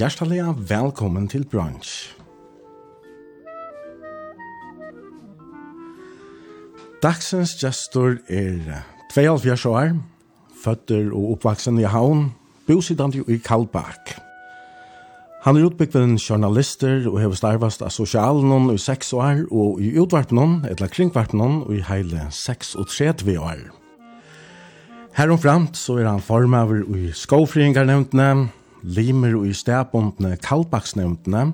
Hjertelig velkommen til Brunch. Dagsens gestor er 72 år, føtter og oppvaksen i Havn, bosidant i Kalbakk. Han er utbyggven journalister og hever starvast av sosialen i 6 år og i utvarpen etla kringvarpen i heile 36 år. Heromframt så er han formaver i skovfringarnevntene, limer og i stedbundne kallbaksnevntene,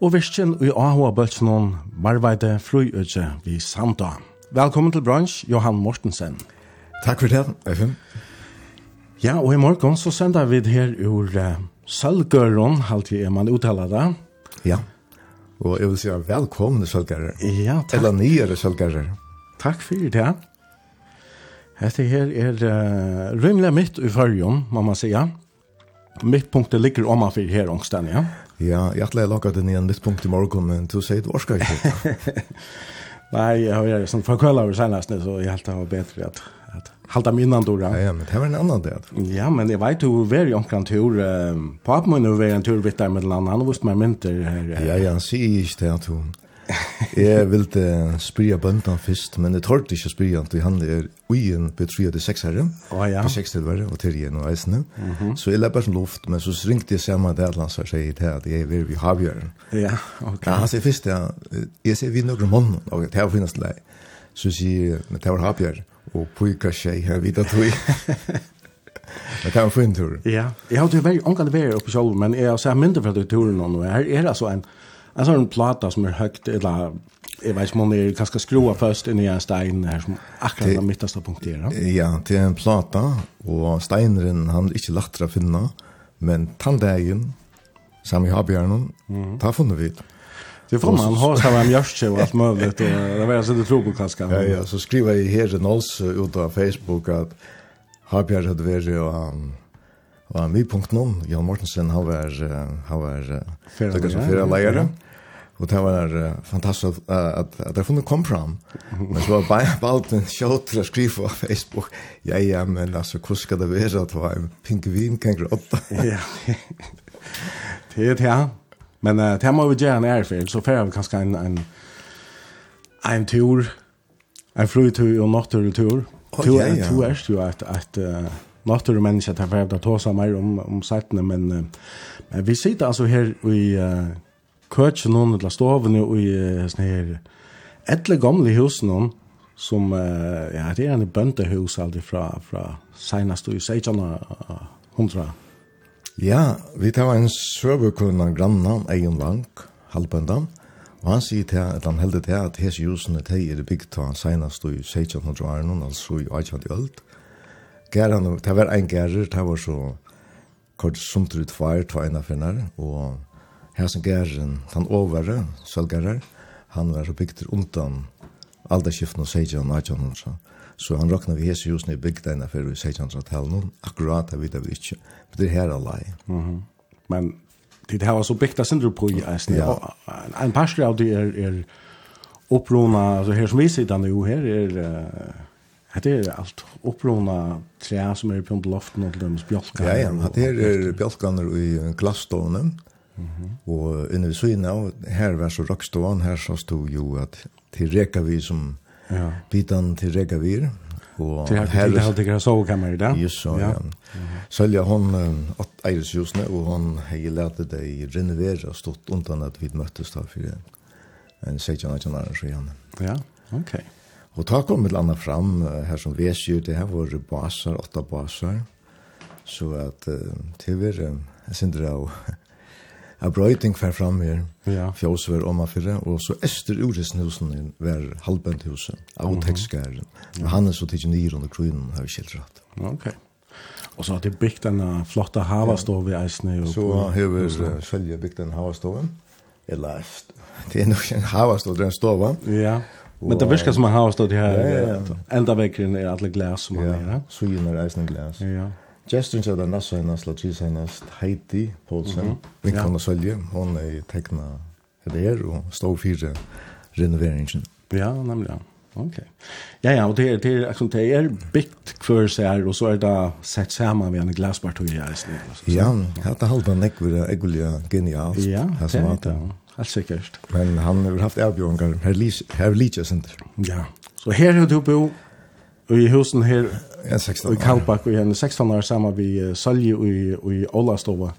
og virkjen i AHA-bøltsnån Marveide Frøyøtje vi samta. Velkommen til bransj, Johan Mortensen. Takk for det, Eiffen. Ja, og i morgen så sender vi det her ur uh, Sølgøren, alltid er man uttaler det. Ja, og jeg vil si velkommen Sølgøren. Ja, takk. Eller nyere Sølgøren. Takk for det. Dette her er uh, rymlig mitt i førjen, må man sige. Mittpunktet ligger om man fyrir her ångsten, ja? Ja, jeg ætla jeg laga den igjen mittpunkt i morgen, men du sier det orska ikke. Nei, jeg har som fra kveld over senest, så jeg helt var bedre at, at halda min innan dora. Ja, ja, men det var en annan del. Ja, men jeg vet jo hver i omkran tur, på at man jo var en tur vitt der med land, han visst meg mynter her. Ja, ja, han sier ikke det at hun jeg ville spyrja bøndan først, men jeg tørte ikke spyrja, for han er uien betryet 3 til 6 herre, oh, ja. på seks tilvære, og til igjen og eisene. Mm -hmm. Så jeg lepper som luft, men så ringte jeg sammen til Atlands og sier til at jeg er ved vi havgjøren. Ja, ok. Ja, han sier først, ja, jeg sier vi noen mån, og det her finnes lei. deg. Så sier jeg, men det var havgjøren, og pojka tjej her vidt at vi. Det kan få en tur. Ja, jeg har vært, omkant vært oppe selv, men jeg har sett mindre fra turen nå. Her er altså en, en sån plata som är högt eller jag vet inte om man är ganska skroa först in i en stein här som akkurat den mittersta punkten. Ja, det är en plata och steinren han är inte lättare att finna men tandägen som jag har björnen, mm. där vi. Det får man ha så här mjörstje och allt möjligt och det var jag så det tror på kanske. Ja, ja, så skriver jag i herren också ut av Facebook att Habjar hade varit och Og han vi punkt noen, Jan Mortensen, han var, han var, det som fyra. Og det var uh, fantastisk at, at det funnet kom fram. Men så var bare valgt en kjøtt til å skrive på Facebook. Ja, ja, men altså, hvordan skal det være at det var en pingvin kanger gråta? Ja, det er det, ja. Men uh, det må vi gjøre en ærefell, så får vi kanskje en, en, en tur, en flytur og natturtur. Oh, ja, ja. Du er jo at, at uh, natur och människa tar för att ta seg mer om, om sættene, men, uh, men vi sitter altså her i uh, køtjen och eller stoven og i uh, sånne her etle gamle hus husen som, uh, ja, det er en bøntehus alltid fra, fra senast och i 1600. Ja, vi tar en söverkunna grannan, Eion Lank, halvböndan, Og han sier til at han heldig til at hese jusene til er bygd til han senast i 1600 årene, altså i 1800 ølt. Gæran, det var en gærer, det var så kort sumtru tvær, tvær ena finnar, og her som gæren, han overre, sølgærer, han var så bygd undan alderskiften og seitjan og atjan så. Så han rakna vi hese husene i bygd ena fyrir i seitjan og talen, akkurat det vet vi ikke, men det er her alai. Men det her var så bygd sindru på i eisen, ja. en parstre av det er, er opplåna, altså her som vi sitter nu, her er... Uh Det er alt opprona tre som er på loften og dem bjolkan. Ja, ja, det er bjolkan i glassstående. Mm -hmm. Og inne ved syne av, her var så rockståan, her så stod jo at til reka vi som ja. bitan til reka vi, Og til her til halde grann sovekammer i dag. Just så, ja. ja. Sølja hon at eiris justne, og hon hei lærte deg og stått undan at vi møttes da for en 16-18 år siden. Ja, okej. Okay. Og ta kom et annet fram, her som vet jo, det her var basar, åtta basar, så at uh, til vi er en sindre av av brøyting fer fram her, ja. fjåsver om affyrre, og så ester uresnusen var halvbøndhuset, av tekstgæren. Og han er så tidsi nyr under kronen, har vi kjeldratt. Ok. Og så har de bygd denne flotte havastov i eisene. Så har vi selv bygd denne havastoven, eller det er nok en havastov, det er en stova. Ja. Men det virkar som man har stått her, ja, ja, ja. ända veckan är alla glas som man ja. sugen er eisen glas. Ja. Gestern så där Nassa hennes, Latrice hennes, Heidi Paulsen, mm -hmm. Sölje, hon er tekna det här og står för renoveringen. Ja, nämligen. Okej. Okay. Ja ja, och det är det är liksom det är byggt för sig här och så är det sett samman med en glasparti i Iceland. Ja, det har hållit en ekvivalent genialt. Ja, det är det. Helt sikkert. Men han har haft avbjørngar, her liker sender. Ja. Så her har du bo, i husen her, ja, 16 i Kalbakk, og henne 16 år sammen vi Sølje og i Ålastova,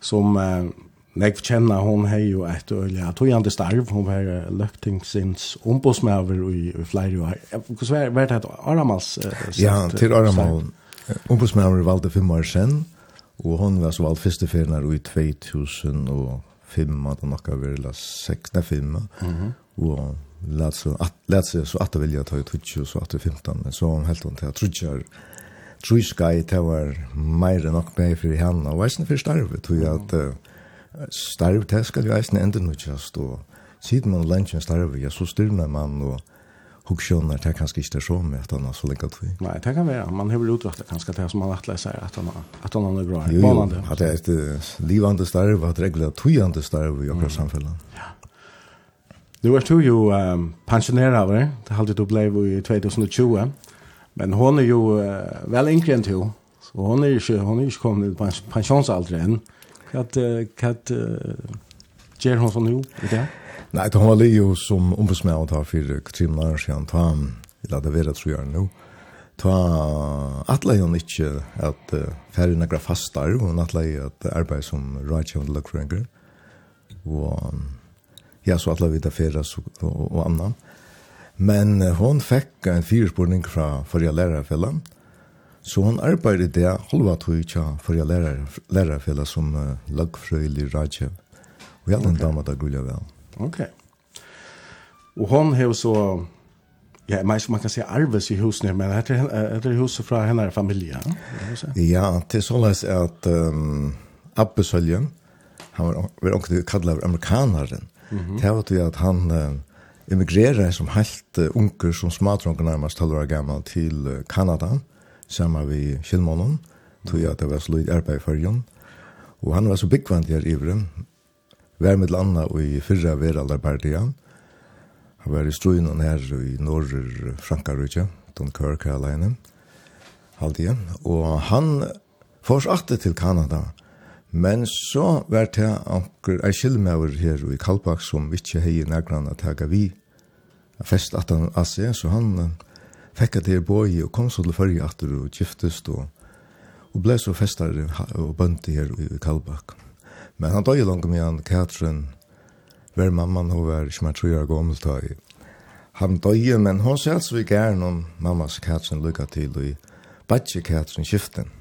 som eh, jeg kjenner hun har jo et øyelig, jeg han til starv, hun var uh, løktingsins ombudsmøver i, i flere år. Hvordan var, det et Aramals? Uh, ja, til Aramal. Ombudsmøver valgte fem år sen, og hun var så valgt første ferien i 2000 og fem att han har väl sex när fem mhm. Och lät så att lät så så att vilja ta ut 20 så att 15 men så han helt hon till trudger Truskai tower mer än och mig för henne och visst för starvet tror jag att starvet ska ju ändå nu just då sidan man lunchen starvet jag så styrna man och hugskjønner, det er kanskje ikke det så med at han har så lenge tid. Nei, det kan være. Man har utrettet kanskje det som man rettelig sier, at han, at han er bra. Jo, jo, at det er et livande starv, at regler er starv i akkurat samfunnet. Ja. Du er to jo um, pensjonera av det, det du ble i 2020, men hon er jo uh, vel yngre enn to, så hon er ikke, hon er ikke kommet til pensjonsalder enn. Hva uh, uh, gjør hon sånn jo i det? Nei, det var jo som ombudsmann ta for Katrin Larsen, ta, la det være tror jeg nå, ta atle jo ikke at uh, færre negra fastar, og atle jo at arbeid som rådgjøvende løkforenger, og ja, så atle vi da færre og, og annan. Men uh, hon fikk en fyrspurning fra forrige lærerfellan, så hon arbeidde det halva tog tja forrige lærer, lærerfellan som uh, løkfrøylig rådgjøv. Og jeg hadde en dame da gulja vel. Okej. Okay. Och hon har så Ja, men man kan säga arves i husen, men det är det huset från hennes familj. Ja, det er så at att um, Abbesöljen, han var, var också kallad amerikanaren. Mm -hmm. Det var det att han uh, emigrerer som helt uh, unker, som smadronker nærmest 12 år gammal til uh, Kanada, sammen vid Kjellmånen, tog jeg at det var så lite arbeid for förrjön. Og han var så byggvand i ivren, var med landa og i fyrra veraldarpartian. Han var i struinen her i norr Frankarutja, Dunkirk alene, igjen. Og han fors til Kanada, men så var det anker ei skilmauer her i Kalbak som ikke hei negran at hega vi fest at han asse, seg, så han fekk at det er boi og kom så til fyrir atter og giftest og, og ble så festar og bønti her i Kalbak. Men han døg langt med han, Katrin, hver mamman hun var, som jeg tror jeg gammel tøy. Han døg, men hun sier altså vi gæren om mammas Katrin lykka til, og i Katrin skiften.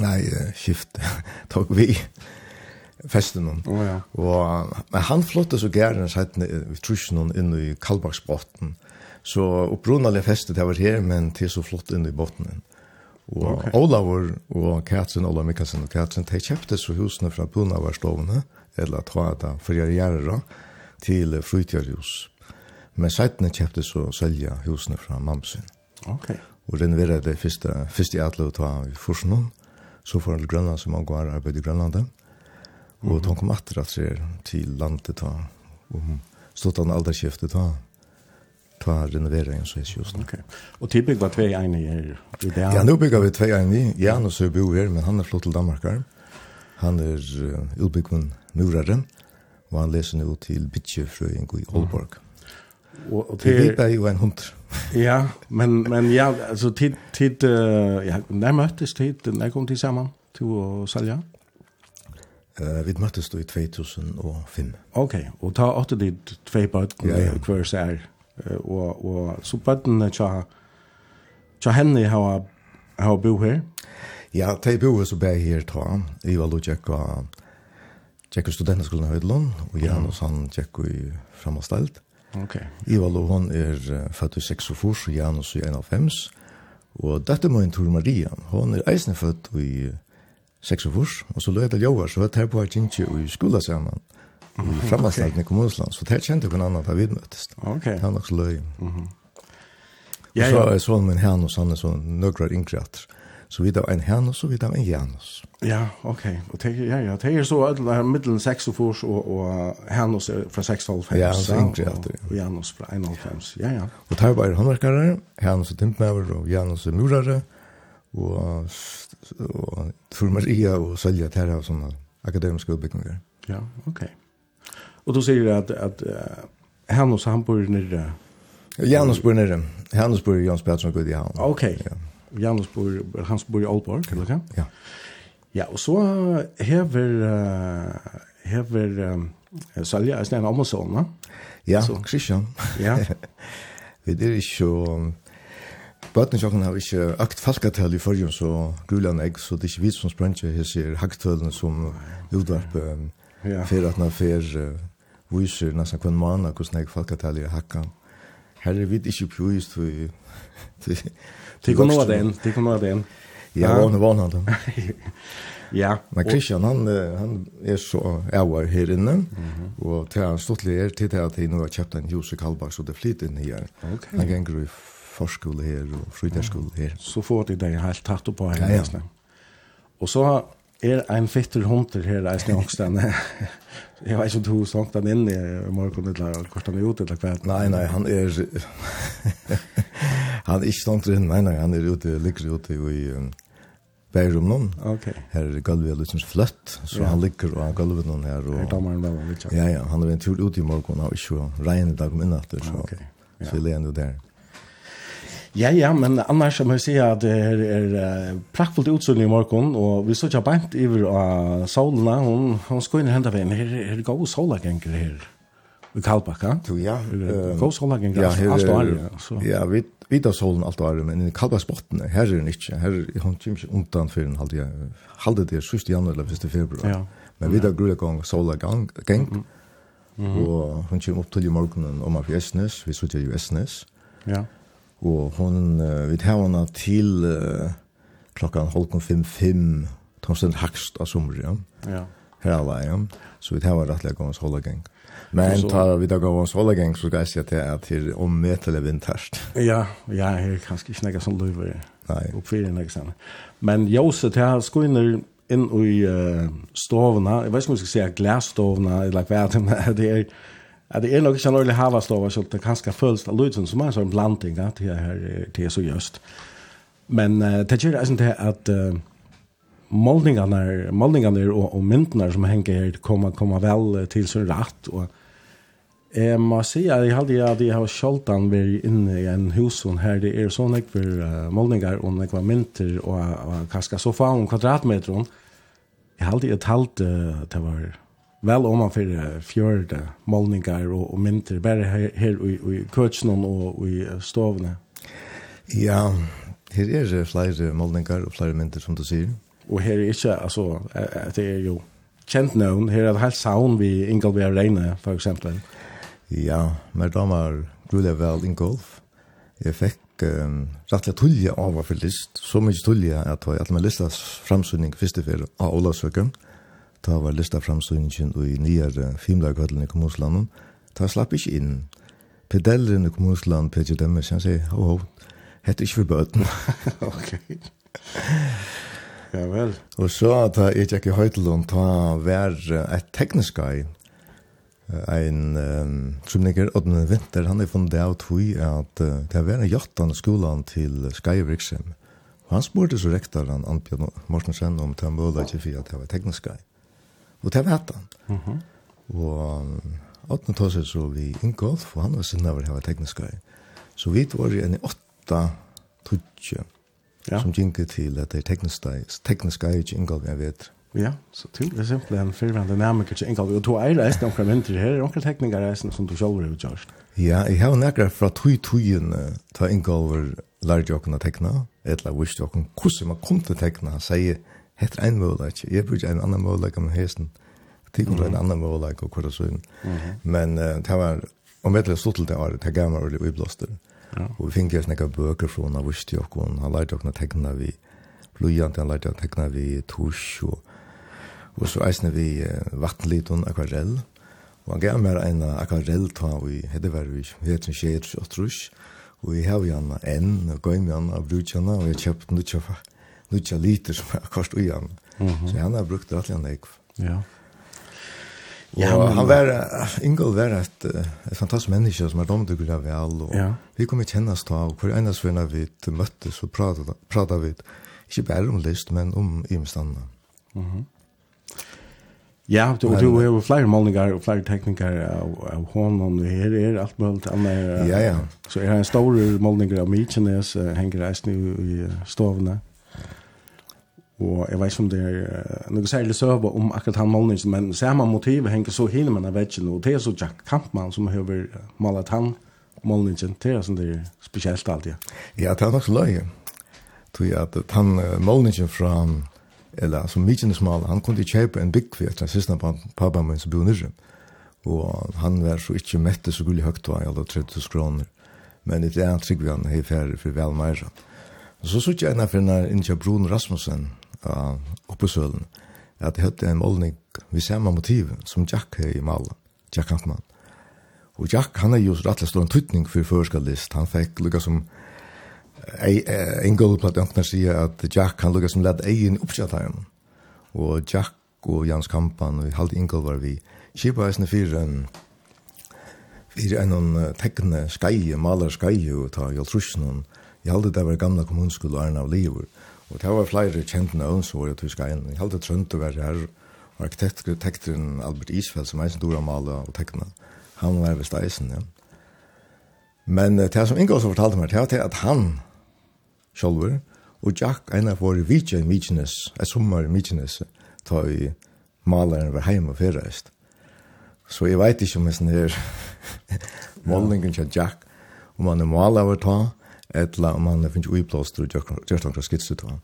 Nei, skiften, tog vi festen hon. Oh, ja. og, men han flotte så gæren vi i trusjonen inn i Kalbaksbotten. Så opprunalige festet det var her, men til så flott inn i botten. Og okay. Olavur og Katrin, Olav Mikkelsen og Katrin, de kjøpte så husene fra Bunavarstovene, eller Tvada, Førjere Gjerra, til Frutjørhus. Men seitene kjøpte så selja husene fra Mamsen. Ok. Og renovere det første, første jeg atle å ta i Forsenån, så får han til Grønland, som han går arbeid i Grønlandet. Og mm -hmm. han kom atter at seg til landet ta, og stod han alderskjeftet ta, ta renoveringen så är just nu. Okej. Och typ var två en i det Ja, nu bygger vi två en i. Janus nu bo bor men han har er flyttat till Danmark. Han är er, uh, utbyggven murare och han läser nu till Bitche i Aalborg. Mm. Och och till det är ju en hund. ja, men men ja, alltså tid tid uh, ja, när möttes tid när kom till samman till att sälja. Uh, vi møttes då i 2005. Okej, okay. och ta åter dit två på ja, ja. kvar så är og, og så bøttene tja, tja henne har, har bo her? Ja, de bo så ble her ta. Jeg var og tjekka tjekka studentskolen i Høydlund, og Janus han tjekka i framastelt. Okay. Jeg var og hun er født i 46, og Janus i 51. Og dette må en tur Maria. Hun er eisne født i 46, og så løy det jovar, så var det her på at kjentje i skola sammen. Frammanslagning i kommunsland. Så det kjente hun annan da vi møttes. Ok. Det var nok så løy. Ja, ja. Så er sånn min Hanus, han er sånn nøkrar innkreater. Så vi da en Hanus og vi da en Janus. Ja, ok. Og det, ja, ja. Det er så at det er middelen 6 og fors, og, og Hanus er fra 6 og 5. Ja, han er innkreater. Og, og Janus fra 1 og 5. Ja, ja. Og det er bare håndverkere, Hanus er timpmæver, og Janus er murere, og, og, og, og, og, og, og, og, og, og, og, og, og, og, Och då säger det att att uh, Hannes han bor nere. Janus bor nere. Hannes bor i Jans Pettersson går i hamn. Okej. Okay. Ja. Janus bor han bor i Aalborg, kan det Ja. Ja, och så häver uh, häver um, Salja är snälla Amazon, va? Ja. Christian. Ja. Vi det är ju Bøtten sjokken har ikke økt falkatall i forrige, så grulan egg, så det er ikke vi som sprønner hese hagtølene som utvarp ja. for at man fer viser nesten hver måned hvordan jeg folketallet er hakka. Her er vi ikke prøvist til... Til kom nå den, til kom nå den. Ja, han er han. Ja. Men Christian, han, han er så ævar her inne, og til han stått er til at jeg nå har kjøpt en Jose Kalbach, så det flyter inn her. Ok. Han ganger i forskole her og fritidsskole her. Så får de det helt tatt opp på her. Ja, ja. Og så er ein fitter hunter her i Snøkstene. Jeg vet ikke om du snakket han inn i morgen, eller kort han er ute, eller kväll. Nei, nei, han er... han er ikke sånt inn, nei, nei, han er ute ligger ute i um, Bærum Bergrum Ok. Her er gulvet litt liksom fløtt, så ja. han ligger og har gulvet någon her. och Här tar man väl lite. Ja ja, han er en tur ute i morgen, og så regnar det dag men natten så. Okej. Så vi lägger ändå där. Ja, ja, men annars må jeg si at det er, er praktfullt utsynlig i morgen, og vi står ikke bænt iver av solene, hun, hun skal inn i hendet veien, her er det gode solagenker her i Kalbakka. Jo, ja. Gode solagenker, ja, her, alt og alle. Ja, vi vi tar solen alt og alle, men i Kalbaksbottene, her er den ikke, her er hun kommer ikke undan for en halde, halde det er 7. januar eller 1. februar. Ja. Men vi tar vet av grunnleggang solagenk, og hun kommer opp til i morgenen om av Esnes, vi sitter i Esnes. Ja. Og hon, uh, vi tar henne til uh, klokkan halvkon 5-5, Tomsten Hakst av sommer, ja. Ja. Her alla, ja. Så vi tar henne rettelig gångs gang. Men så, tar vi tar gångs gang, så skal jeg si at det er til ommetelig vinterst. Ja, ja, her er kanskje ikke nekka som løyver oppfyrir nekka sånn. Men Jose, det jeg skoinner inn i uh, stovna, jeg vet ikke om jeg skal si glastovna, eller hva det er, det er Ja, det är nog ikke en ordentlig havastov, så det kanske føles av lutsen som är så en blandning där till här till så just. Men uh, det gör alltså inte att uh, målningarna målningarna och, og myntena som henger här kommer komma väl till sin rätt och Jeg må si at jeg hadde at jeg har sjaldan vært inne i en husvån her. Det er sånn jeg for uh, målninger og jeg var mynter og, og kanskje sofa og kvadratmeter. Jeg hadde jeg talt uh, det var vel om man för fjörde målningar och, och mynter bara här, här i, i kötsen och i stovene. Ja, her er det flere målningar og flere mynter som du sier. Og her er ikke, altså, det er jo kjent navn. Her er det helt savn vi Ingolf er regne, for eksempel. Ja, men da var grulig vel Ingolf. Jeg fikk um, rettelig tulje av hva list, så mye tulje at jeg hadde med listas framsynning første for av Olavsøkken ta var lista framstøyningen i nyere filmlagkøtlen i kommunslanden, ta slapp ikke inn. Pedelleren i kommunsland, Peter Demmes, han sier, ho, ho, hette ikke for bøten. ok. Ja vel. Og så ta jeg ikke i Høytelund, ta vær et teknisk guy, ein um, trumniker Odden Vinter, han er funnet av tog at uh, det var en jattan skolan til Skyevirksem. Og han spurte så rektor han Anbjørn Mortensen om det var mulig ikke for at det var teknisk guy. Og det vet han. Mm -hmm. Og Otna tog seg så vi Ingolf, og han var sinne over hava tekniska. Så vi var i en åtta tudje, ja. som gikk til at det er tekniska, tekniska er ikke Ingolf jeg vet. Ja, så til det simpelthen en fyrvande nærmere til Ingolf. Og to er reisende omkring vinter her, er omkring teknikere reisende som du selv har gjort. Ja, jeg har nekker fra tog togen ta Ingolf lærte jokken å tekna, eller visste jokken hvordan man kom til tekna, sier Hetta ein møguleik. Eg brúki ein annan møguleik om hesten. Det kom en annan møguleik og kvar så. Men det var om vetle stort til det var det gamla og vi blåste. Og vi fink snakka bøker frá na vistu og kon han leit okna tekna vi. Blujant han leit tekna vi tusch og og så eisne vi vatnlit og akvarell. Og han gav meg en akvarell ta vi hedde var vi vet ikke og trusch. Og vi har jo en enn, og gøy med han, av brukjene, og jeg kjøpte den utjøpet nutja liter som er kost ui han. Så han har brukt rettelig han eik. Ja. Ja, og han var, Ingol var et, et fantastisk menneske som er domdugger av vel, og ja. vi kom i kjennast da, og hver eneste venner vi møttes og pratet vi, ikke bare om list, men om imstanna. Mm -hmm. Ja, du, men, du har flere målningar og flere teknikker av, av hånden, og her er alt mulig annet. Ja, ja. Så er det en stor målninger av Mykines, henger reisende i stovene. Og jeg vet ikke om det er noe særlig søve om akkurat han målningen, men samme motiv henger så hele med veggen, og det er så Jack Kampmann som har malet han målningen, det er sånn det er spesielt alltid. Ja, det er nok så løye. Tror jeg at han målningen fra, eller som Mykjenesmal, han kunne kjøpe en bygg for etter siste pappa min som bor nyrre. Og han var så ikke mette så gullig høyt, var jeg hadde 30 kroner. Men det er en trygg vi han har ferdig for vel mer. Så så jeg en av for Inja Brun Rasmussen, uh, oppe i sølen, at jeg hadde en målning ved samme motiv som Jack her i Malen, Jack Hampmann. Og Jack, han er jo så rettelig stor en tøytning for førskalist. Han fikk lukka som en gullplatt ønkner sier at Jack, han lukka som ledd egen oppsett. Og Jack og Jans Kampan og Halde Ingol var vi Kipa eisne fyrir en fyrir en uh, tekne skai, malar skai og ta jaltrusjonen. Jeg halde det var gamla kommunskolen Arne av Livur. Og Og det var flere kjent nøvn som var i tyska inn. Jeg halte trønt å være her. Arkitekteren Albert Isfeld, som eisen dora maler og tekna, han var ved steisen, ja. Men det som Inga også fortalte meg, det var at han sjolver, og Jack, en av våre vidtje i Mykines, et sommer i Mykines, ta i maleren var heim og fyrreist. Så jeg vet ikke om jeg sånn her målningen til Jack, om han er maler over ta, etla om han finnes uiblåster og gjørt noen skitser til han.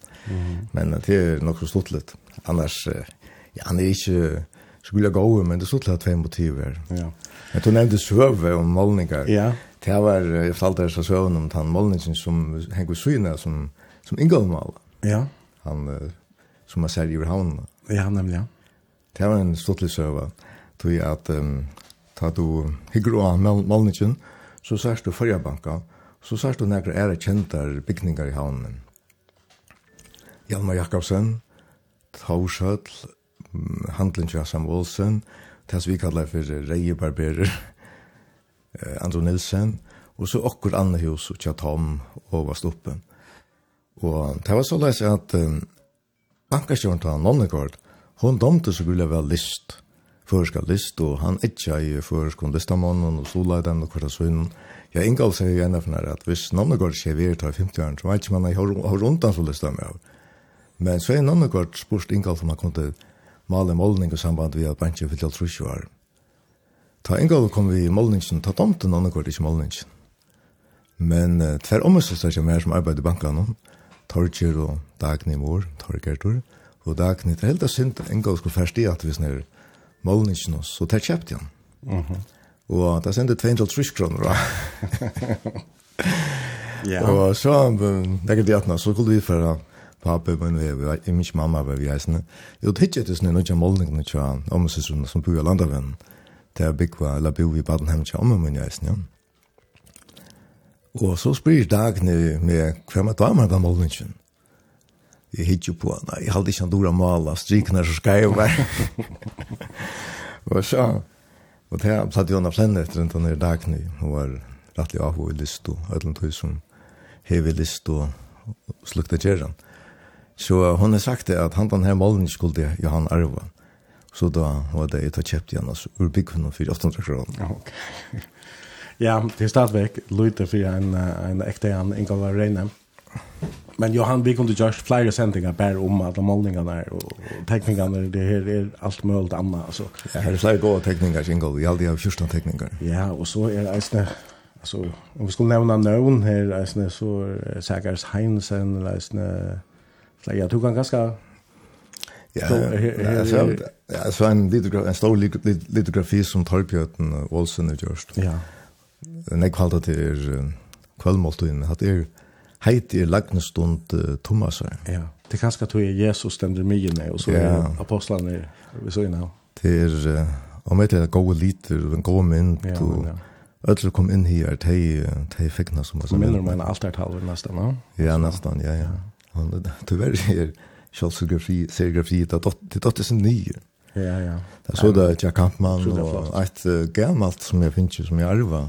Men det er nok så stort litt. Annars, ja, han er ikke skulle gå men det stått litt tvei motiver. Ja. Men du nevnte søve om målningar. Ja. Det var, jeg fortalte deg så søven om den målningen som Henko Svina som, som Ingolf maler. Ja. Han, som man säger i Havn. Ja, nemlig, ja. Det var en stått litt søve. Tog jeg at, um, ta du hygger av målningen, så sørst du førjabanka, og Så sørst du nekker ære kjentar bygningar i havnen. Hjalmar Jakobsen, Torshøll, Handlen Kjassam Olsen, Tess vi kallar for Reie Barberer, Andro Nilsen, og så okkur andre Hus og Tjatom og Vastoppen. Og det var så leis at um, bankastjøren til Nonnegård, hun domte så gulig vel list, føreska list, og han etja i føreskon listamånen og solleiden og kvartasvinnen, Ja, Ingolf sier gjerne for at hvis Nonnegård skjer vi er tar 50 år, så vet ikke man har rundt han så lyst til meg. Men så er Nonnegård spørst Ingolf om han kunne male målning i samband med at bensjen fyllt alt trusje var. Ta Ingolf kom vi i målningen, ta tomt til Nonnegård, ikke målningen. Men uh, tver omhetsøster ikke mer som arbeider i bankene, Torger og Dagny Mor, Torgertur, og Dagny, det er helt synd Ingolf skulle først i at hvis nere målningen, så tar kjøpt igjen. Mhm. Mm Og det sendte 230 kroner. da. Ja. Og så legger det atna, så kunne vi føre pappa, men vi var ikke mye mamma var vi eisende. Jo, det hittet det sånn noen av målningene tja, om sesjonen som bor i landavenn, til der bygva, eller bo i Badenheim tja, om min eisende, ja. Og så spyr dagene med hva med damer av målningen. Jeg hittet jo på, nei, jeg hadde ikke en dora mala, strikene er så skreiver. Og så, Og det er platt Jonna Flenne etter han er dagny. Hun var rettelig av henne i lyst og ødelen tog som hever lyst og slukte gjerran. Så hon har sagt det at han den her målen skulle Johan Arva. Så da var det et kjøpt igjen, altså ur byggvunnen for 800 kroner. Ja, ok. ja, det er stadigvæk lydte for en, en ekte han, Inga Reine. Men Johan, vi kunde göra flera sändningar bara om alla målningarna och, och teckningarna. Det här är allt möjligt annat. Alltså. Ja, det är flera goda teckningar, Jingle. Jag alltid har 14 teckningar. Ja, och så är det eisne, alltså, om vi skulle nämna någon här, eisne, så är Säkars Heinsen, eller eisne, jag tog han ganska... Ja, ja, så en, litografi, en stor litografi som Torbjørn Olsen har gjort. Ja. Den är kvalitativ kvällmåltiden. Det är heit er lagnestund uh, Thomas. Ja, det kanskje at Jesus stender mye med, og så er ja. apostlene vi så innan. Det er, uh, om det er gode liter, en god mynd, ja, og ja. Ödler kom inn her, de, de fikkene som var så myndig. Minner om en altartalver nesten, no? Ja, nesten, ja, ja. ja. Tyvärr er kjølsografi, serigrafi, det er dotter sin nye. Ja, ja. Det er så det er Jack Kampmann, ett uh, gammalt som jag finns som jeg arver,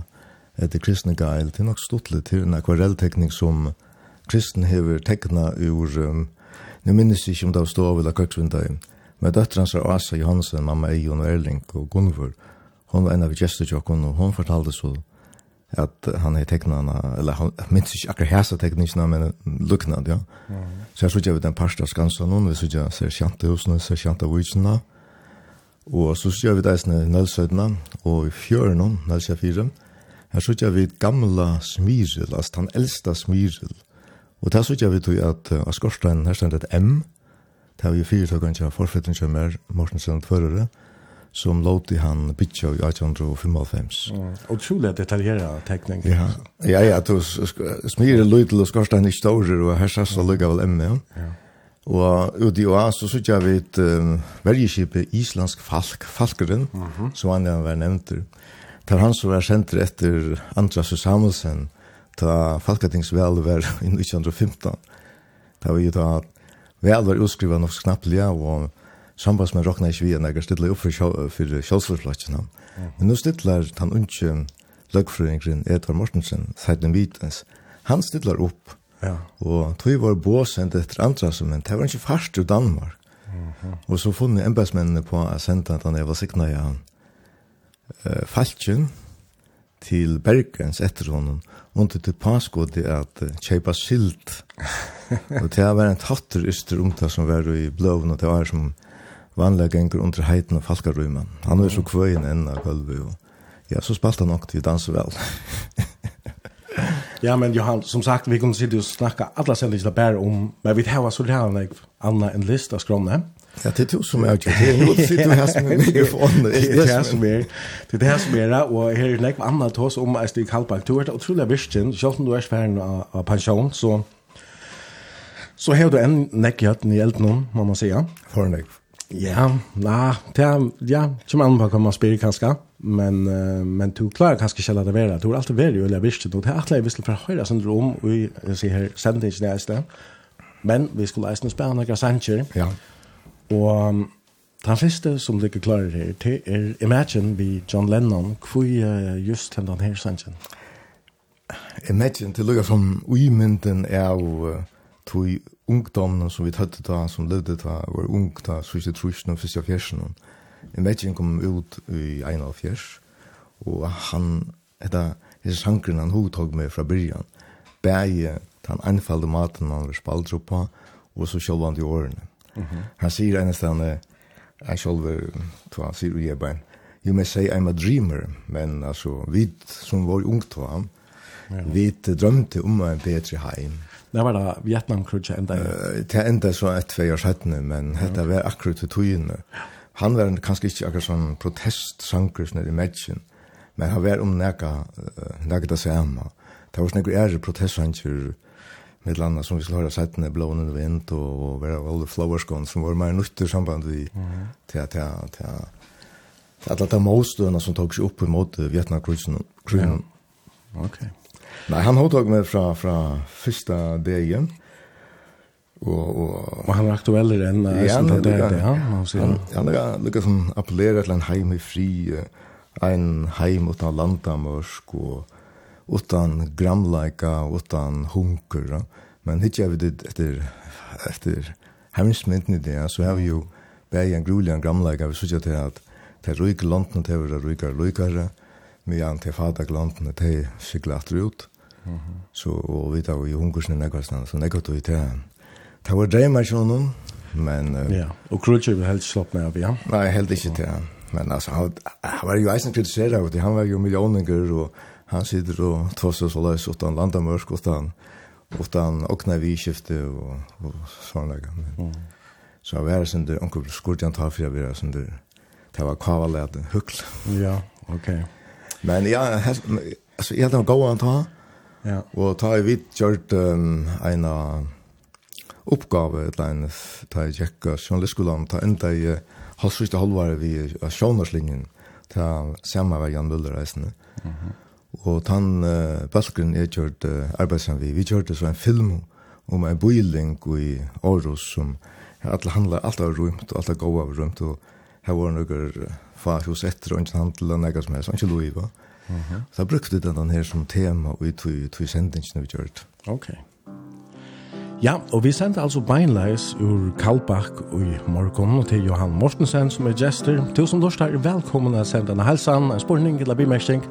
etter kristne geil, det er nok stortlig til en akvarelltekning som kristen hever tekna ur, um, nu minnes jeg ikke om det var stå av eller køksvindøy, men døttrens er Asa Johansen, mamma Eion og Erling og Gunnvor, hon var en av gestutjokken, og hon fortalte så at han har tecknat eller han minns ikke akkurat hæsa teknikina, men luknad ja. Mm. Så jeg såg vi den parsta skansa noen, vi såg ser chanta hos ser chanta vichna. og så såg vi deisne snä og i fjörn nølsja när. Her sykja vi gamla smiril, altså den eldsta smiril. Og der sykja vi tog at uh, skorstein her stendet M, det der vi fyrtøkken til forfetten til mer, Mortensen Tvørere, som låt i han bytja i 1895. Mm. Otroligt detaljerad teckning. Ja, ja, ja då smir lydel og skorstein i storer och här så lugga vel emme, Ja. Og ut i oa så sykja vi et um, vergeskipet Islandsk falk falkeren mm -hmm. så han den var nämnt. Per Hans var senter etter Andras Samuelsen da Falkatingsvel var i 1915. Da vi ta vel var utskrivet nok knapplega og sambans med råkna ikke vi enn jeg stille opp for kjølsforplatsjena. Men nå stiller han unge løgfrøyngren Edvard Mortensen, Seiden Vitens. Han stiller opp Ja. Og tog var båsendt etter andre som en, det var ikke fast i Danmark. Mm -hmm. Og så funnet embedsmennene på å sende at han var sikna i han eh, falken til Bergens etter honom under til paskode at uh, kjeipa silt og det var en tatter yster ungta som var i blåven og det var som vanlig gengur under heiten og falkarrymmen han var så kvøyen enn av gulvet og ja, så spalte han nok til danse vel Ja, men Johan, som sagt, vi kunne sitte og alla alle sendingene bare om, men vi har så lærende anna en list av skromne. Ja, det er du som är ute. Nu sitter du här som er mikrofonen. Det er det som er. Det er det som er. Og her er är näkva til oss om att det är kallbank. Du er utrolig visken. Selv om du er färgen av pensjon, så så har du en näkva i elden må man säga. For en näkva. Ja, na, det är, ja, som andra kan man spela kanskje. men men du klarar kanske själva det være. Du er alltid veldig veldig visst Og Det er alltid visst för höra syndrom och jag ser här sentence nästa. Men vi skulle läsa några spännande sanger. Ja. Og den første som ligger klarer her, det er Imagine vi John Lennon. Hvor er just den her sangen? Imagine, det lukker som uimynden er jo tog ungdommen som vi tøtte da, som levde da, var ung da, så ikke trusjen og fyrst og fjersen. Imagine kom ut i 91, og han, etter disse sangren han hovedtog med fra byrjan, bæg, den anfalde maten han var spaldruppa, og så sjølvan til årene. -hmm. Han sier ennestan, uh, jeg selv, to han sier i ujebbein, you may say I'm a dreamer, men altså, vi som var ungt var han, ja. vi drømte om en bedre heim. Det var da Vietnamkrutsje enda? Uh, det enda så et tvei år settene, men dette var akkurat til togene. Han var kanskje ikke akkurat sånn protestsanker som er i matchen, men han var om nekka, nekka det samme. Det var sånn ekkur ære protestsanker, med landa som vi skulle höra sätten är blån under vind och, og være all the flowers gone som var mer nyttig samband vi mm. till til till alla de målstøyene som tog sig upp emot Vietnamkrigen. Ja. Okej. Nei, Nej, han har tagit med från från första dagen. Och och, och han er aktuellare än äh, ja, det ja. Han han, han är lika som appellerar en hem i fri en hem utan landamörsk och utan gramlaika, utan hunker. Ja. Men hittar jag det efter, efter hemsmynden i det, så har vi ju bäg en grulig en gramlaika, vi såg till att det ryker landen till våra rykar rykare, medan det fadak landen till cyklar ut. Så och vi tar ju hunkersna näkastan, så näkat vi till Det var dreymar sjånum, men... Uh, ja, og Krutje vil helst slått med av, ja? Nei, helt ikke til han. Men altså, han, han var jo eisen kritiseret av det, han var jo millioninger, og han sitter og tåser så løs utan landamørsk, utan, utan åkne vidskifte og, og sånn. Men, mm. Så jeg var sånn der, onkel skurte tar for jeg var sånn der, det var kavallet, hukl. Ja, ok. Men ja, altså, jeg hadde en gått an ta, ja. og ta i vidt gjørt um, en oppgave, eller en, ta i tjekka journalistskolan, ta enda i halvsviste halvare vi av sjånerslinjen, ta samme vei Jan Møller reisende. Mm. Og tann uh, balken er gjort uh, arbeidsan vi. Vi gjorde så en film om en boiling i Aarhus som alle handlar alt av rumt og alt av gåa av rumt. og her var noen fa hos etter og ikke handel og nega som helst, ikke lov i -huh. Så jeg brukte den her som tema og i tog sendingen vi gjorde. Ok. Ja, og vi sendte altså beinleis ur Kalbach i morgon til Johan Mortensen som er gester. Tusen lort her, velkommen å sende denne helsan, en spurning eller bimersing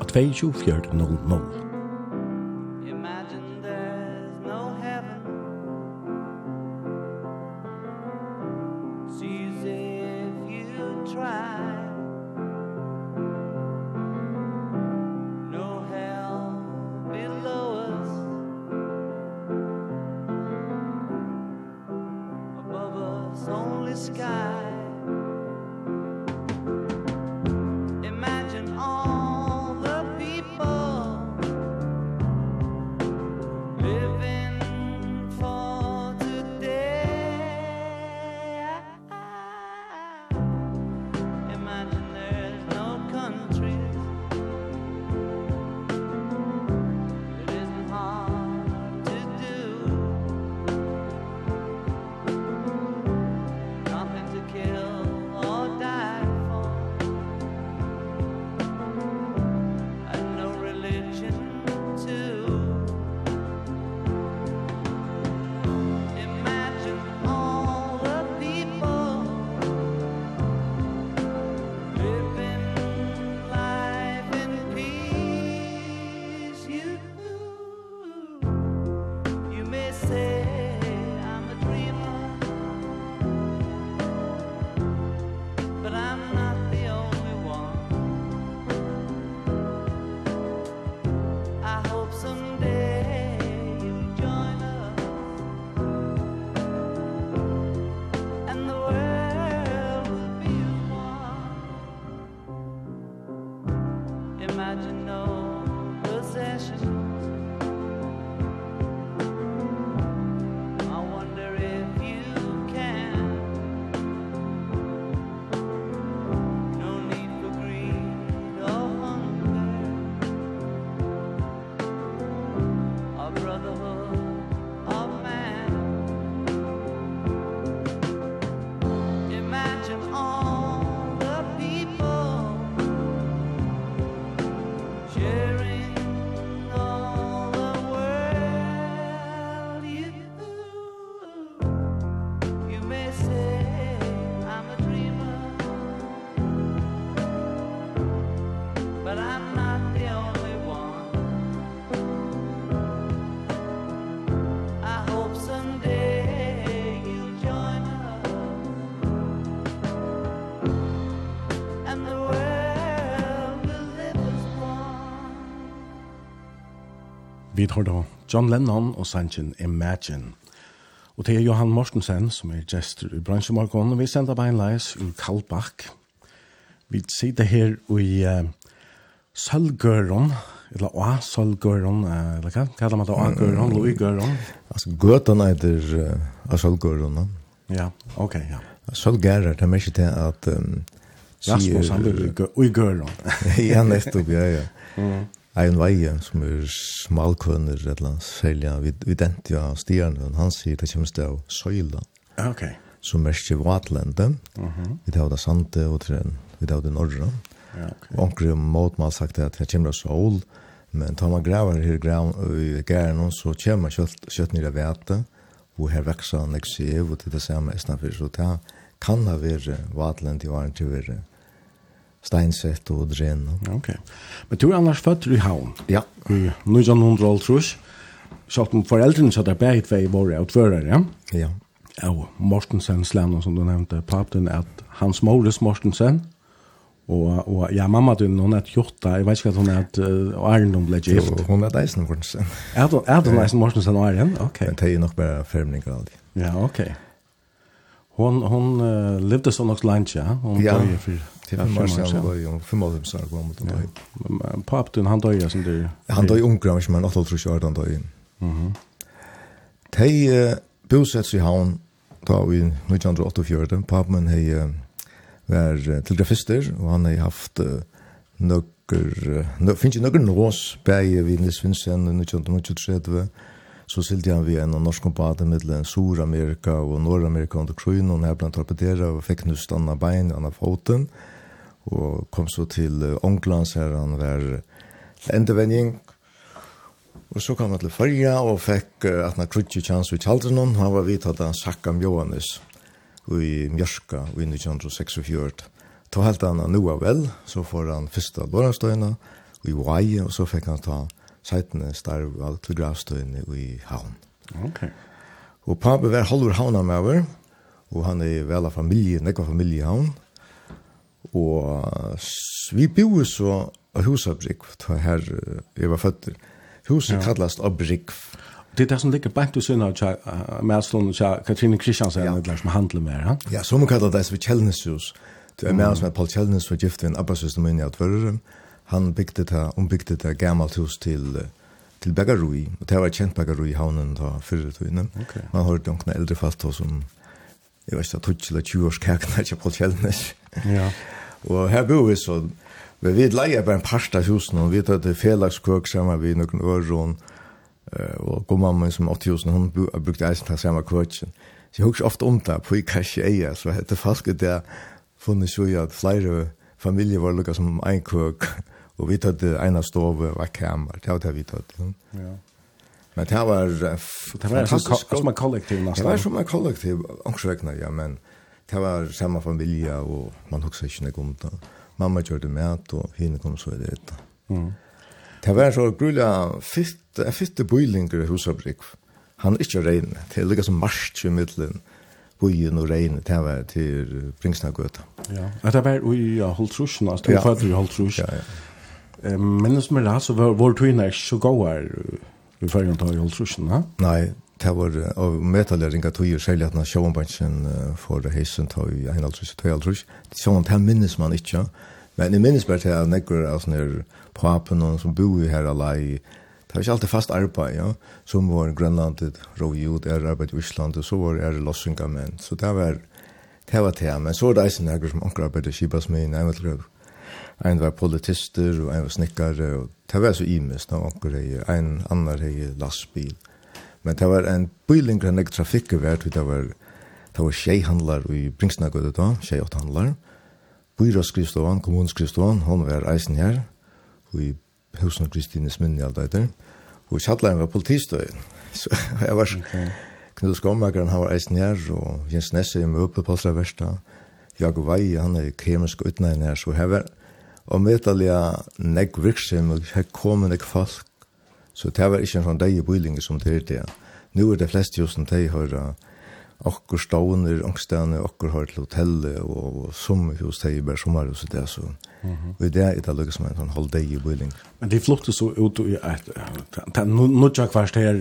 av 22400. John Lennon og Sanchen Imagine. Og det er Johan Mortensen som er gestor i bransjemorgon, og vi sender beinleis ur Kallbakk. Vi sitter her i uh, Sølgøron, eller A Sølgøron, eller hva kallar man det? A Gøron, Louis Gøron? Altså, Gøtan heter uh, A ja. Ja, ok, ja. Sølgøron, det er mykje til at... Um, Rasmus, han blir i Gøron. Ja, nettopp, ja, ja. Mm en veie som er smalkønner, et eller annet særlig, vi, vi dente av stierne, han sier det kommer til å søyle. Ok. Som er ikke vatlende, uh -huh. vi tar det sante og trøn, vi tar det norra. Ja, ok. Og omkring mot man sagt at det kommer til sol, men tar man graver her grav, i gæren, så kommer kjøtt, kjøtt nere vete, og her vekser han ikke eksev, og til det samme er snart samme, så det kan ha vært vatlende i åren til å være Steinsett og Dren. Ok. Men du er annars født i Havn? Ja. I 1900 trus. Så at foreldrene satt der begge vei våre utfører, ja? Ja. Og Mortensen Slennon, som du nevnte, papen, at Hans Morris Mortensen, og, og ja, mamma din, hun er tjotta, jeg vet ikke at hun er, og Arjen ble gift. Hun er deisen Mortensen. Er, er hun deisen Mortensen og Arjen? Ok. Men det er nok bare fermning av det. Ja, ok. Hon hon uh, levde så nok lunch ja. Hon ja. dog ju för till fem år sedan. Ja, ju fem år sedan så kom hon då. Papten han døde som det. Han døde ung grann men åtta tror jag han døde. in. Mhm. Tej bosätts i havn da vi i 1984. hei uh, var uh, telegrafister, og han hei haft uh, nøkker, uh, nø, finnes ju nøkker nås bäge vi Nils Vincent 1923 så sildi han vi en av norsk med mittlen Sur-Amerika og Nord-Amerika under krøyen, og her blant torpedera og fikk nu stanna bein, av foten, og kom så til Ånglands her han var endevending, Og så kom han til Førja og fikk uh, at han krutje tjans i Kjaldrenon. Han var vidt at han sakka Mjåanes i Mjørska i 1946. Ta helt han nu av vel, så får han fyrsta Lorentstøyna i Hawaii, og så fikk han ta seitene starv av til gravstøyene i havn. Ok. Og pappa var halvur havna med over, og han er vel av familie, nekva familie i havn. Og vi bor så av husabrikv, da her jeg var føtter. Huset ja. kallast abrikv. Det er det som ligger bant og sønner av Melslund og Katrine Kristiansen, ja. det som handler med, ha? Ja, som kallar det som vi kjellneshus. Det er med oss med Paul Kjellnes for giften, abbasøster min i Atvørerum. Ja han byggde det, ombyggde det gammalt hus til, til Begarui, og det var kjent Begarui i havnen da fyrre tøyne. Okay. Man har noen eldre fast hos som, jeg vet ikke, 20 eller 20 års kækene til Paul Kjellnes. Ja. og her bor vi så, vi vet leie bare en parst av husen, og vi vet at det er felagskøk sammen vi noen øron, og god mamma som 80 husen, hun har brukt eisen til samme køkken. Så jeg husker ofte om det, på i kanskje eier, så hette falske det, funnet så at flere familier var lukket som en køk, Og vi tatt ena stov var kamer, det var det vi tatt. Ja. Men det var... Det var som en kollektiv nästan. Det var som en kollektiv, ångsräkna, ja, men det var samma familie, og man husker ikke noe om det. Mamma gjorde mat og henne kom så i det Mm. Det var så grulla fitt, fitt bøylinger i husabrik. Han er ikke regn, det er liksom marsj i middelen Bøyen og regn det var til Bringsnagøta. Ja, det var i Holtrusjen, altså, det var i Holtrusjen. Ja, ja. Men som er det, så var vår tøyne ikke så god her i fergen til Holtrusen, ha? Nei, det var av metalering ringa tøyer, særlig at når sjåanbansjen for heisen til Holtrusen, til Holtrusen. Sjåan, det minnes man ikke, men jeg minnes bare til at nekker av sånne papen og som bor her alai, det var ikke alltid fast arbeid, ja. Som var Grønlandet, Rovjod, er arbeid i Island, og så var er lossinga menn. Så det var det, var det. men så var det eisen nekker som anker arbeid i Kibasmin, jeg vet ikke, en var politister og en var snikkare og det var så imest av anker hei, en annar hei lastbil. Men det var en bylingra nek trafikker vært, det var det var tjeihandlar i Bringsnagøyde da, tjejåtthandlar. Byråskrivstovan, kommunskrivstovan, hon var eisen her, og i husen Kristine Sminn i alt etter. Og Kjallaren var politistøy. Så jeg var okay. Knut Skommakeren, han var eisen her, og Jens Nesse i Møpe, Pallstra Versta. Jakob Vei, han er kemisk utnægn her, så her var og medalja negg virksim, og her kom negg folk, så det var ikke en sånn deg i bøylinge som det er det. Nå er det fleste jo som de har okkur stående, ångstene, okkur har til hotellet, og, og sommerhus, de er bare sommerhus og det, så. Mm -hmm. Og det er det lukket som en sånn halv deg i bøyling. Men de flytte så ut i et, nå tja kvarst her,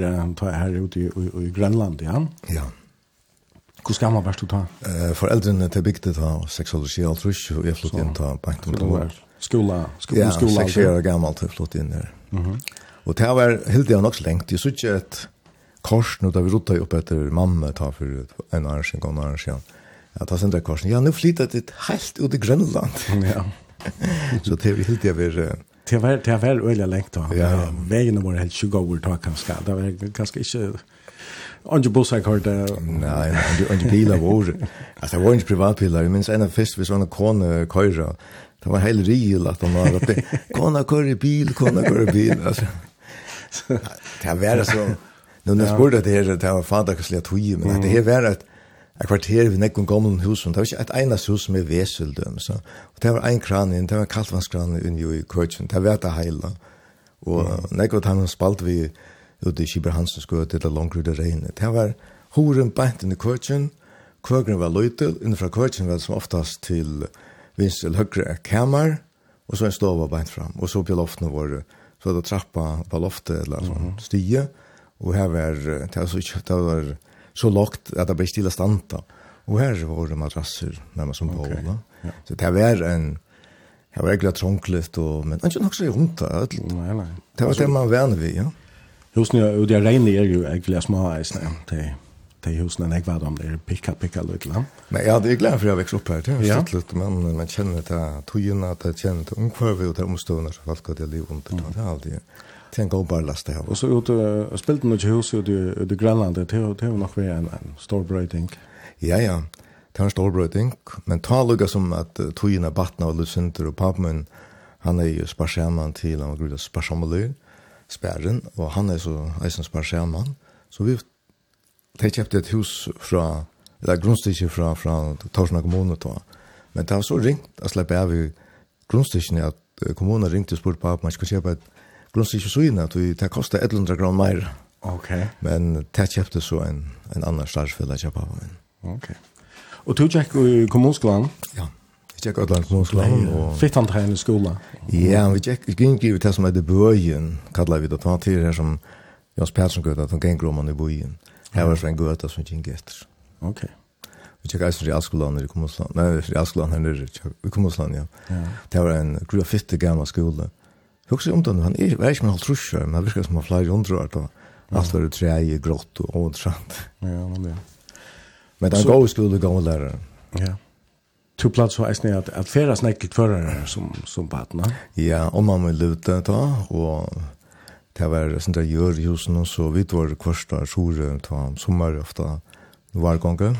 her ute i, i i Grønland, ja? Ja. Hvor skal man være til å ta? Eh, foreldrene til bygde ta 6 år siden, og jeg flyttet inn ta banken det år skola, skola, ja, skola. Ja, seks år gammalt har flott inn her. Mm -hmm. Og det var helt det nok så lengt. Jeg synes ikke et kors nå da vi rotet opp etter mamma ta for en år siden, en år. Ja, ta sendte korsen. Ja, nå flyttet det helt ut i Grønland. ja. så det var helt det var... Det var, det var øyelig lengt då. Ja. Vägen var helt 20 år då kanske. Det var kanske inte Onge bussar kort. Nei, onge bilar var. Altså, det var ikke privatbilar. Jeg minns en av fest vi sånne kone køyra det var helt real att de var uppe. Kona kör i bil, kona kör i bil. Alltså. Det var så, nu när jag spurgade det här, det var fantastiskt att tog men det här var ett ett kvarter vid nekken gamla hus, det var ikke et eneste hus som är väseldöm. Så. Og det var en kran inn, det var en kaltvannskran inn i kursen, det var det hele. Og mm. Neckon han spalt vi ute i Kibber Hansen skoet til det langt ut i regnet. Det var horen bänt inn i kursen, kursen var løytel, innenfra kursen var det som oftast till vinst til høyre er kammer, og så en stov stova beint fram. Og så på loftene våre, så er det trappa på loftet, eller sånn, mm -hmm. stie, og her var, det var så, det var så lågt at det ble stille standa. Og her var det madrasser, nærmest som på, okay. da. Ja. Så det var en, det var egentlig trångligt, og, men ikke nok så rundt det, Nei, nei. Det var det man var vanlig, ja. Husene, og det er regnet er jo egentlig små eisene, det er det husene jag var om, det är picka pikka litt land. Men ja, det er glad for jeg vekst opp her, det er ja. litt, men man kjenner det her togene, det kjenner det omkvarve og det omstående, så folk har det liv under, det er alltid, det er en god barlast det her. Och så ut, uh, något noe til huset ut i Grönland. Det er jo nok en, en stor bröding. Ja, ja, det er en stor brøyding, men ta lukka som at uh, togene och og lusinter og pappen, han er jo sparsaman til, han var grunn av sparsammeløy, sperren, og han er så eisen sparsaman, så vi de kjøpte et hus fra, eller grunnstykke fra, fra Torsna kommune då. Men det var så ringt å slippe av i grunnstykkene at kommunen ringte og spurte på at man skulle kjøpe et grunnstykke så inn at det kostet 100 kroner mer. Okay. Men det kjøpte så en, en annen starsfelle kjøpte av min. Ok. Og du kjøpte i kommunskolen? Ja, jeg kjøpte Ødland kommunskolen. Og... Fitt han til skolen? Ja, vi kjøpte ikke det som heter Bøyen, kallet vi det. Det var tidligere som Jans Persson gøyde at han gikk om i Bøyen. Mm Her var så en gøta som gikk etter. Ok. Vi tjekk eisen realskolan i Kommunsland. Nei, realskolan her nere i Kommunsland, ja. ja. Det var en grua fitte gammal skole. Jeg husker om den, han er, var ikke med halv trusjer, men han virker som han flere hundre år da. Alt var treie, grått og åndrant. Ja, men det. Men det er en god skole, gammel lærere. Ja. Tu plats så eisne at at færa snekkel kvarrar som som barn. Ja, om man vil lute ta og det var sånn der gjør i husen, så vi var kvarsta sjore, ta sommer ofta var vargonge,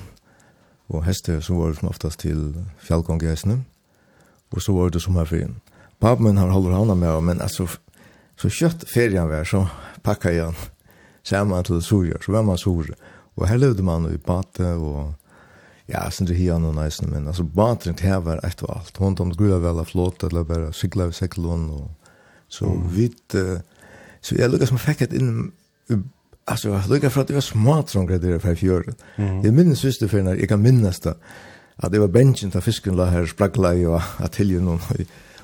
og heste så var som oftast til fjallgonge hestene, og så var det sommerferien. Papen min har holdt hana med, men altså, så kjøtt ferien var, så pakka jeg han, sammen til Surja, så var man Surja, og her levde man i bate, og ja, sen det hian og nice men alltså baten det här var ett och allt. Hon tom gruva väl av flott eller bara cykla ved cykeln och så vitt uh, Så jag lyckas man fick ett in alltså jag lyckas för att det var smart som grejer där för fjärden. Jag minns just det för när jag kan minnas det. Att det var benchen där fisken la här sprackla i och att till någon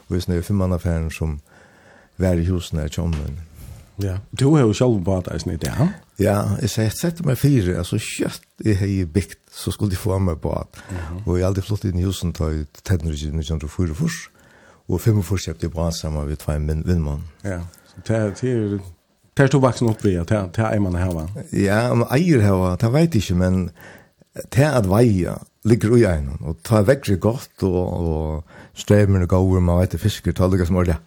och just nu för man affären som var i husen där chommen. Ja, du har jo selv bad deg snitt, ja? Ja, jeg sier, jeg setter meg fire, altså kjøtt jeg har bygd, så skulle de få meg på at. Og jeg har aldri flott inn i husen, til jeg tenner ikke, når jeg kjønner først, og fem og først kjøpte jeg på sammen med tvei min vinnmann. Ja det är det är tobaken upp det det det är man här va. Ja, om eier här det vet inte men det är att vaja ligger i en och ta väck gott och och stämmer och går man vet fiskar tar det som är det.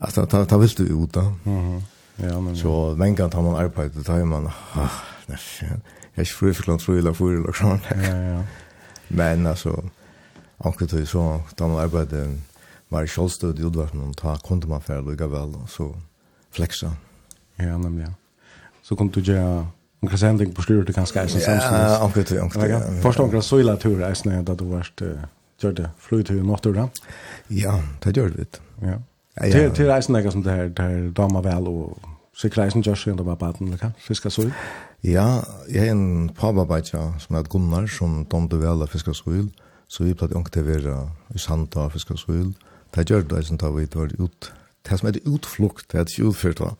Alltså ta ta visst du ut då. Mhm. Ja, men så men kan ta man arbete tar man. Nej, jag skulle förklara tror jag för eller så. Ja, ja. Men alltså anker till så tar man arbete var i Kjolstød i Udvarsen, og ta kunde man færre lukka vel, og så flexa. Ja, nemlig. Så kom du gjøre en krasending på styret til ganske eisen samsnitt. Ja, anker til, anker til. Først anker søyla tur eisen da du varst gjør det flyt i nattura. Ja, det gjør vi. Ja. Ja, til eisen er som det her, det her dama vel og sikra eisen gjør seg enda var baden, eller hva? Fiska søy? Ja, jeg er en pababaitja som heter Gunnar, som domte vel av fiska søy. Så vi platt anker til å være i Santa fiska søy. Det gjør det eisen da vi var ute det som heter utflukt, det heter ikke utfyrt da.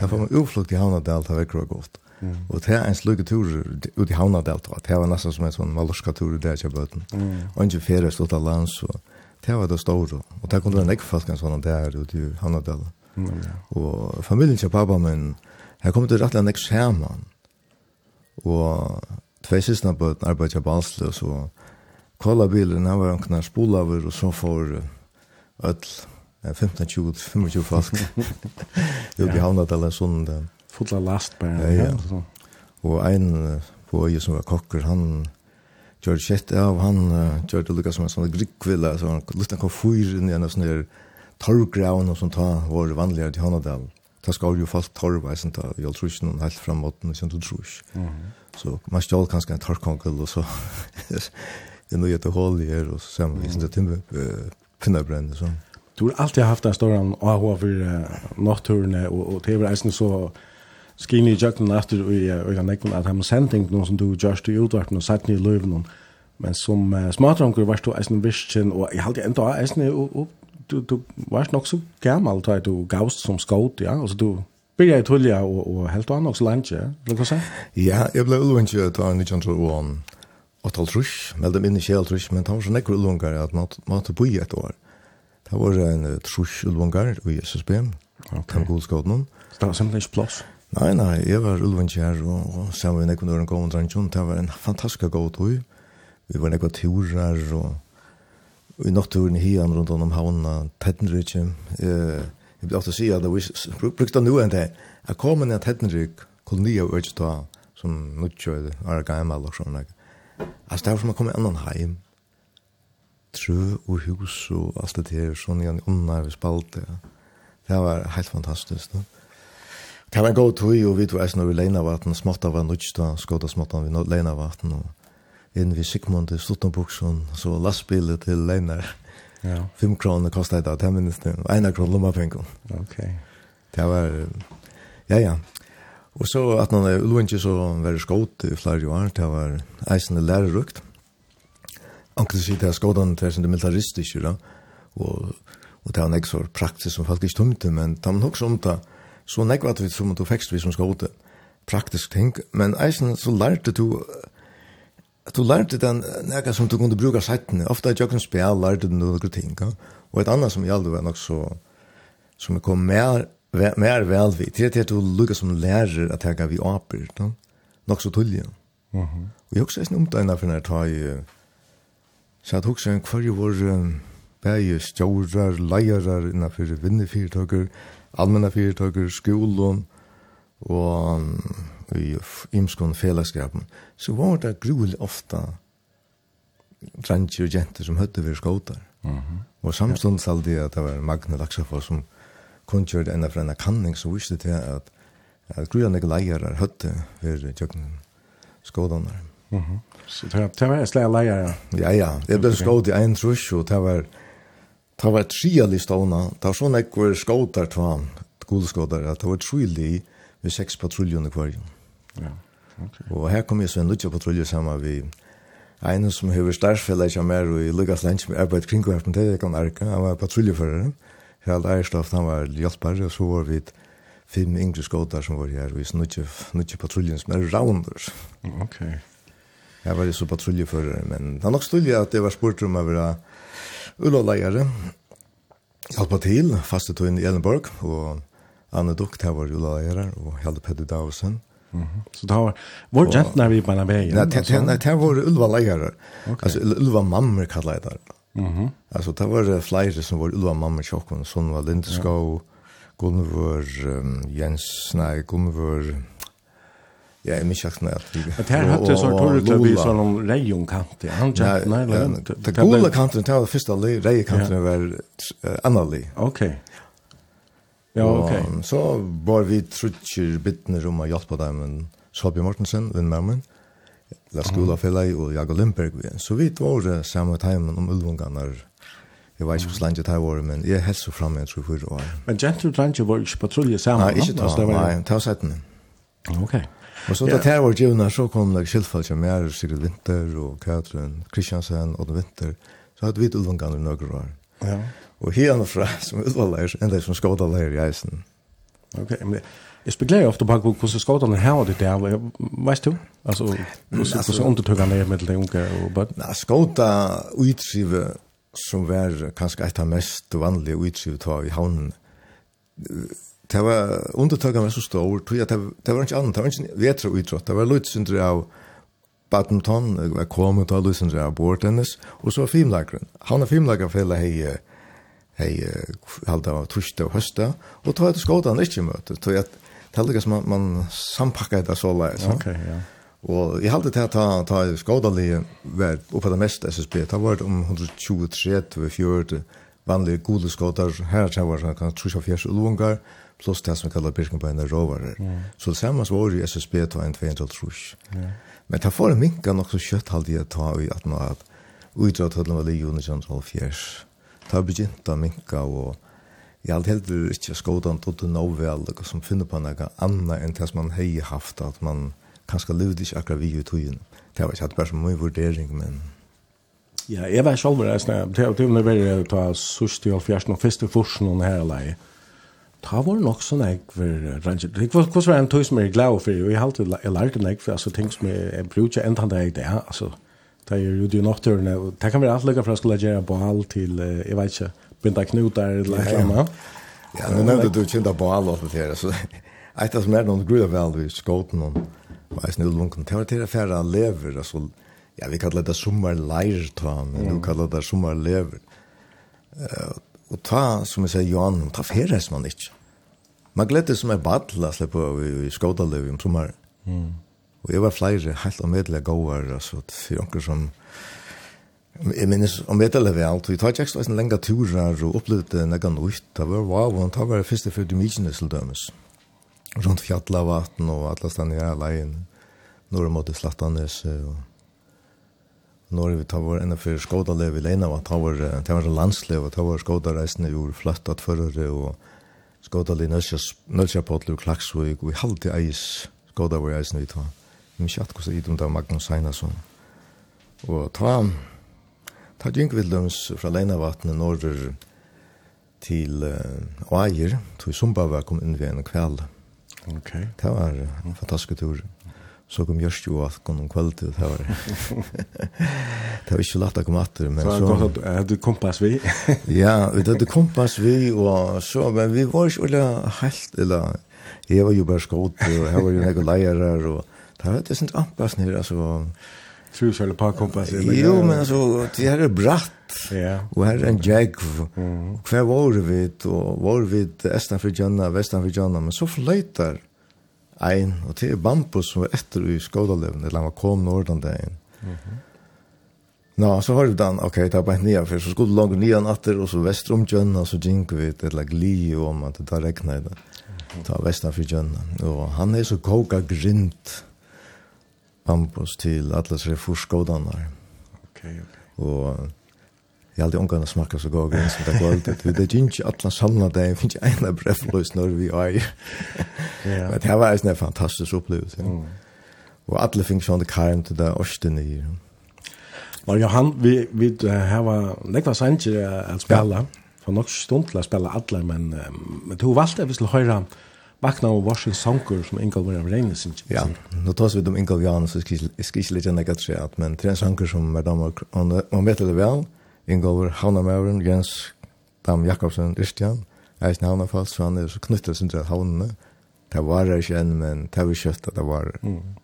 Det får man utflukt i Havnadal, det er vekker godt. Og det er en slukke tur ut i Havnadal, det var nesten som en sånn malorska tur der ikke bøten. Mm. Og ikke ferie stått av lands, og det var det store. Og det kunne være en ekkfalk en sånn der ut i Havnadal. Mm. Og familien til pappa min, her kom det rett og slett sammen. Og tvei sistene bøten arbeidet av balsle, og så kolla bilen, han var en knar spolaver, og så får öll 15, 20, 25 folk. Ut i havnet en sånn. Fulla last bare. Ja, ja. Og ein på øye som var kokker, han gjør kjett av, han gjør det lukka som en sånn grikkvilla, så han lukket kom fyr inn i en sånn her torvgraun og sånn ta vår vanligere til Hanadal. Ta skal jo fast torv, jeg sånn ta, jeg tror ikke noen helt frem mot den, sånn du tror ikke. Så man stjal kanskje en torvkonkel, og så det er noe etter hål i her, og så ser man, vi sånn til timme, pinnerbrenn sånn du har alltid haft en stor AH för uh, nattturene, och, och det var eisen så skinny jökna efter i kan nekon att han sent ting någon som du just i utvarten och satt ni i löven men som uh, smartranker varst du eisen visken och jag hade ändå eisen och, du, du varst nok så gammal då du gavst som skåt ja alltså du byrja i tullja og, og helt annet også landje, vil du si? Ja, jeg ble ulvendt ulvendje ta 1901 og tal trus, meldde meg inn i kjel trus, men det var så nekker ulvendje at man måtte bo i et år. Det var en uh, trus ulvangar i SSB, okay. de godskådene. Så det var simpelthen ikke plass? Nei, nei, jeg var ulvankjær, og, og sammen med nekvendøren kom og drangjon, det var en fantastisk god tog. Vi var nekva turer, og i natturen hian rundt om havna, Tettenrykje. Eh, jeg vil ofte si at vi brukte nu enn det. Jeg kom inn i Tettenryk, koloni av øyne som nukkjøyde, er gammel og sånn. Altså, det var som å komme i annan heim trø og hus og alt det her, sånn igjen unna vi spalte. Det var helt fantastisk. No? Det var en god tøy, og vi tog eisen over Leinavatn, småtta var nødsta, skåta småtta vi Leinavatn, og inn vi Sigmund i Stuttenbuksen, så lastbilet til Leinar. Ja. Fem kroner kostet det, det minnes det, og en kroner lommapengen. Ok. Det var, ja, ja. Og så at man er ulvendig så var det skått i flere år, det var eisen lærerukt. Mm Anker sier det er skådan til sin militaristiske, da, og, og det er nek så praktisk som faktisk tumte, men det er nok som det, så nekvat det som du fekst vi som skåde, praktisk ting, men eisen så lærte du, du lærte den nekka som du kunne bruka seitene, Ofta i jøkken spil, lærte du noen ting, ja? og et annet som gjaldt var nok så, som jeg kom mer, mer velvid, til at du lukka som lærer at jeg gav i apyr, no? nok så tullig, Mhm. Mm -hmm. Og jeg også er snumt for når jeg tar Så jeg tok seg en kvar i vår bæge stjårar, leierar innenfor vinnefyrtøkker, allmenna fyrtøkker, skolen og i imskon fellesskapen. Så var det gruelig ofta drangjer og jenter som høtte vi skåtar. Mm -hmm. Og samstånd salde jeg at det var Magne Laksafo som kun det enda fra en kanning som viste til at, at gruelig leierar høyde vi skåtar. Mm -hmm. Så det var en slag leier? Ja, ja. ja. Det ble skått i en trus, og det var, det var tre av listene. Det var sånn jeg var skått der til han, skoleskått at det var trylig ved seks patruljer i kvarjen. Ja, ok. Og her kom jeg så en lutsja patruljer sammen vi en som hever stærfella ikke mer og i Lukas Lensk med arbeid kring hverpen til jeg kan arka, han var patruljefører. Herald Eierstoff, han var hjelpare, og så var vi et fem yngre skåtar som var her, og vi snutje patruljen som er rounders. Ok. Jeg var jo så patruljefører, men det er nok stille at jeg var spurt om å være ulovleiere. Hjalpa til, faste tog inn i Edinburgh, og Anne Dukt, her var ulovleiere, og Hjalde Petter Davesen. Mm -hmm. Så det var, vår det når vi på denne veien? Nei, det det, det var ulovleiere. Okay. Altså, ulovmammer kallet jeg det. Mm -hmm. Altså, det var flere som var ulovmammer tjokken, sånn var Lindeskov, ja. Gunvor, um, Jens, nei, Gunvor, Ja, jeg minns ikke at vi... At her hatt det sånn torret til bli sånn om reion kant, ja, han kjent, nei, nei, nei. Det gula kanten, det var det første li, reion kanten var anna li. Ok. Ja, ok. Så var vi trutjer bittner om å hjelpe dem, men Solbjørn Mortensen, Linn Mermen, La Skola Fellai og Jago Lindberg. Så vi var det samme timen om ulvungarna Jeg vet ikke hvordan det her var, men jeg helst så fremme, jeg tror, for år. Men Gentle Drange var ikke patrulje sammen? Nei, ikke da, nei, ta oss etter. Ok. Og så det här var givna, så kom det skylfall som er Sigrid Winter og Katrin Kristiansen og Winter. Så hadde vi ett i noen år. Ja. Og här fra, som er en del som skådalär i eisen. Okej, okay, men Jag speglar ofte på hur her har det der, veist du? altså hur undertökarna er med de unge og bøtt? Nej, skåda utrive som var kanskje et av mest vanlige utrive ta i havnen det var undertøkene var så stor, tror jeg, det, det var ikke annet, det var ikke vetra utrått, det var lødsindre av badminton, det var kommet av lødsindre av bordtennis, og så filmlagren. Han er filmlagerfellet hei, hei, halda av torsdag og høsta, og tog jeg til skådan ikke møte, tog jeg, det er som man, man sampakket det så leis. Ja? Ok, ja. Og jeg halte til at ta, ta skådalige var oppe det meste SSB, det var om 123-40 vanlige gode skådar, her var det kan trusja fjers ulungar, plus det som vi kallar Birkenbeina råvarer. Så det samme var det SSB ta en 200 trus. Men det får en minka nok så kjøtt halde jeg ta i at nå at utdrag til var lige under kjønns halv fjers. Ta begynt å minka og jeg hadde heller ikke skådan til det nåvel som finner på noe annet enn det som man hei haft at man kanskje levde ikke akkurat vi i tøyen. Det var ikke hatt bare som mye vurdering, men... Ja, jeg var selv reisende. Det var veldig ta sørst i halv fjers, og første forsen og her leie. Ta var nok sånn jeg for ranger. Hvordan var en tog som jeg er glad for? og Jeg har alltid lært en jeg for altså, ting som jeg jeg bruker enda det jeg det er. Altså, det er jo de nokturene. og Det kan være alt lykke for å skulle gjøre ball til, jeg vet ikke, binda knutar eller et eller annet. Ja, nu nevnte du kjent på ball alt det her. Så et av som er noen grunn av vel vi skåten om veis nødlunken. Det var til å fære lever, altså, ja, vi kallar det sommerleirtan, men du kallar det sommerlever. Og ta, som jeg sier, Johan, ta feres man ikke. Man gledde som er badla, slipper på i i Skådaløv om sommeren. Mm. Og jeg var flere helt omvedelig gåver, altså, for noen som... Jeg minnes omvedelig vel, og jeg tar ikke ekstra en lenge turer og opplevde noe nytt. Det var wow, og det var første for Dymikene til dømes. Rundt fjallavatn og alle stedene i leien. Når jeg måtte slattanes og når vi tar vår enda for skådalev i Leina, og tar vår, tar vår landslev, og tar vår skådareisene jo flyttet førere, og skådalev i og Klaksvig, og vi halte eis skådareisene vi tar. Vi minns ikke hvordan idom det var Magnus Einarsson. Og ta, ta Gynkvidlums fra Leinavatnet norr til uh, Oair, tog Sumba var kom inn ved en kveld. Ok. Det var en fantastisk tur. Mm så kom just ju att kom om kvällt det var det var inte lätt att komma åter men så så hade kompass vi ja vi hade kompass vi och så men vi var ju eller helt eller jag var ju bara skott och här var ju några lejare och det var det sånt anpass ner alltså Tror själv på kompass Jo men alltså det här är bratt Ja. Och här är en jag. Kvar var vi och var vi östan för Janna, västan för Janna men så flöjtar ein, og det er Bambus som var etter i skådalevn, eller han var kom nordan dagen. ein. Nå, så har vi den, ok, det er bare nye, for så skulle du langt nye natter, og så vestrom om så gikk vi til eller gli om at det regnet i det. Ta vestan for Gjønna. Og han er så koka grint Bambus til atlas reforskådene. Ok, ok. Og Jag hade ungarna smaka så gå grins som det kvalitet. Det är inte alla samla det, det finns ena brefflös när vi är. Men det var en fantastisk upplevelse. Mm. Och alla fick sån det karm till det orsten i. Var Johan, vi, vi här var nekva sanger att spela. For nok stund til å spela alle, men, men du valgte vi skulle høyre Vakna og Varsin sanger som Ingal var av Reine sin Ja, nå tas vi om Ingal Jan, så skal jeg skal ikke litt enn jeg men det er en Sankur som er damer, og man vet det vel, Ingolver Havnamauren, Jens Dam Jakobsen, Kristian, eisen Havnafall, så han er så knyttet sin til havnene. Det var det ikke enn, men det var kjøtt at det var. Mm.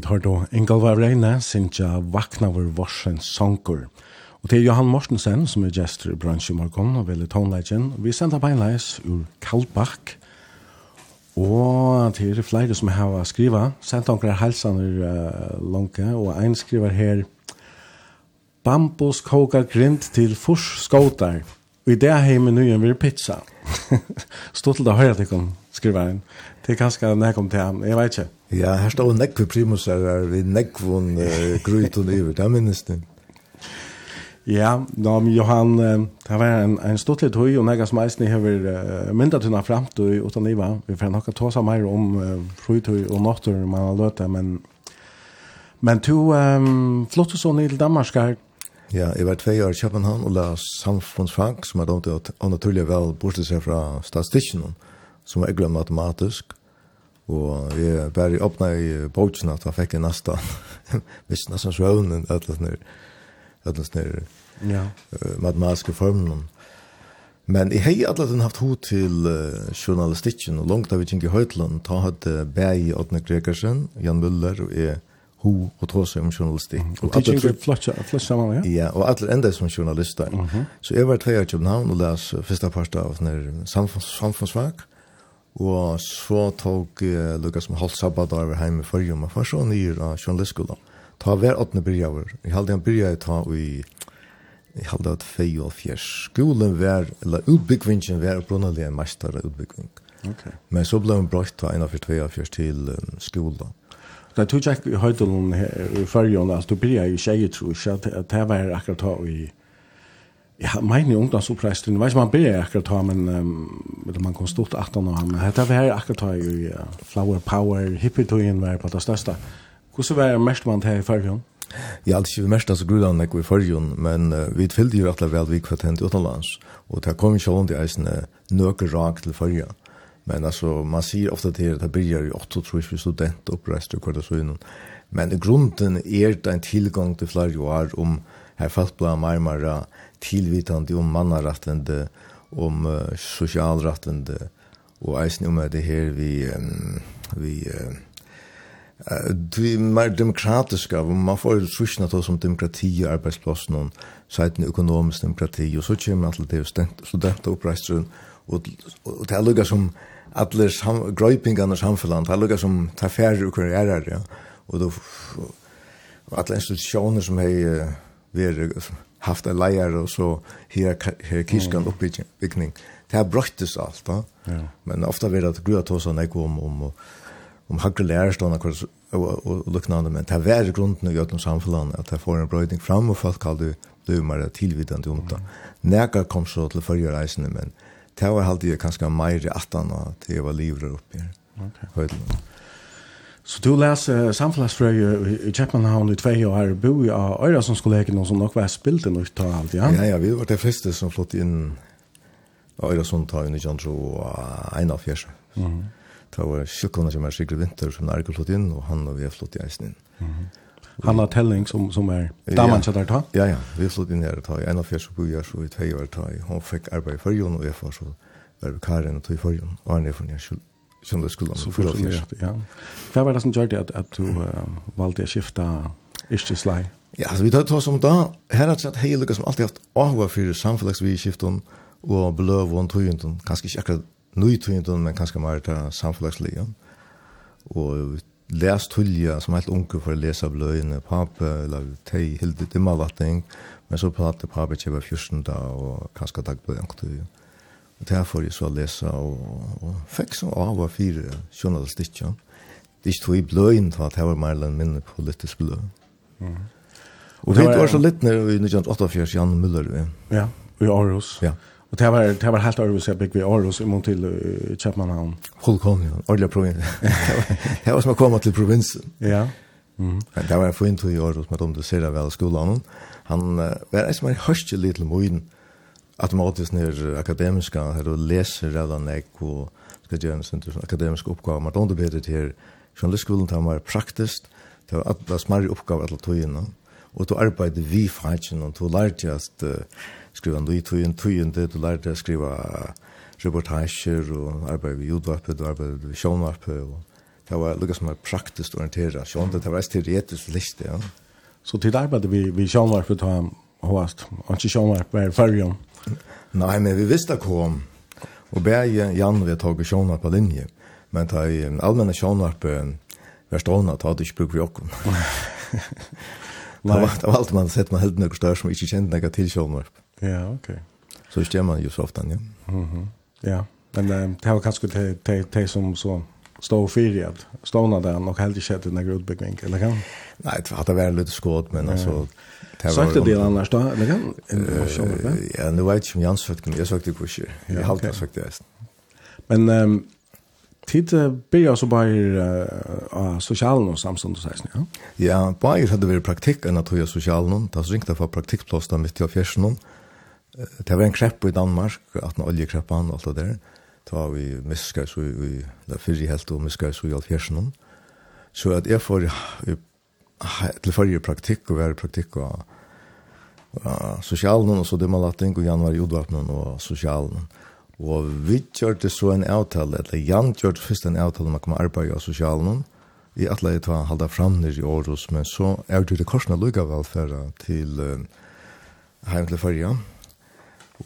vi tar då Engalvar Reine, Sintja Vaknaver Vorsen Sonkur. Og til Johan Mortensen, som er gestor i bransjen morgen, og veldig tonelegen. Vi sender beinleis ur Kaldbakk, og til er flere som har skriva, sendt omkring helsaner uh, langt, og ein skriver her, Bambus koka grint til furs skåtar, og i det heimen nøyen vil pizza. Stått til å høre at jeg kan skriva. Det er kanskje nekom til han. jeg vet ikke. Ja, her står nekve primusar, her, vi nekvun uh, grytun iver, det er minnes det. Ja, da Johan, det var en, en stort litt høy, og nega som eisen jeg har uh, myndet henne frem og utan iva. Vi får nokka tåsa meir om uh, frutøy og nåttur man har løte, men men to um, flott og sånn i Danmark her. Ja, jeg var tvei år i København og la samfunnsfag, som er domt å naturlig vel bortsett seg fra statistikken, som er glemt matematisk, Og jeg bare åpna i boksen at jeg fikk en nasta. Hvis nesten svøvnen, et eller annet snir, ja. uh, matematiske formen. Men jeg har alle den haft hod til uh, journalistikken, og langt av ikke i Høytland, ta hatt uh, Bæg Åtne Gregersen, Jan Møller, og jeg ho og tåse om journalistikk. Mm. Og teaching er flott sammen, ja? Ja, og alle enda som journalister. Mm -hmm. Så jeg var tvei av København og les uh, første part av samfunnsfag, Og så tok uh, Lukas med halv sabbat over hjemme i Førjum, og først så nye av journalistskolen. Ta hver åttende byrjaver. Jeg halde han byrja ta i jeg halde at fei og fjers. Skolen var, eller utbyggvingen var opprunnelig en mester av utbyggving. Okay. Men så ble han brøtt ta en av fyrt vei og fjers til um, skolen. Det tog jeg i høytelen i Førjum, altså du byrja i tjeje, tror jeg, at det var akkurat ta i Ja, min ungdomsupprästen, vet man ber akkurat ta men um, man kom stort 18 år men hetta var akkurat ta ju ja, flower power hippie tojen var på det största. Hur så var mest man här i förrjun? Ja, alltså vi mest alltså grudan när vi förrjun men uh, vi fyllde ju rätt väl vi kvartent utomlands och det kom ju sjön eisen är rak till förrjun. Men alltså man ser ofta till att det blir ju 8 tror jag student upprest och det så innan. Men grunden är det en tillgång till flera år om här fast bland marmara tilvitande om mannarettende, om uh, sosialrettende, og eisen om det her vi, um, vi uh, Det er mer demokratisk og man får trusjene til som demokrati og arbeidsplassen og seiten økonomisk demokrati, og så kommer man til det studentoppreisteren, og, og det er lukket som alle sam, grøypingene i samfunnet, det er lukket som tar færre og karrierer, ja. og, det, og alle institusjoner som har vært haft en leier og så hierarkiskan mm. oppbyggning. Det har brøttes alt, da. Ja. Men ofta er det at grua tås han ikke om, om, om hagre lærerstående og, og, og, og luknande, men det har vært grunden i gøtten samfunnet at det får en brøyding fram og folk kallet dømere tilvidende om det. Mm. Kom så til førre reisende, men det var alltid kanskje mer i 18 til jeg var livrer oppi her. Okay. Så du läser samfällsfröje i Köpenhamn i två år, bo i Öra som skulle äga någon som nog var spilt i något tal allt, ja? Ja, ja, vi var det första som flott in Öra som tar in i Jantro och en av fjärs. Mm. Det var kyrkorna som er Sigrid vinter som Erkel flott in och han och vi har flott i eisen in. Mm. Han har telling som, som er damen som där ta? Ja, ja, vi har flott in här ta i en av fjärs och bo i Öra så i två år ta i. Hon fick arbeid i förrjön och jag får så var vi karen och tog i förrjön och han är från Jönskjöld journalistskolan. Så förstått, ja. Hva var det som gjør det at, at du uh, valde att skifta yrkeslag? Ja, altså, vi tar oss som da. Her har jag hej Lucas som alltid haft ahua för samfunnsvidskiften og beløv og tøyentun. Kanskje ikke akkurat nu tøyentun, men kanskje mer til samfällagsligan. Og läs tulja som helt unge för att läsa blöjene, pappa eller tej, hilde dimmavatning. Men så pratade pappa tjeva fjörsunda och kanske dagblöjene. Og det her får jeg så lese, og, og fikk så av og fire journalistikk. Det er ikke tog i bløyen for at her var eller mindre politisk bløy. Mm. Og det var så litt nere i 1948, Jan Müller. Ja, i Aarhus. Ja. Og det var, det var helt Aarhus, jeg bygde i Aarhus, i mån til uh, Kjøpmannhavn. Holkolm, ja. Ordelig provins. det var som å komme til provinsen. Ja. Mm. Det var en fin tur i Aarhus, med om du ser det vel skolen. Han uh, var en som var hørst litt til moden automatiskt ner akademiska här och läser redan när och ska göra en sån akademisk uppgåva. Men då blir det här journalistskolan tar mer praktiskt. Det var alla smärre uppgåvor alla tojen och då arbetade vi fajchen och då lärde jag att skriva ändå i tojen tojen det då lärde jag skriva reportager och arbetade vid ljudvappet och arbetade vid sjönvappet och det var lika som mer praktiskt orienterat sjön det var ett teoretiskt liste ja. Så till arbete vi vi sjönvappet har hoast. Och inte sjönvappet är färgen. Nei, men vi visste kom. Og bæg Jan vi tog sjånar på linje. Men ta i allmänna sjånar på verstående ta det ikke bruk vi okkom. Det var alt man sett man helt nøkker større som ikke kjente nekka til sjånar. Ja, ok. Så stemmer man jo så ofte, ja. Mm -hmm. Ja, men um, det var kanskje det, det, det som så stå fyrig at stående den og helt ikke kjent nekka utbyggning, eller kan? Nei, det var det var litt skåd, men altså... Ja var- det det annars då? Eller kan? Ja, nu vet jag om Jans sagt, men jag sagt det kurser. Jag har alltid sagt det. Men um, tid börjar så bara uh, socialen och samstånd och sådär, ja? Ja, bara hade vi praktik än att höja socialen. Det ringte ringt för praktikplås där mitt i fjärsen. Det var en krepp i Danmark, att en oljekrepp och allt det där. Det var vi miskar så i, det fyrre helt och miskar så i all fjärsen. Så att jag får til forrige praktikk og være praktikk og uh, sosialen og så det man lagt inn og januar i Udvartnen og sosialen. Og vi gjørte så en avtale, eller Jan gjørte først en avtale om å komme arbeid av sosialen. I alle jeg tar halda fram nir i Århus, men så er det korsene lukka velferda til uh, heim til forrige.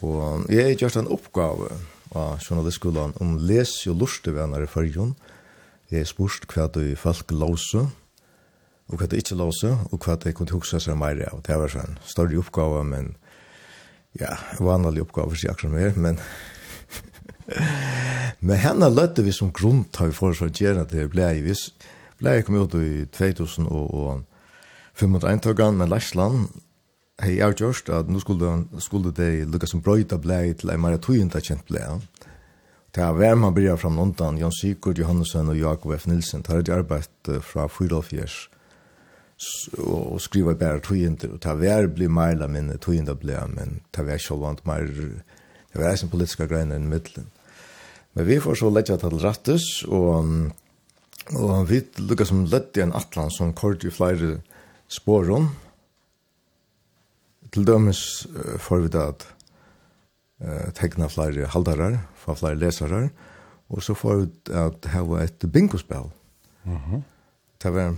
Og jeg har gjort en oppgave av journalistskolen om les og lorte venner i forrige. Jeg har spurt hva du folk låser, og hva det ikke låse, og hva det kunne hukse seg mer av. Det var sånn større oppgave, men ja, vanlig oppgave for seg akkurat mer, men men henne løtte vi som grunn til vi foreslår å gjøre det ble jeg viss. Ble jeg kom ut i 2000 og, 2005-tøkken med Læsland, hei jeg gjørst at nå skulle, skulle det lukka som brøyta blei til en mer tøyenda kjent blei. Det er hver man bryr fram London, Jan Sikord Johannesson og Jakob F. Nilsen, Det tar et arbeid fra 4-4 og skriva bare tøyinter og ta vær bli meila men tøyinda ble, men ta vær sjålvant meir det var ein politiska grein i middelen men vi får så letja til rattus og og vi lukka som lett i en atlan som kort i flere sporon til dømes får vi det at uh, tegna flere haldarar, få flere lesarar og så får vi at hava et bingospel. Mm det var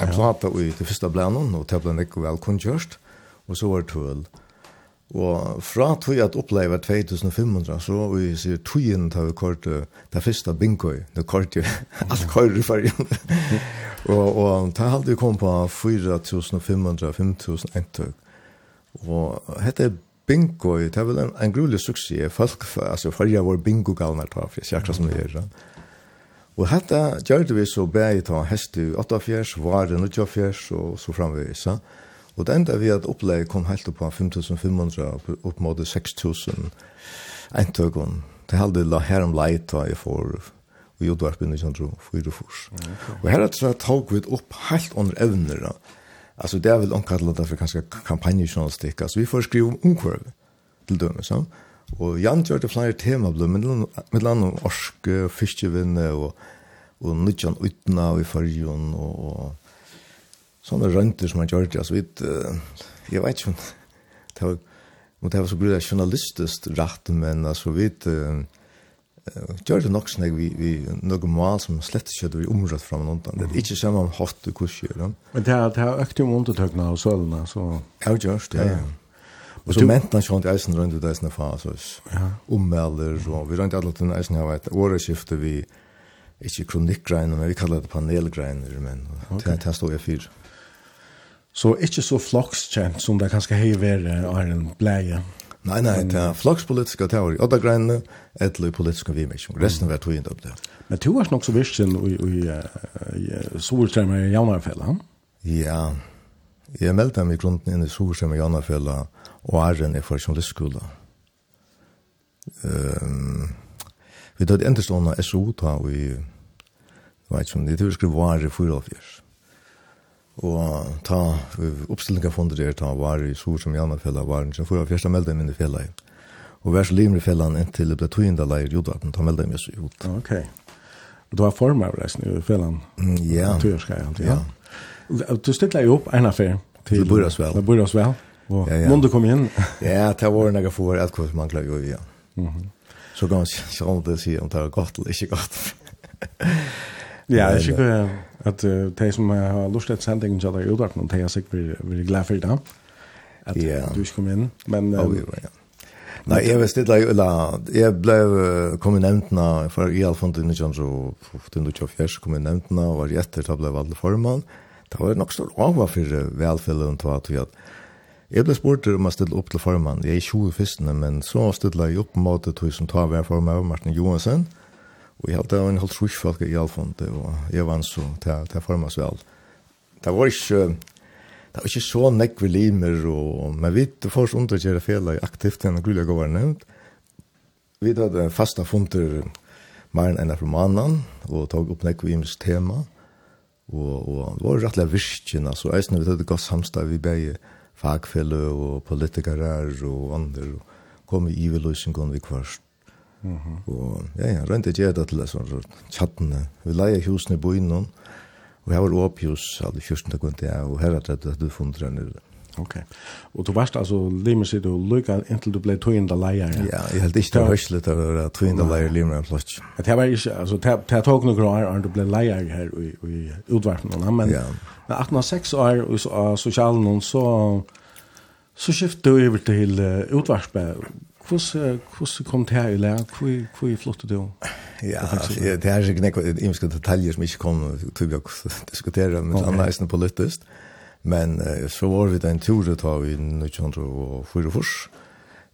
en plata i det første blænen, og det ble ikke vel kunngjørst, og så var det tøl. Og fra tog jeg at oppleve 2500, så vi sier togjen til vi korte det første bingøy, det korte alt korte i fargen. og, og det hadde vi kommet på 4500, 5000 entøk. Og hette bingøy, det er vel en, en grulig suksess. Folk, altså fargen var bingo-galner, for jeg, akkurat som det gjør. Og hetta gjørte vi så bæg ta hest i 8-4, varen og 8-4 og så framvis. Og det enda vi at opplegg kom helt opp på 5500 opp mot 6000 eintøkken. Det halde la her om leit da jeg for og jordvarpen i kjentro fyra fors. Og her er det tog vi opp helt under evner da. Altså det er vel omkallet for kanskje kampanjejournalistikk. Altså vi får skrive om omkvarve til dømes. Ja? Og Jan gjør det flere tema, med land om orske, fiskevinne, og, og nødjan utna i fargen, og, og sånne rønter som han gjør det. Altså, vi, jeg vet ikke, om det var, og det var så blir det journalistisk rett, men altså, vi gjør det nok sånn, vi, vi noen mal som slett ikke hadde vi området frem og noe. Det er ikke samme om hatt og kursgjør. Men det er økt jo om undertøkene av sølene, så... Ja, gjør det, ja. ja. Och så mentan sånt eisen runt det eisen fasos. Ja. Ommelder och vi runt alla den eisen har ett årskifte vi inte kronikgreiner, men vi kallar det panelgreiner, men okay. det här står jag fyra. Så inte så flockskjent som det kanske har varit av en bläge? Nei, nei, det er flakspolitiske teori, og det greinene, etter politiske vimisjon. Resten var tog inn opp det. Men du var nok så visst sin i i Solstrømmer i Janarfella? Ja, jeg meldte meg i grunden inn i Sorsheim i Janarfella, og og æren er for journalistskola. Um, vi tar tatt endestående SO ta vi, jeg vet ikke om det, det skulle være for avgjørs. Og ta oppstillinga fonder der, ta var i sor som gjerne fella, var i for avgjørs, da meldte jeg mine fella i. Og vær så limer i fellan inntil det ble tøyende leir jordvatten, ta meldte jeg meg så ut. Ok. Og du har av reisen i fellan? Mm, ja. Tøyerskei, ja. ja. Du stiller jo opp en affær til... Det burde oss vel. Det burde oss vel. Och ja, ja. Måndag kom in. ja, det var några för att kurs man klarar ju igen. Mhm. Så ganska så om det ser om det är gott eller inte gott. Ja, det at uh, de som har lust att sända in jag ut att de är sikkert blir glad for det. Att du ikke kom inn. men oh, ja. Nej, jag visste det la jag blev kom nämnt när för i alla fall inte så så den du chef kom nämnt og var jätte det blev valgt formann. Det var nog så var för at vi att Jeg ble spurt om jeg stille opp til formann. Jeg er 20 fyrstene, men så stille jeg opp mot det som tar hver formann av Martin Johansen. Og jeg hadde en halv trus folk i fondet, og jeg vann så til, til formanns vel. Det var ikke, det var ikke så nekve limer, og, men vi får så undergjøre fela aktivt enn grulig å være nevnt. Vi hadde fasta funter mer enn fra mannen, og tog opp nekve imens tema. Og, og det var rettelig virkene, så eisen vi hadde gått samstad vi begge fagfelle og politikere og andre, og kom i iveløsningen vi kvarst. Mm -hmm. Og ja, ja, rent ikke jeg det til det sånn, tjattene. Vi leier husene i byen, og her var åpjus, alle 14. kvintet, og her er det du funnet den nere. Okej. Okay. Och du varst altså limer sitt og lykka inntil du blev två ända lejer. Ja, det helt inte hörslet över två ända lejer limmer plats. Att Det var ju alltså ta tog några år och du blev leier her i i utvarpen men ja. Men 1806 år så social någon så så skiftet du over til uh, utvarpen. Hvordan, hvordan kom det her i lä? Hvor hur flyttade du? Ja, det er ikke ju några detaljer som ikke kom til å diskutere, men annars är det politiskt. Men eh, så var vi den tur ta vi 1904 fors.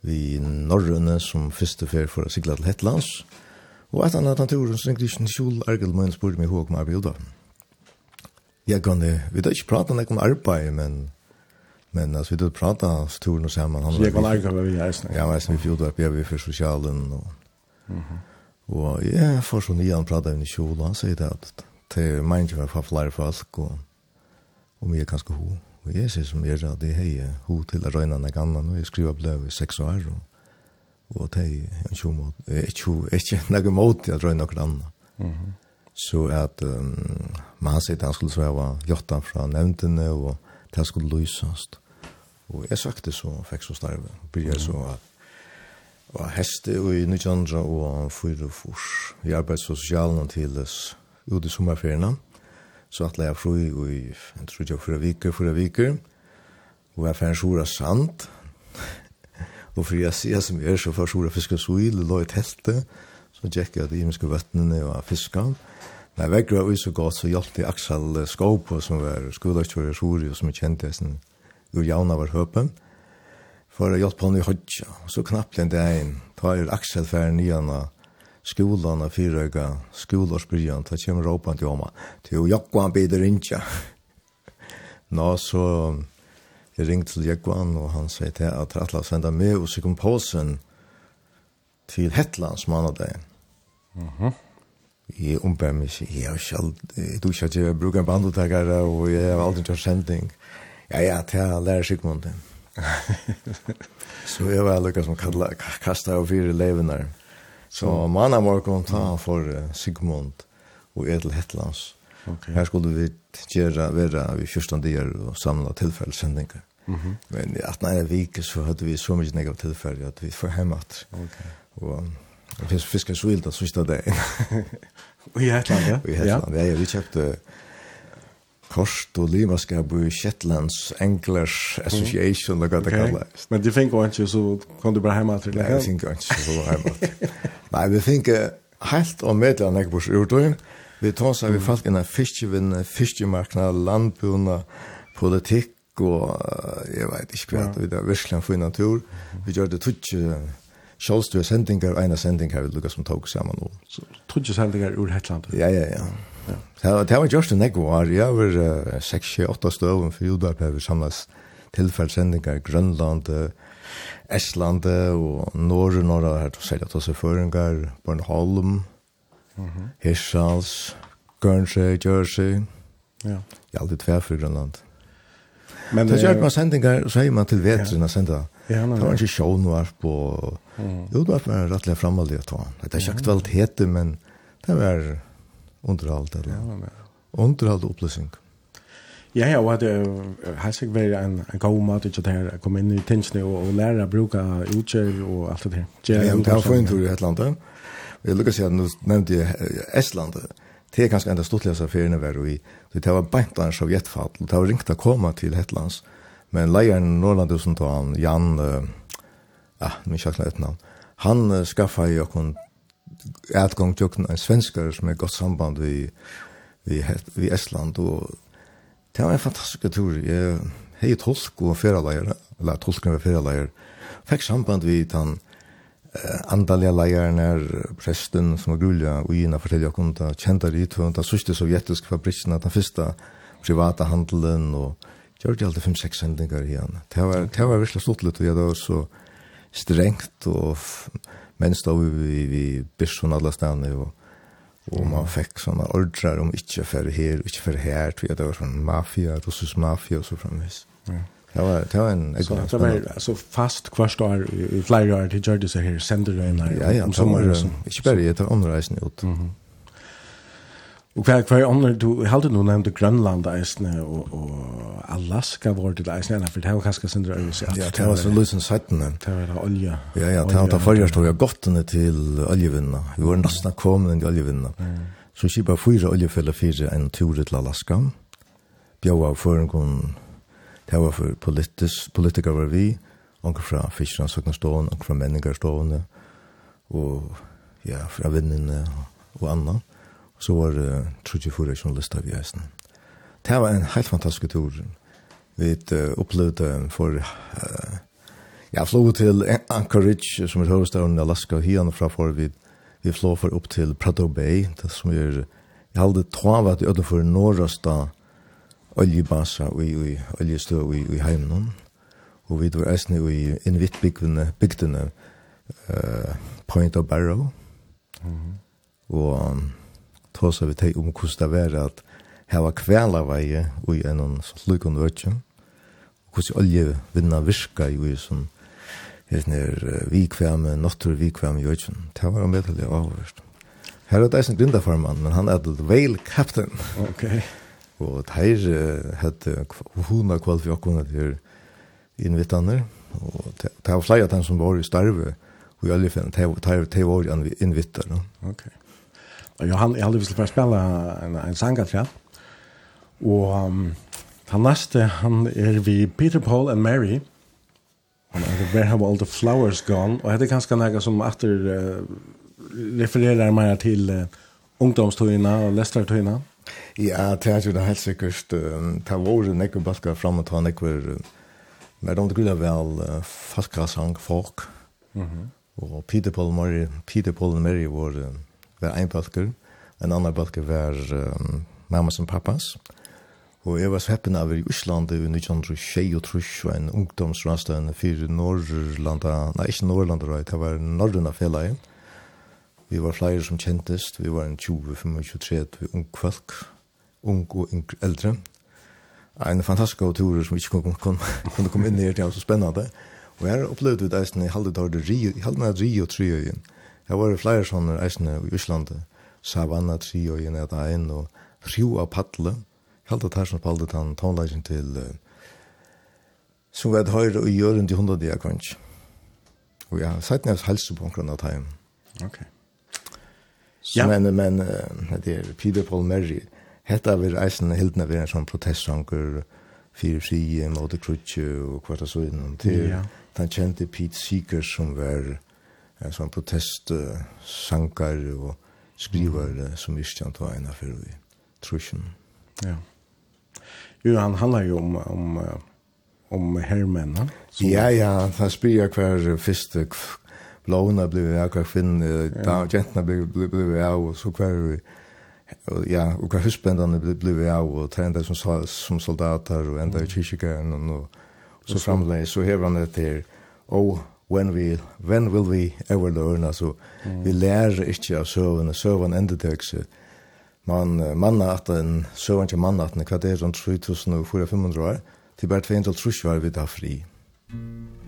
Vi Norrøne som første fer for å sikla til Hetlands. Og etter annet naturen så tenkte ikke en kjol argelmøyen spurte meg hva om arbeid da. Jeg kan det, vi vet ikke prate om arbeid, men men altså vi vet prate om turen og sammen. Han, Så jeg kan argelmøyen vi er snakk? Ja, men jeg snakk vi fjordet opp, jeg vil for sosialen og... Mm -hmm. Og jeg får så nye han prater om kjol, og han sier det at det er mange for flere folk, og og mye kanskje ho. Og jeg synes som er at jeg har ho til å røyne en annen, og jeg skriver bløv i seks år, og og det er en tjomo ikkje ikkje nokon mot at røyna nokon anna. Mhm. Så at um, man sier at han skulle svara jotta fra nevntene og det skulle lysast. Og jeg søkte så fikk så starve. Byrja så at Og heste og i Nykjandra og fyrir furs. Vi arbeid sosialen til ut i sommerferien så at jeg fru i, jeg tror ikke, fyra viker, fyra viker, og jeg fann sjura sand, og for jeg sier som er, så fann sjura fiska suil, og i teltet, så tjekk jeg de imenske vøttene og fiska. Nei, vekker var så godt, så hjalp det Aksel Skåpo, som var skolakjører sjuri, og som jeg kjente sin ur jauna var høpen, for å hjalp han i hodja, så knappt en dag inn, tar Aksel færre nyan og skolan av fyröga skolårsbyrjan ta kommer ropan till oma till Jokvan bider inte. Nå så jag ringde till Jokvan och han säger till att Atlas sända med och så kom påsen till Hetland mannadag. Mhm. Mm jeg ombær meg ikke, jeg har ikke aldri, du ikke at jeg bruker bandotagere, og jeg har aldri gjort sending. Ja, ja, til jeg lærer Sigmund. så jeg var lukket som kastet av fire levenar. Mhm. Så manna morgon ta han for uh, Sigmund og Edel Hetlands. Okay. Her skulle vi gjøre være vi 14 dier og samla tilfellsendinger. Mm -hmm. Men i 18 er vike så hadde vi så mye negativ tilfelle at vi får hjem at. Okay. Og fisk, fisk er så vilt at sista dagen. Og i Hetland, ja? Og i Hetland, ja. ja. Vi kjøpte Kost og livaskap i Shetlands Anglers Association, mm. eller hva det kallar. Men de finner ikke, så kom du bare hjemme til det? Nei, jeg finner ikke, så var hjemme til. Nei, vi finner helt og medlemmene jeg bors urtøyen. Vi tar seg vi folk innan fiskevinne, fiskemarkna, landbuna, politikk, og jeg vet ikke hva, vi er virkelig en fin natur. Vi gjør det tutsi sjålstua sendingar, og ena sendingar vi lukka som tog sammen saman. Tutsi sendingar ur Hetland? Ja, ja, ja. Ja. Det var just en ekko var Jeg var 6-8 støven for Jodab her vi samlas tilfelsendinger i Grønland, Estland og Norge, Norge her til å selge til seg føringer, Bornholm, Hirshals, Guernsey, Jersey. Ja. Jeg aldri tver for Grønland. Men det gjør man sendinger, så er man til vetren og sender. Ja, det var ikke show nå her på... Jo, det var rettelig fremvalg i å ta. Det er ikke aktuelt hete, men det var underhållt eller ja, men, ja. underhållt upplösning. Ja, ja, vad det har sig varit en en god mat att det här kom in i tension och, och lära bruka utger och allt det där. Ja, ja, det har fått tur i ett land. Jag lukar sig nu nämnde jag Estland. Det är ganska enda stortligaste affären var i. Det var bäntland sovjetfall. Det var ringt att komma till Hetlands. Men lejaren i Norrland som tar han, Jan, ja, min tjackna ett namn, han skaffade ju okon utgång till en svenskar som är gott samband vi vi vi Estland och det var en fantastisk tur. Jag hej tolk och förelärare, eller tolk och förelärare, fick samband vi han eh, andaliga läraren är prästen som var gulja och gina fortällde jag om det kända rithund, den sista sovjetiska fabrikerna, den första privata handeln och gjorde jag alltid 5-6 sändningar igen. Det var, det var verkligen stort lite och jag var så strengt och men stod vi vi, vi börsen alle stedene, og, og man fikk sånne ordrar om inte för her, ikke för här, tror jag det var sånn mafia, russisk mafia og så framvis. Ja. Det var, det var en... Så det var alltså fast kvart år, i flera år, det gjorde sig här, sänder det här om sommaren. Inte bara, det var omreisen ut. Mm Og hver hver andre, du halte nå nevnte Grønland eisene og, og Alaska var det eisene ennå, for det var kanskje sindre øyelse. Ja, det var så løsens høttene. Det var olje. Ja, ja, det var da forrige stod jeg gottene til oljevinna. Vi var nesten kommet til oljevinna. Så ikke bare fyra oljefeller fire en tur til Alaska. Bjau av føringen, det var for politisk, politikere var vi, onker fra Fisklandsøknestående, onker fra menningarstående, og ja, fra vinnene og annet så var det trutje fyrir journalister vi eisen. Det var en helt fantastisk tur. Vi uh, opplevde for uh, ja, flog til Anchorage, som er hovedstaden i Alaska, og hian fra for vi, vi flog for opp til Prado Bay, det som er, jeg halde tava i øde for norrasta oljebasa i, i oljestø i, i heimnån, og vi var eisen i innvittbygdene, bygdene, uh, Point of Barrow, mm -hmm. og um, tåsa vi teg om hvordan det var at her var kvela vei i en slukon vøtje, og hvordan olje vinna virka i som er nir vikvem, nottur vikvem i vøtje. Det var en bedre avhørst. Her er det eisen grindafarmann, men han er the whale captain. Ok. Og her hette hona kvall for jokkona til innvittaner, og det var flere av dem som var i starve, og i oljefen, det var innvittar. Ok. Ok. Og han, jag hade visst för spela en, en sanger Och han. Og um, han neste, han vi Peter, Paul and Mary. Han är Where Have All the Flowers Gone? Och det ganska ganske som efter uh, refererar meg till uh, ungdomstøyene og lestertøyene. Ja, det er jo det helt sikkert. Det var året nekker balker frem og ta nekker Men de skulle vel uh, falka folk. Mm och Og Peter Paul Murray, Peter Paul Murray var var ein balkur, en annan balkur var um, mammas og pappas. Og jeg var sveppen av i Íslandi i 1923 og en ungdomsrastøyen fyrir Norrlanda, nei, ikke Norrlanda, right? det var Norrlanda fellet. Vi var flere som kjentest, vi var en 20-25-30 ung kvalk, ung og yngre, eldre. En fantastisk god tur som vi ikke kunne, kunne, kunne komme inn i, det var så spennende. Og her opplevde vi det eisen i halvdagen, av halvdagen, i halvdagen, i halvdagen, i halvdagen, i Jeg var flere sånne eisene i Íslandi, Savanna 3 og en etter en, og Rio av Paddle, helt at her som spalte den tonelagen til, uh, som var et høyre og gjør rundt hundre hundra dia kvansk. Og ja, har sett nevnt helse på omkring av time. Ok. Ja. Men, men, uh, det er Peter Paul Merry, hetta vir eisen hildna vir en sånn protestsanker, fyrir frie, mot krutje og kvart og så innom til, ja. den kjente Pete Seeger som var, en sånn protest uh, sankar og skriver mm. som ikke han tar av for i trusjen. Ja. Jo, han handlar jo om, om, om herrmenn, han? Ja, ja, han spyr hver første blåna blev jag hver kvinn, da jentna blev jeg av, og så hver ja, og hver husbendene blev jeg av, og trende som, som soldater, og enda i kyrkjegaren, og, og så framleis, så hever han det etter, og when we when will we ever learn also mm. vi lär inte av sövan sövan ända tills man manna at en sövan til manna att en kvarter runt 3500 år til bara 2 till 3 år vid fri. Mm.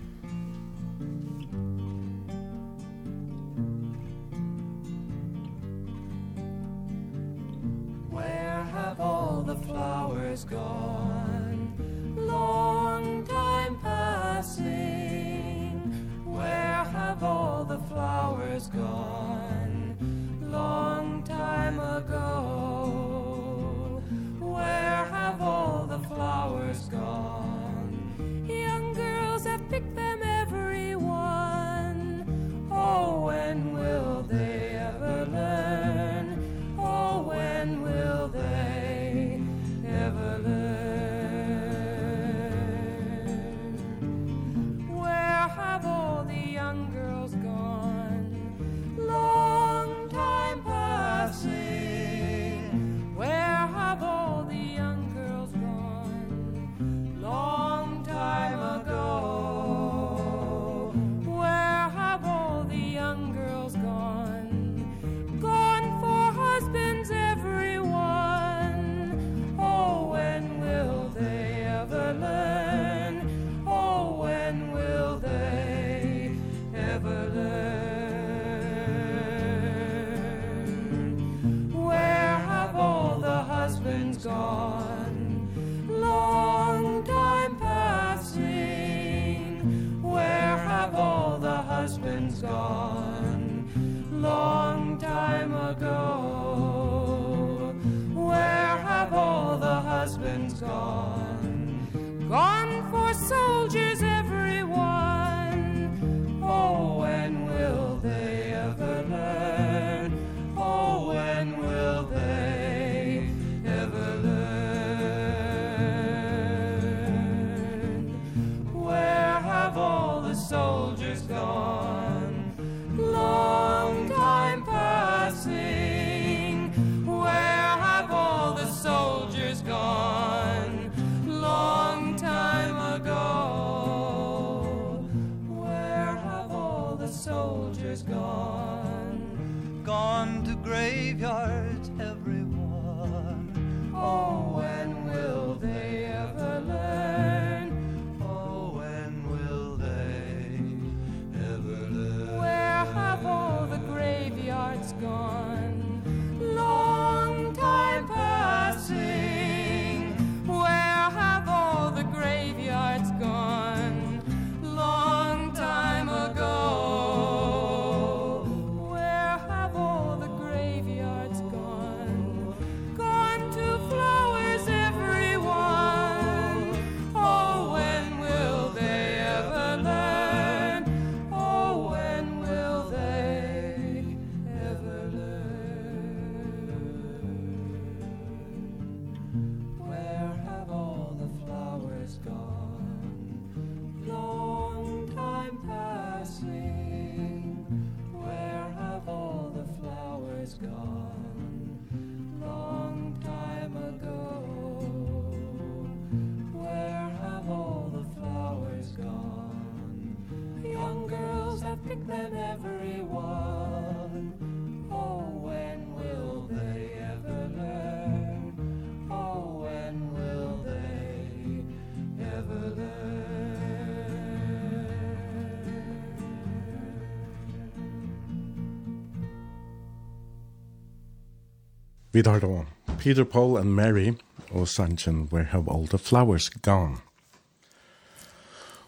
Vi tar då Peter, Paul and Mary og Sanchen Where Have All the Flowers Gone.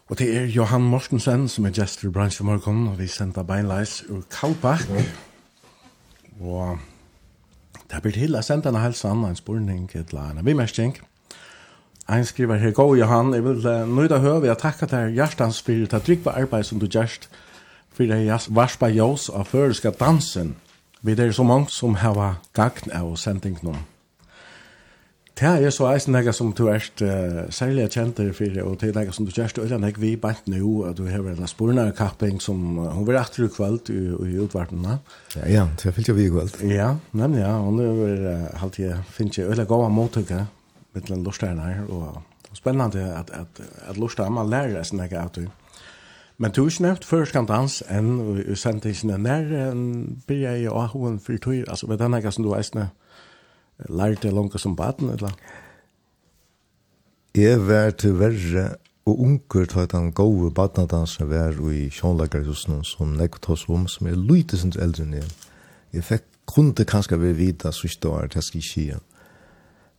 Og det er Johan Mortensen som er gestor i bransjen morgen, og vi sender beinleis ur Kalbakk. Mm. Og det blir til å sende en helsan, en spurning, til eller annet. Ein skriver her, «Gå Johan, jeg vil uh, nøyda høy, vi har takket deg hjertans for det trygg på arbeid som du gjerst, for det varspa jås av føreska dansen.» Vi er så mange som har gagn av sending nå. Det er så eisen jeg som du er uh, særlig kjent der for, og det er jeg som du kjørst, og jeg vi bant nå at du har en spornarkapping som uh, hun var etter i kveld i, i utvartene. Ja, ja, det fyllt jo vi i kveld. Ja, nemlig, ja, og nå er uh, alltid, finnes jeg øyne gode motøkker med den lortene her, og, og spennende at, at, at lortene man lærer eisen noe av det. Men du har ikke nevnt først kan dans enn og sendt ikke ned nær enn blir jeg i Ahoen for tog, altså med denne som du eisne lærte langt som baden, eller? Jeg var til verre og unger til at han gode badnadansen var i sjånlagerhusen som nekket hos om, som er lyte sin eldre enn Jeg Jeg fikk kunde kanskje være videre sørste år, det skal ikke igjen.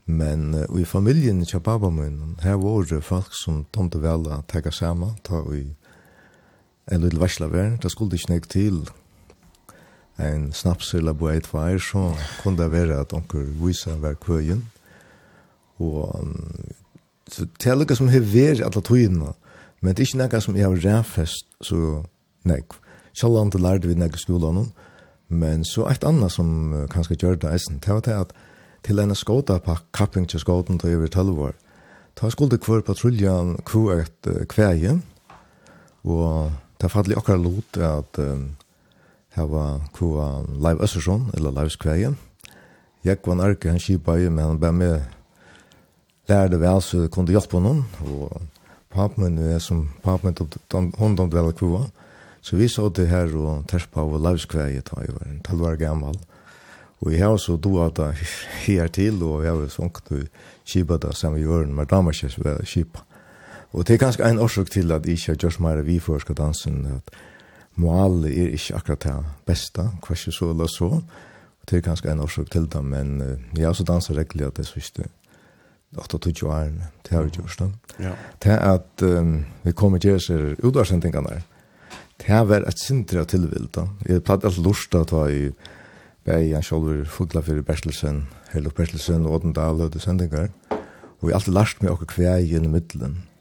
Men uh, i familien til pappa min, her var det folk som tomte vel å takke sammen, ta i en liten varsla vær, det skulle ikke nek til en snaps eller bo et veier, så kunne det være at onker viser hver køyen. Og så det er noe som har vært alle togene, men det er ikke noe som jeg har rævfest, så nek. Selv om det lærte vi nek i skolen, men så et annet som uh, kanskje gjør det eisen, det var det at til en skåta på kapping til skåten til over 12 år, da skulle det hver patruljen kvar et kveie, og Det fallet fattelig akkurat lot at um, her var kua Leif Øssersson, eller Leivs Kveien. Jeg var en arke, han kipa i, men han bare med lærde vel, så jeg kunne hjelpe noen. Og papen min, som papen min, hun dømte vel kua. Så vi så det her og terspa av Leivs Kveien, da jeg var en talvær gammal. Og jeg har så doa det her til, og jeg har sånn kipa det samme i øren, men damer kipa Og det er ganske en årsak til at jeg ikke har gjort mer vi for skal dansen, at mål er ikke akkurat det beste, hva ikke så eller så. Og det er ganske en årsak til det, men uh, jeg har også danset regelig at det siste 8-20 år, det har vi gjort det. Ja. Det er at um, vi kommer til å disse utvarsendingene der. Det har vært et sintere tilvilt. Jeg platt alt lort at jeg var i en kjolver fugla for Bertelsen, Hello Bertelsen og Ådendal og det sendinger. Og vi har alltid lært meg åker kvei gjennom middelen. Mm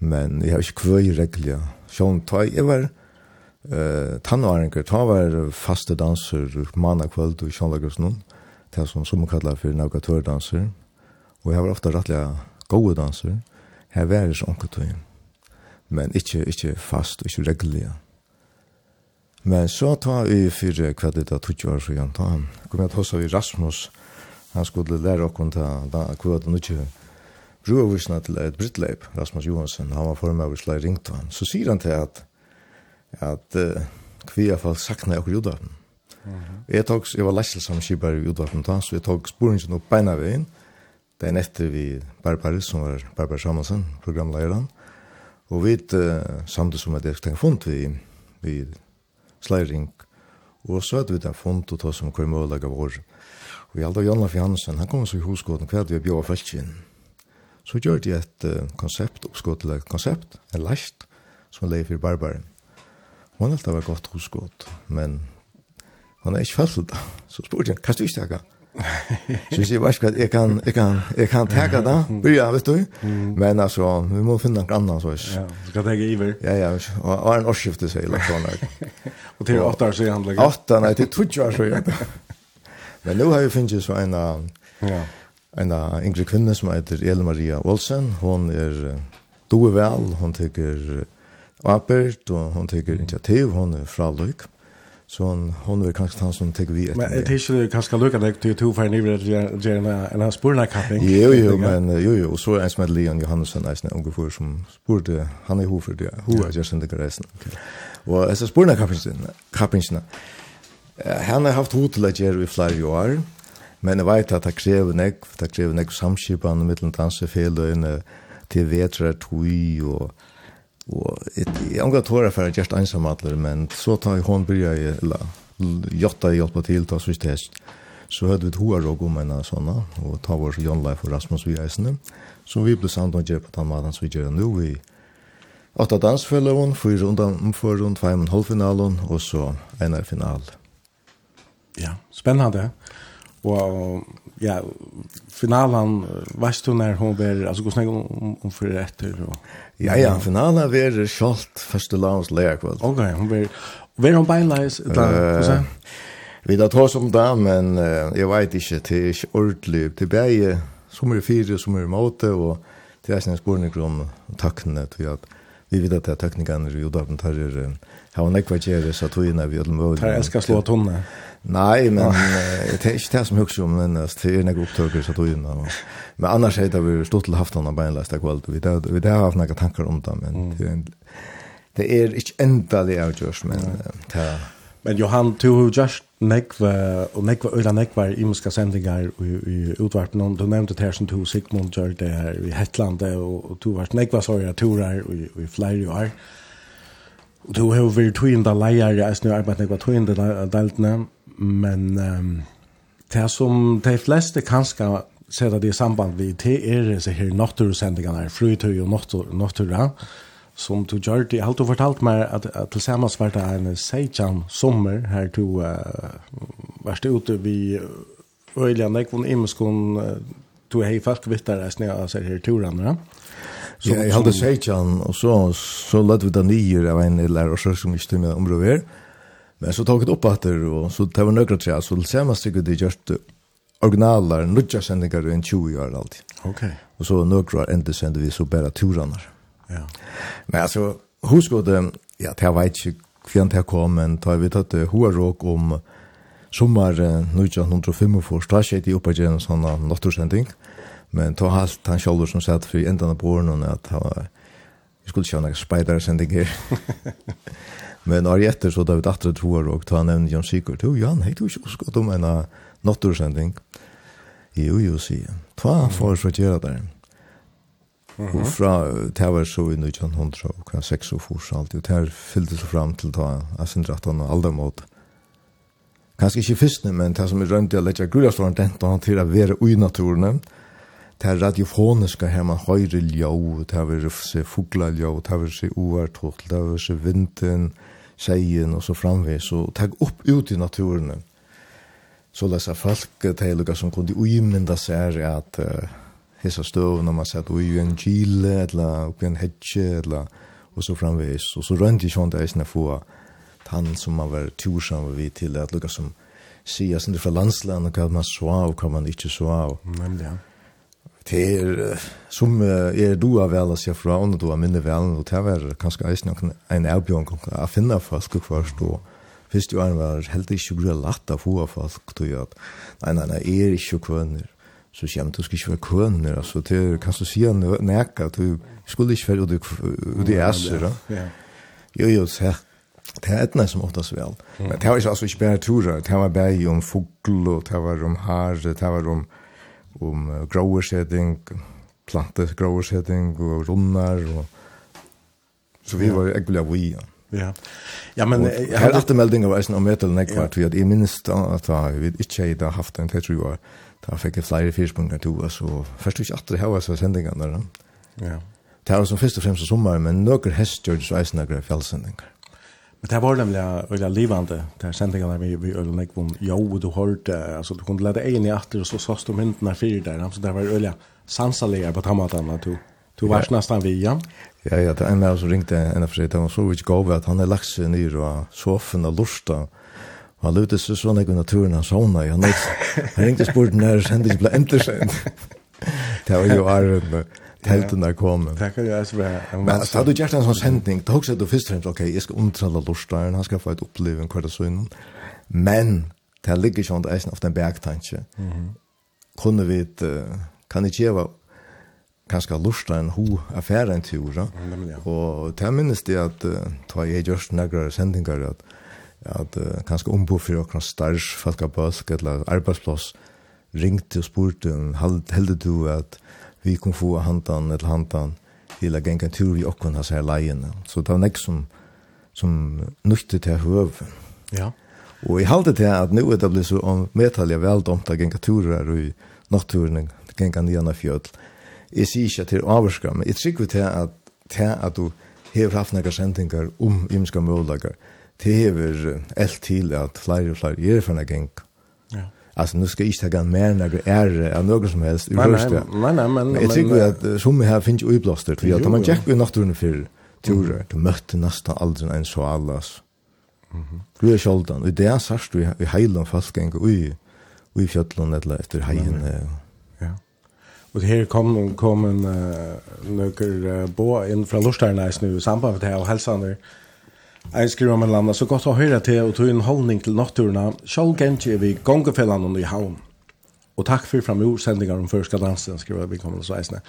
men jeg har ikke kvøy regler. Sjån, ta, jeg var uh, tannvaringer, ta var faste danser, manna kvöld og sjån lager sånn, det som som kallar for navigatørdanser, og jeg var ofta rettelig gode danser, her var det sånn kvøy, men ikke, ikke fast, ikke regler. Men så ta vi fyrre kvedet av 20 år, så jeg ta, kom jeg til hos av Rasmus, han skulle lære okkur ta kvöld og nødvendig, brovisna til et brittleip, Rasmus Johansen, han var formøver slag ringt han, så sier han til at, at uh, kvi i fall sakna jeg judafen. Mm -hmm. Jeg, tog, jeg var leiselsam kibar i judafen da, så jeg tok sporingen opp beina veien, det er etter vi Barbaris, som var Barbar Samansen, programleiran, og vi uh, samtidig som at jeg tenkte fund vi, vi slei ring, og så hadde vi den fund og ta som hver av vår. Og vi aldri Jan Lafjansen, han kom så i hoskoden hver vi bjør feltkinn, Så gjør de et uh, konsept, oppskåttelig konsept, en last, som lever i barbaren. Og han helt var godt hoskått, men han er ikke fast til det. Så spurte jeg, hva skal du ikke takke? Så jeg sier, vær skal jeg kan, jeg kan, jeg kan takke det, bryr vet du. Men altså, vi må finne en annen, så. Ja, så kan jeg iver. Ja, ja, og har en årsskifte, sier jeg, lagt sånn. Og til åtta år, sier han, Åtta, nei, til 20 år, sier jeg. Men nå har vi finnet så en, ja, en yngre kvinne som heter Elin Maria Olsen. Hon er doe vel, hon tycker apert og hon tykker initiativ, hon er fra Løyk. Så hon, hon er kanskje han som tykker vi etter. Men det er ikke kanskje Løyk at jeg tykker to feir nivå at jeg en en spurna kapping? Jo, jo, men jo, jo. Og så er en som heter Leon Johannesson, en unge fyr som spurte, han er hofer, hun er Jersen Dekker Reisen. Og jeg spurna kappingsene, han har haft hod til å gjøre i flere år, Men jeg vet at det krever nek, det krever nek samskipene mellom dansefeløyene til vetrar tui og og jeg omgår tåra for at jeg er men så tar jeg hånd bryr jeg, eller jotta jeg hjelpa til, ta sørst hest. Så hadde vi et hoa råg om en av sånne, og ta vår John Leif og Rasmus vi eisene, så vi ble samt og gjør på den maten som vi gjør nå i åtta dansfellevån, fyra undan omføren, fem og halvfinalen, og så en av final. Ja, spennende. Och ja, finalen veist du når hun ber, alltså hvordan er hun om för rätt och ja ja, finalen var skolt första lagens lägkväll. Okej, hun ber, var hun beinleis, bylies där. Vi da tror som det, men uh, jag vet inte till det till bare som är fire, som är og och er sen spørning om tror för at vi vet att teknikerna är ju där på tar har hon vært gjerne, så tog innan vi öll mövlig. Per elskar slå tunne. Nei, men det er ikke det som hugser om den, det er nekva opptøkker så tog inn innan. Men annars er det vi stod til haftan av beinleista kvöld, vi har haft noen tankar om det, men det er det er ikke endalig avgjørs, men det er... Men Johan, du har just nekva, og nekva øyla nekva i muska sendingar i i utvarpen, og du nevnte det her som du Sigmund gjør det her i Hetlandet, og du har vært nekva sorgja turar i flere år. Du har vært tøyende leier, jeg har arbeidet ikke tøyende deltene, men um, det som de fleste kanskje ser det i samband med, det er disse her nattursendingene, flytøy og nattura, som du gjør det. Jeg har alltid fortalt meg at, at til sammen var det en seitjan sommer her du uh, var ute vi Øyland, jeg var imenskån, du har folk vittar, jeg snur, jeg ser her turene, ja? Så jag hade sejtan och så så lät vi den nio av en eller och så som inte med området. Men så tog det upp åter och så det var några tre så det samma stycket det just originaler nudja sändningar i 20 år alltid. Okej. Och så några ända sände vi så bara turarna. Ja. Men alltså hur ska det ja det vet inte kvar det kom men tar vi tatt hur om sommar 1905 för stasjet i uppe igen såna natursending. Men ta halt han själv som satt för ändan på at han var, vi skulle köra några spiders and the Men när etter så da vi datter två år och ta nämnde Jan Sikert. Jo Jan, hei, du skulle gå om en nattursending. Jo jo sier se. Ta for så gjøre det. Og fra det var så i 1900 og hva 6 og fors alltid. og det her fyllte så fram til ta Asindrattan og Aldermod. Kanskje ikke fyrstene, men det som er rønt i å lette grunnavståren den, og han til å være ui naturen. mm det er radiofoniska her man høyre ljå det er se fugla ljå det er se uartotl, det er se vinden seien og så framvis, og tag opp ut i naturen. Så lesa folk teiluga som kunne uimynda seg at uh, hissa støvna man sett ui en kile, eller oppi en hedje, eller og så framvis, og så rønt i sånt eisne få han som man var tursam vi til at lukka som sier, sin det fra landsland, og hva man så, av hva man ikke så, av Nemlig, ja det er som er du av vel å se fra, og du av minne vel, og det var kanskje eisen en en avbjørn å finne folk først, og først jo er var helt ikke grøy latt av få folk, tog at nei, nei, nei, er ikke kvønner, så kjem du skal ikke være kvønner, altså, det er kanskje å si nekka, du skulle ikke være ut i æser, ja. Jo, jo, det Det er etna som oftast vel. Men det var ikke altså ikke bare turer. Det var bare om fugl, og det var om har, det var om om uh, growersetting, plantes growersetting og runnar og så vi var ikke av vi. Ja. Ja, men här alltid melding av Eisen om Metal Neck vart vi att i minst att vi inte hade haft en tetri år. da fikk jeg flere fyrspunkter to, altså, først og ikke åter hava så sendingar der. Ja. Det var som først og fremst sommar men nøkker hest gjør det så Eisen några fjällsändningar. Men det var nemlig øyla livande, det er sendingarna vi, vi øyla nekvun, jo, du hørte, altså du kunne lade egen i atter, og så sås du myndene fyrir der, så det var øyla sansalega på tammatan, at du, du var snastan vi, ja? Ja, ja, det er en ene som ringte en av fritt, han så vidt gav at han er lagt seg nyr og sofen og lusta, og han lute seg sånn ekkur naturen, han sauna, han ringte spurt når sendingen ble endersendt. Det var jo arren, helten er kommet. Takk er jeg, Men altså, hadde du gjort en sånn sending, da husker du først og fremst, ok, jeg skal omtrelle lortstaren, han skal få et opplevelse hver det sånn. Men, det ligger sånn, det er sånn, ofte en bergtanke. Kunne vi, uh, kan ikke gjøre kanskje lusta ho affæra en tur. ja? Nemlig, ja. Og det minnes det at ta jeg gjørst negrar sendingar at, at uh, kanskje ombo for okra stars, falka bøsk eller arbeidsplass ringte og spurte heldig du at vi kunne få handan eller handan til å gjenka en tur i okken hans her leiene. Så det var nek som, som nytte til høv. Ja. Og jeg halte til at nå er det blitt så medtallig veldomt å gjenka turer i natturen, gjenka nyana fjöld. Jeg sier ikke til avvarska, men jeg trykker til at, til at du hever haft nekka sendingar om ymska møvlagar. til hever eld til at flere og flere er for nekka Alltså nu ska jag inte ta mer när det av något som helst. Nej, nej, nej, nej, men... Jag tycker att som här finns ju blåster. För att man checkar ju naturen för turer. Du mötte nästan aldrig en så allas. Du är självdan. Och det är särskilt vi hejlar fastgäng och i fjöllon eller efter hejen. Ja. Och här kom kom en uh, nöker uh, bo in från Lorsteinäs nu i samband med det här hälsan där. Jeg skriver om en landa, så godt å høre til og tog en holdning til natturna, sjål gentje vi gongefellene i havn. Og takk for framjord sendingar om Førska dansen, skriver vi kommer så eisne.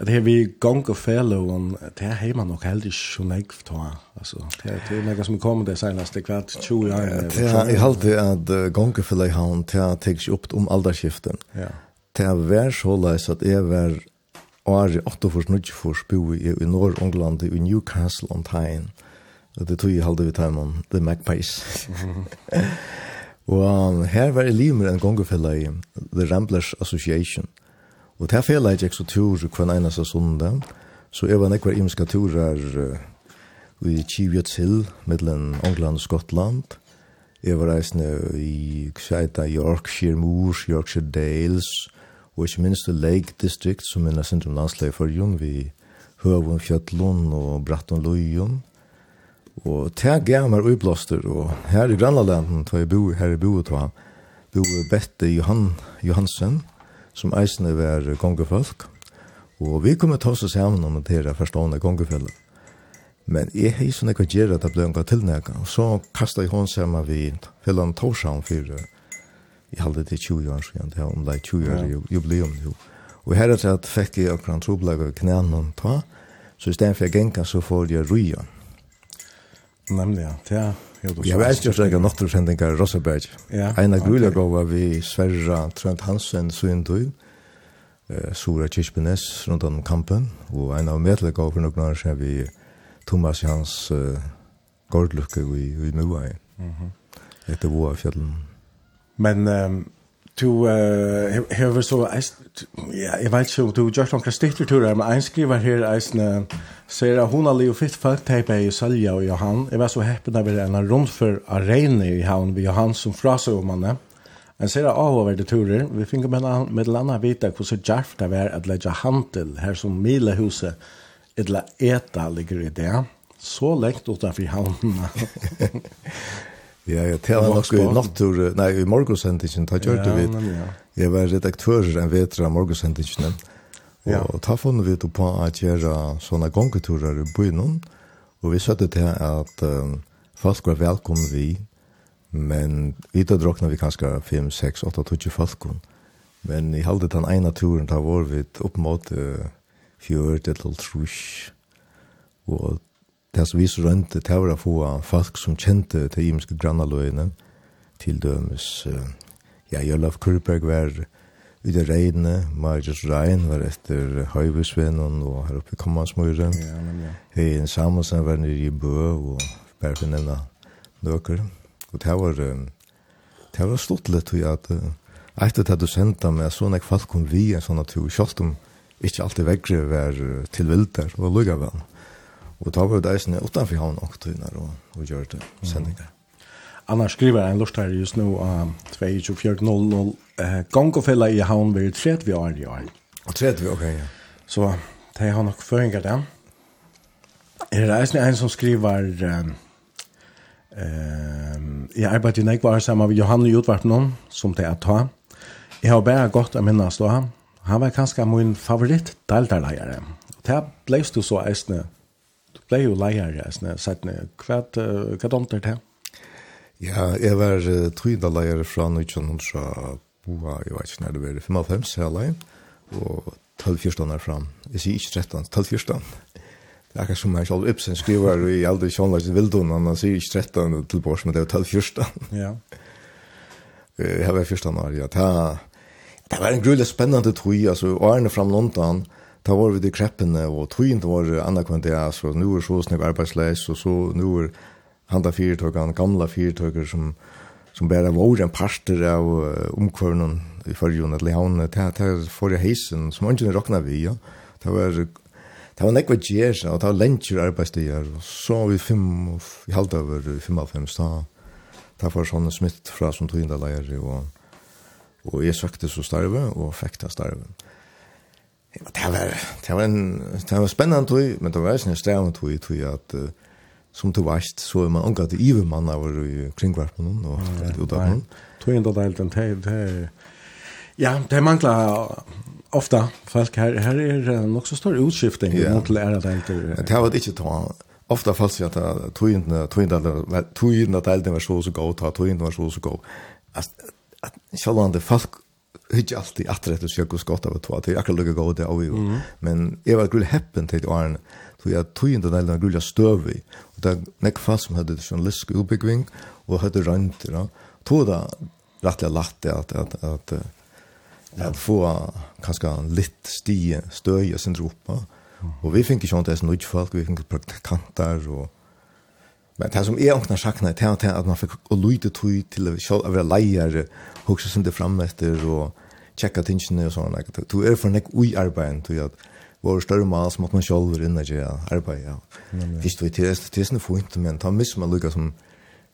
Det her vi gongefellene, det er heima nok heldig så negv ta. Altså, det er negv som kommer det seneste det kvart 20 år. Det er i halde at gong og i havn, det er teks opp om alderskiften. Ja. Det er vær så leis at jeg var Ari 8 for 9 for bo i Norr-Ungland i Newcastle on Tyne. Og det tog jeg halde vi tar man, The Magpies. og um, her var jeg liv med en gongefella i The Ramblers Association. Og det her fella jeg gikk så tur hver eneste av så jeg var nekvar imska uh, i Kivjøts Hill, mellom England og Skottland. Jeg var reisende i Kseita, Yorkshire Moors, Yorkshire Dales, og ikke minst Lake District, som er sentrum landslag for Jon, vi Høvun Fjøtlund og Bratton Løyun. Og det gav meg uiblåster, og her i Grannalanden, da jeg bo, her i boet, da bo Bette Johan, Johansen, som eisende var gongefolk. Og vi kom til oss sammen om det her forstående kongefellet. Men jeg har ikke sånn ikke gjør at det ble noe tilnækket. Og så kastet jeg hånd sammen ved Fjellan Torshavn for jeg halde til 20 år siden, det er det 20 år jubileum jo. Og her er det at fikk jeg akkurat troblegg av knænen ta, så i stedet for jeg genka så får jeg ryan. Nemlig, ja. Ja, Jeg vet ikke om jeg har nått sendinger i Rosseberg. Ja, en av gulja gav var vi Sverra Trent Hansen, Suindøy, eh, Sura Kirchbenes rundt om kampen, og en av medle gav for noen år siden vi Thomas Jans uh, Gordlukke i, i Mua. Mm -hmm. Etter Voa fjallen. Men um, du uh, hever så ja, jeg vet ikke, om du gjør noen stitterturer, men en skriver her eisen ser at hun har livet fitt folk teipa i Sølja og Johan. Jeg var så heppen av en rund for arene i havn ved Johan som frasøg om henne. En ser at avhåverde turer, vi finner med en annen vita hvordan Jarf det var at legge handel her som Milehuset etla eta ligger i det. Så lengt utenfor havnene. Ja, ja, det var nok i nattur, nei, i morgosendingen, da gjør vi. Jeg var redaktør en vetra av morgosendingen, ja. og da funnet vi på at gjøre sånne gongeturer i byen, og vi søtte til at um, folk var velkomne vi, men vi da drokna vi kanskje 5, 6, 8, 20 folk, men i halde den ene turen da var vi opp mot uh, fjørt eller trusk, og det som vi så rønte, det var å få folk som kjente til imenske grannaløyene, til dømes, ja, Jølaf Kurberg var ute i det regnene, Marius Rein var etter Høyvesvennen og her oppe i Kommansmøyre, ja, men ja. Høyen Samuelsen var nere i Bø, og bare for nevne nøker. Og det var, det var stått litt, og at etter det du sendte meg, så jeg folk kom vi en sånn tur, selv om ikke alltid vekkere var tilvilder, og lukket vel. Og da var det eisene utenfor havn og tøyner og, og gjør det sendinger. Mm. Anna skriver en lort her just nå av um, 2400 eh, gang og fella i havn ved 30 år i år. Og 30, ok, ja. Så det har nok føringer det. Er det eisene en som skriver um, um, jeg arbeider i Nekvar sammen med Johanne Jotvartnån som det er ta. Jeg har bare godt å minnes da. Han var kanskje min favoritt deltarleier. Det ble du så eisene Du ble jo leier, sånn, sånn, hva, hva domt er det? Ja, jeg var uh, tryda leier fra 1900 boa, jeg vet ikke når det var, 55 jeg leier, og 12-14 er fram. Jeg sier ikke 13, 12-14. Det er akkurat som jeg selv Ibsen skriver i aldri kjønner kjønlags vildun, han sier ikke 13 til bors, men det er 12-14. Ja. Jeg var 14 år, ja. Det det var en grulig spennende tog, altså, årene fram London, og Da var vi i kreppene, og tøyen var anerkvendt det, så nå er så snakk arbeidsleis, og så nå er handa fyrtøkene, gamla fyrtøkere som, som bare var en parter av omkvørnen i førjon, eller han, det er forrige heisen, som han ikke råkna vi, ja. Det var, det var nekva gjer, og det var lentjur arbeidsdager, og så var vi fem, i halvt over fem av fem, da, da var sånne smitt fra som tøyendaleier, og, og jeg søkte så starve, og fikk det starve. Ja, det var det var en det var spännande tog, men det var ju en stjärna tog tog att uh, som du vet så är man angår det even man över i kringvarpen och det utan man. Tog inte det den tid det Ja, det manglar ofta folk här här är det nog så stor utskiftning yeah. mot lära det inte. Det har varit inte ta ofta fast jag att tog inte tog inte tog inte att det var så så gott tog inte var så så gott. Att själva det folk hyggja alltid att rätt och sjöka skott av två till akkurat lugga gå det av ju men jag var grul happen till Arne så jag tog inte den där grula stövi och där näck fast som hade sån lisk uppbygging och hade rönt då tog det rättliga latte att att att att få kanske en litt stie stöje sin ropa och vi fick ju inte ens något folk vi fick praktikanter och Men det som er åkna sakna det til at man fikk å lite tog till å være leier, också sin det fram etter, og tjekka tingene og sånn. Du er for nek ui arbeid, du at vår større mal som at man sjálf er inne til arbeid. Ja. Fyrst du, det er sånn fint, men ta miss man lukka som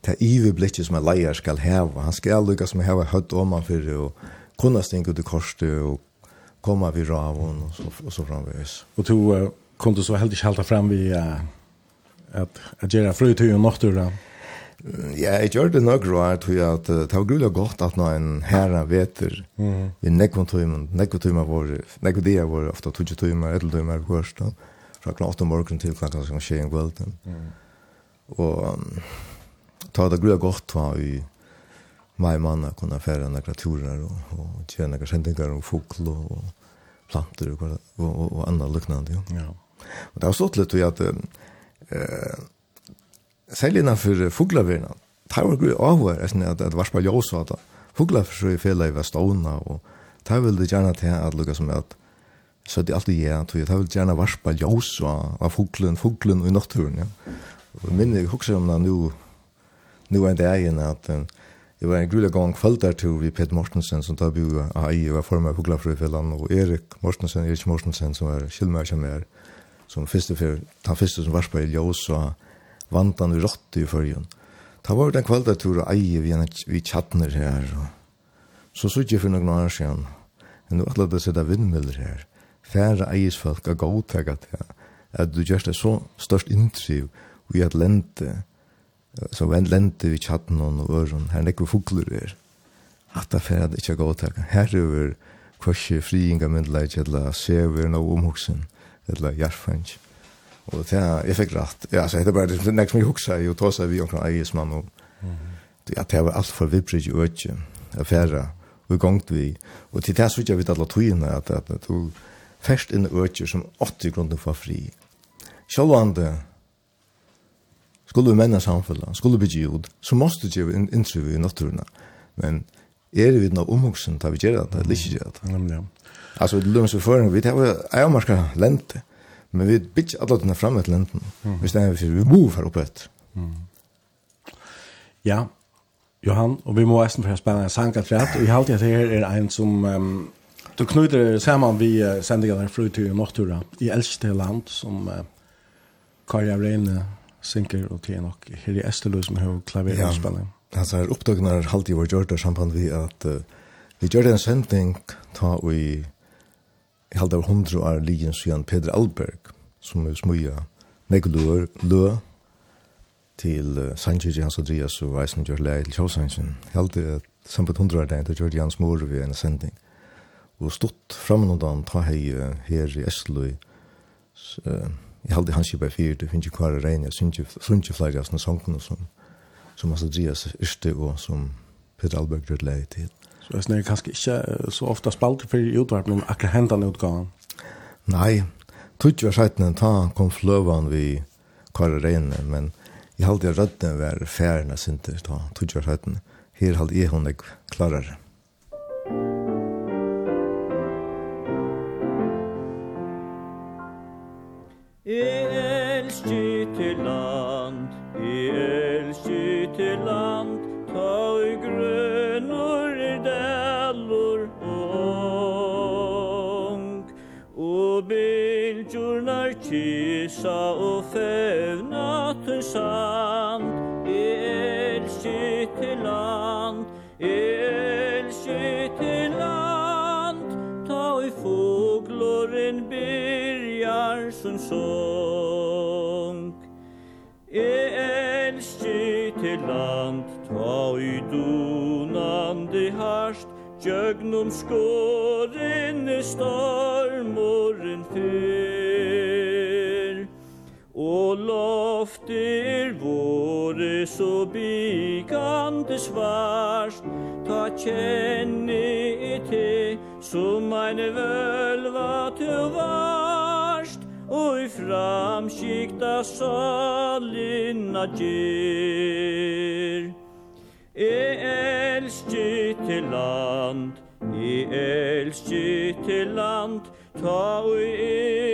ta iverblikket som en leier skal heva. Han skal lukka som heva høtt om han fyrir og kunna stinga ut i korset og komma vid ravon og så, og så framvis. Och du uh, du så heldig halta fram vi uh, att, att göra fröjtöj och nåttura. Ja, jeg gjør det nok råd, tror jeg, at uh, det var grulig godt at når en herre veter i nekvontøymen, nekvontøymen vår, nekvontøymen vår, ofte tøytøymen, eteltøymen er først, fra klant 8 morgen til klant kanskje skje en kveld. Og um, ta det grulig godt var vi meg mann kunne fære nekra turer og og tjene nekra kjendinger og fokl og og planter og, og, og, og annet luknande. Ja. ja. Og det har stått litt i at uh, særlig innanfor fuglaverna, det var gru avhver, at det var spra ljøsvata. Foglavirna er fela i var veståna, og det vil det gjerne til at lukka som at så det alltid ja, tog jeg, det vil gjerne varspa ljøs av fuglen, fuglen og i naturen, ja. Og minn jeg husker om det nu, nu er det egen at jeg var en grulig gang kvöldartur vi Pet Mortensen som tar bygge av ei, og var formar foglavirna, og Erik Mortensen, Erik Mortensen som er kylmer som er, som fyrste, den fyrste som varspa i ljøs og vantan vi rått i fyrjun. Ta var den kvaldatur og eie vi, vi tjattner her. Og. Så sutt jeg for noen år siden. Men nå atlet det sida vindmøller her. Færre eisfolk er godtega til at du gjørst det så størst inntriv vi at lente så vi lente vi tjattner og øren her nekker fugler er. At det færre ikke er godtega. Her er vi kvarsi friinga myndleik eller sever no omhugsen eller jarfansk. Og det jag fikk rett. Ja, så det er bara det nästa mig huxa ju trossa vi omkring kan is man och det att det var allt för vibrig öke og i gångt vi Og til det så jag vet alla tiden at, at du først inn i öke som 80 grunden for fri. Självande skulle vi männa samfunnet, skulle vi bygge gjord, så måste vi gjøre en i naturerna. Men er vi nå omhugsen, da vi gjør det, eller ikke gjør det. Nemlig, ja. Altså, det lømmes seg for, vi tar jo eiermarska lente. Men vi bitch alla den framme till lenten. Mm. Vi stannar vi move här uppåt. Mm. Ja. Johan, og vi må æsten for å spela en sang at rett, og jeg halte at her er en som um, du knyter sammen vi uh, sendinger der fru til Nortura i äldste land som uh, Karja Reine synker og til nok, her i Österlös som har klaverspelning. Ja. Alltså upptagna har alltid varit gjort i samband vi at uh, vi gjør en sending, ta och i jeg halde av hundru år liggen siden Peder Alberg, som er smuja negluer lø til uh, Sanchez Jans Andreas og Weisen Gjør Leir til Kjøsansen. Jeg halde at samtidig hundru år dagen til Gjør Jans mor ved en sending. Og stått framme noen dagen ta hei uh, her i Estløy. Uh, jeg halde hans kjipa fyrir, det finnes ikke kvar regn, jeg synes ikke flere av sånne sangene som, som Andreas Yrste og som Peder Alberg Gjør Leir til. Så jeg snakker kanskje ikke så ofte spalt for utvarpen om akkurat hendene utgaven. Nei, tog var seiten ta kom fløven vi kvar reine, men jeg halte jeg rødden var færene synter ta, tog var seiten. Her halte jeg hun ikke klarere. Yeah. kyssa og fevna til sand. Jeg elsker til land Jeg elsker til land. Ta i fogloren byrjar som sång. Jeg elsker til land Ta i donande harst Gjøgnum skåren stormoren fyr og loftir vore så bygande svarst Ta kjenne te som ein völva tu varst. Og i framskikta salinna gir. E elski til land, e elski til land. Ta ui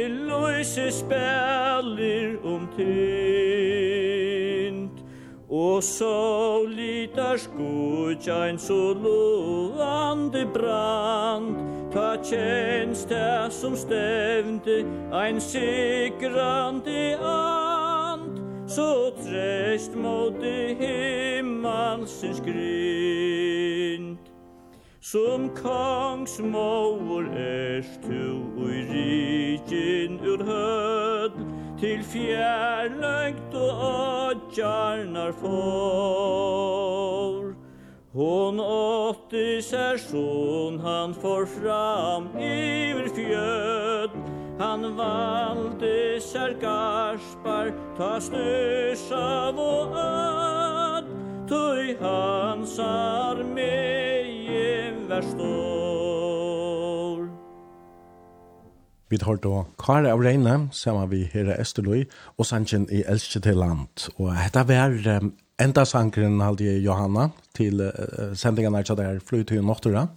illøyse spellir om tint Og så litar skudjain så lovande brand. Ta tjenst det som stevnte ein sigrande and Så trest mot det himmelsens grind Som kongsmål erst tu ui rikin ur hød Til fjerløgt og åtjarnar får Hon åtti sær son han får fram iver fjöd Han valde sær garspar ta styrsav og öd Tøy hans armé var stor. Vi tar då Kare av Reine, sammen vi her i Østerløy, og sannsyn i Elskje til Land. Og dette var um, enda sangren halde Johanna til uh, sendingen her der flyt til Nåttura.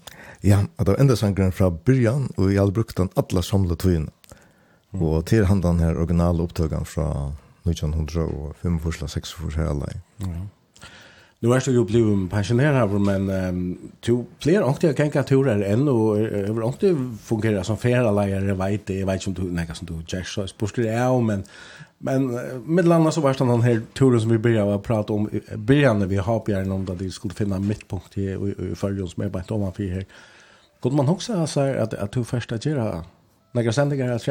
Ja, det var enda sangren fra byrjan, og jeg hadde brukt den alle samle tøyene. Og til han den her originale opptøkken fra 1905 og 6 for her alle. Ja. Nu är det ju blivit pensionerad men um, to fler inte jag kan turer än och över inte det fungerar som flera jag vet det vet inte om du näka som du Jack så det är men men med landa så vart den här turen som vi började prata om började vi har på gärna om att det skulle finna mittpunkt i följons med bara om man för här. Kunde man också säga att att du första jag några sändningar att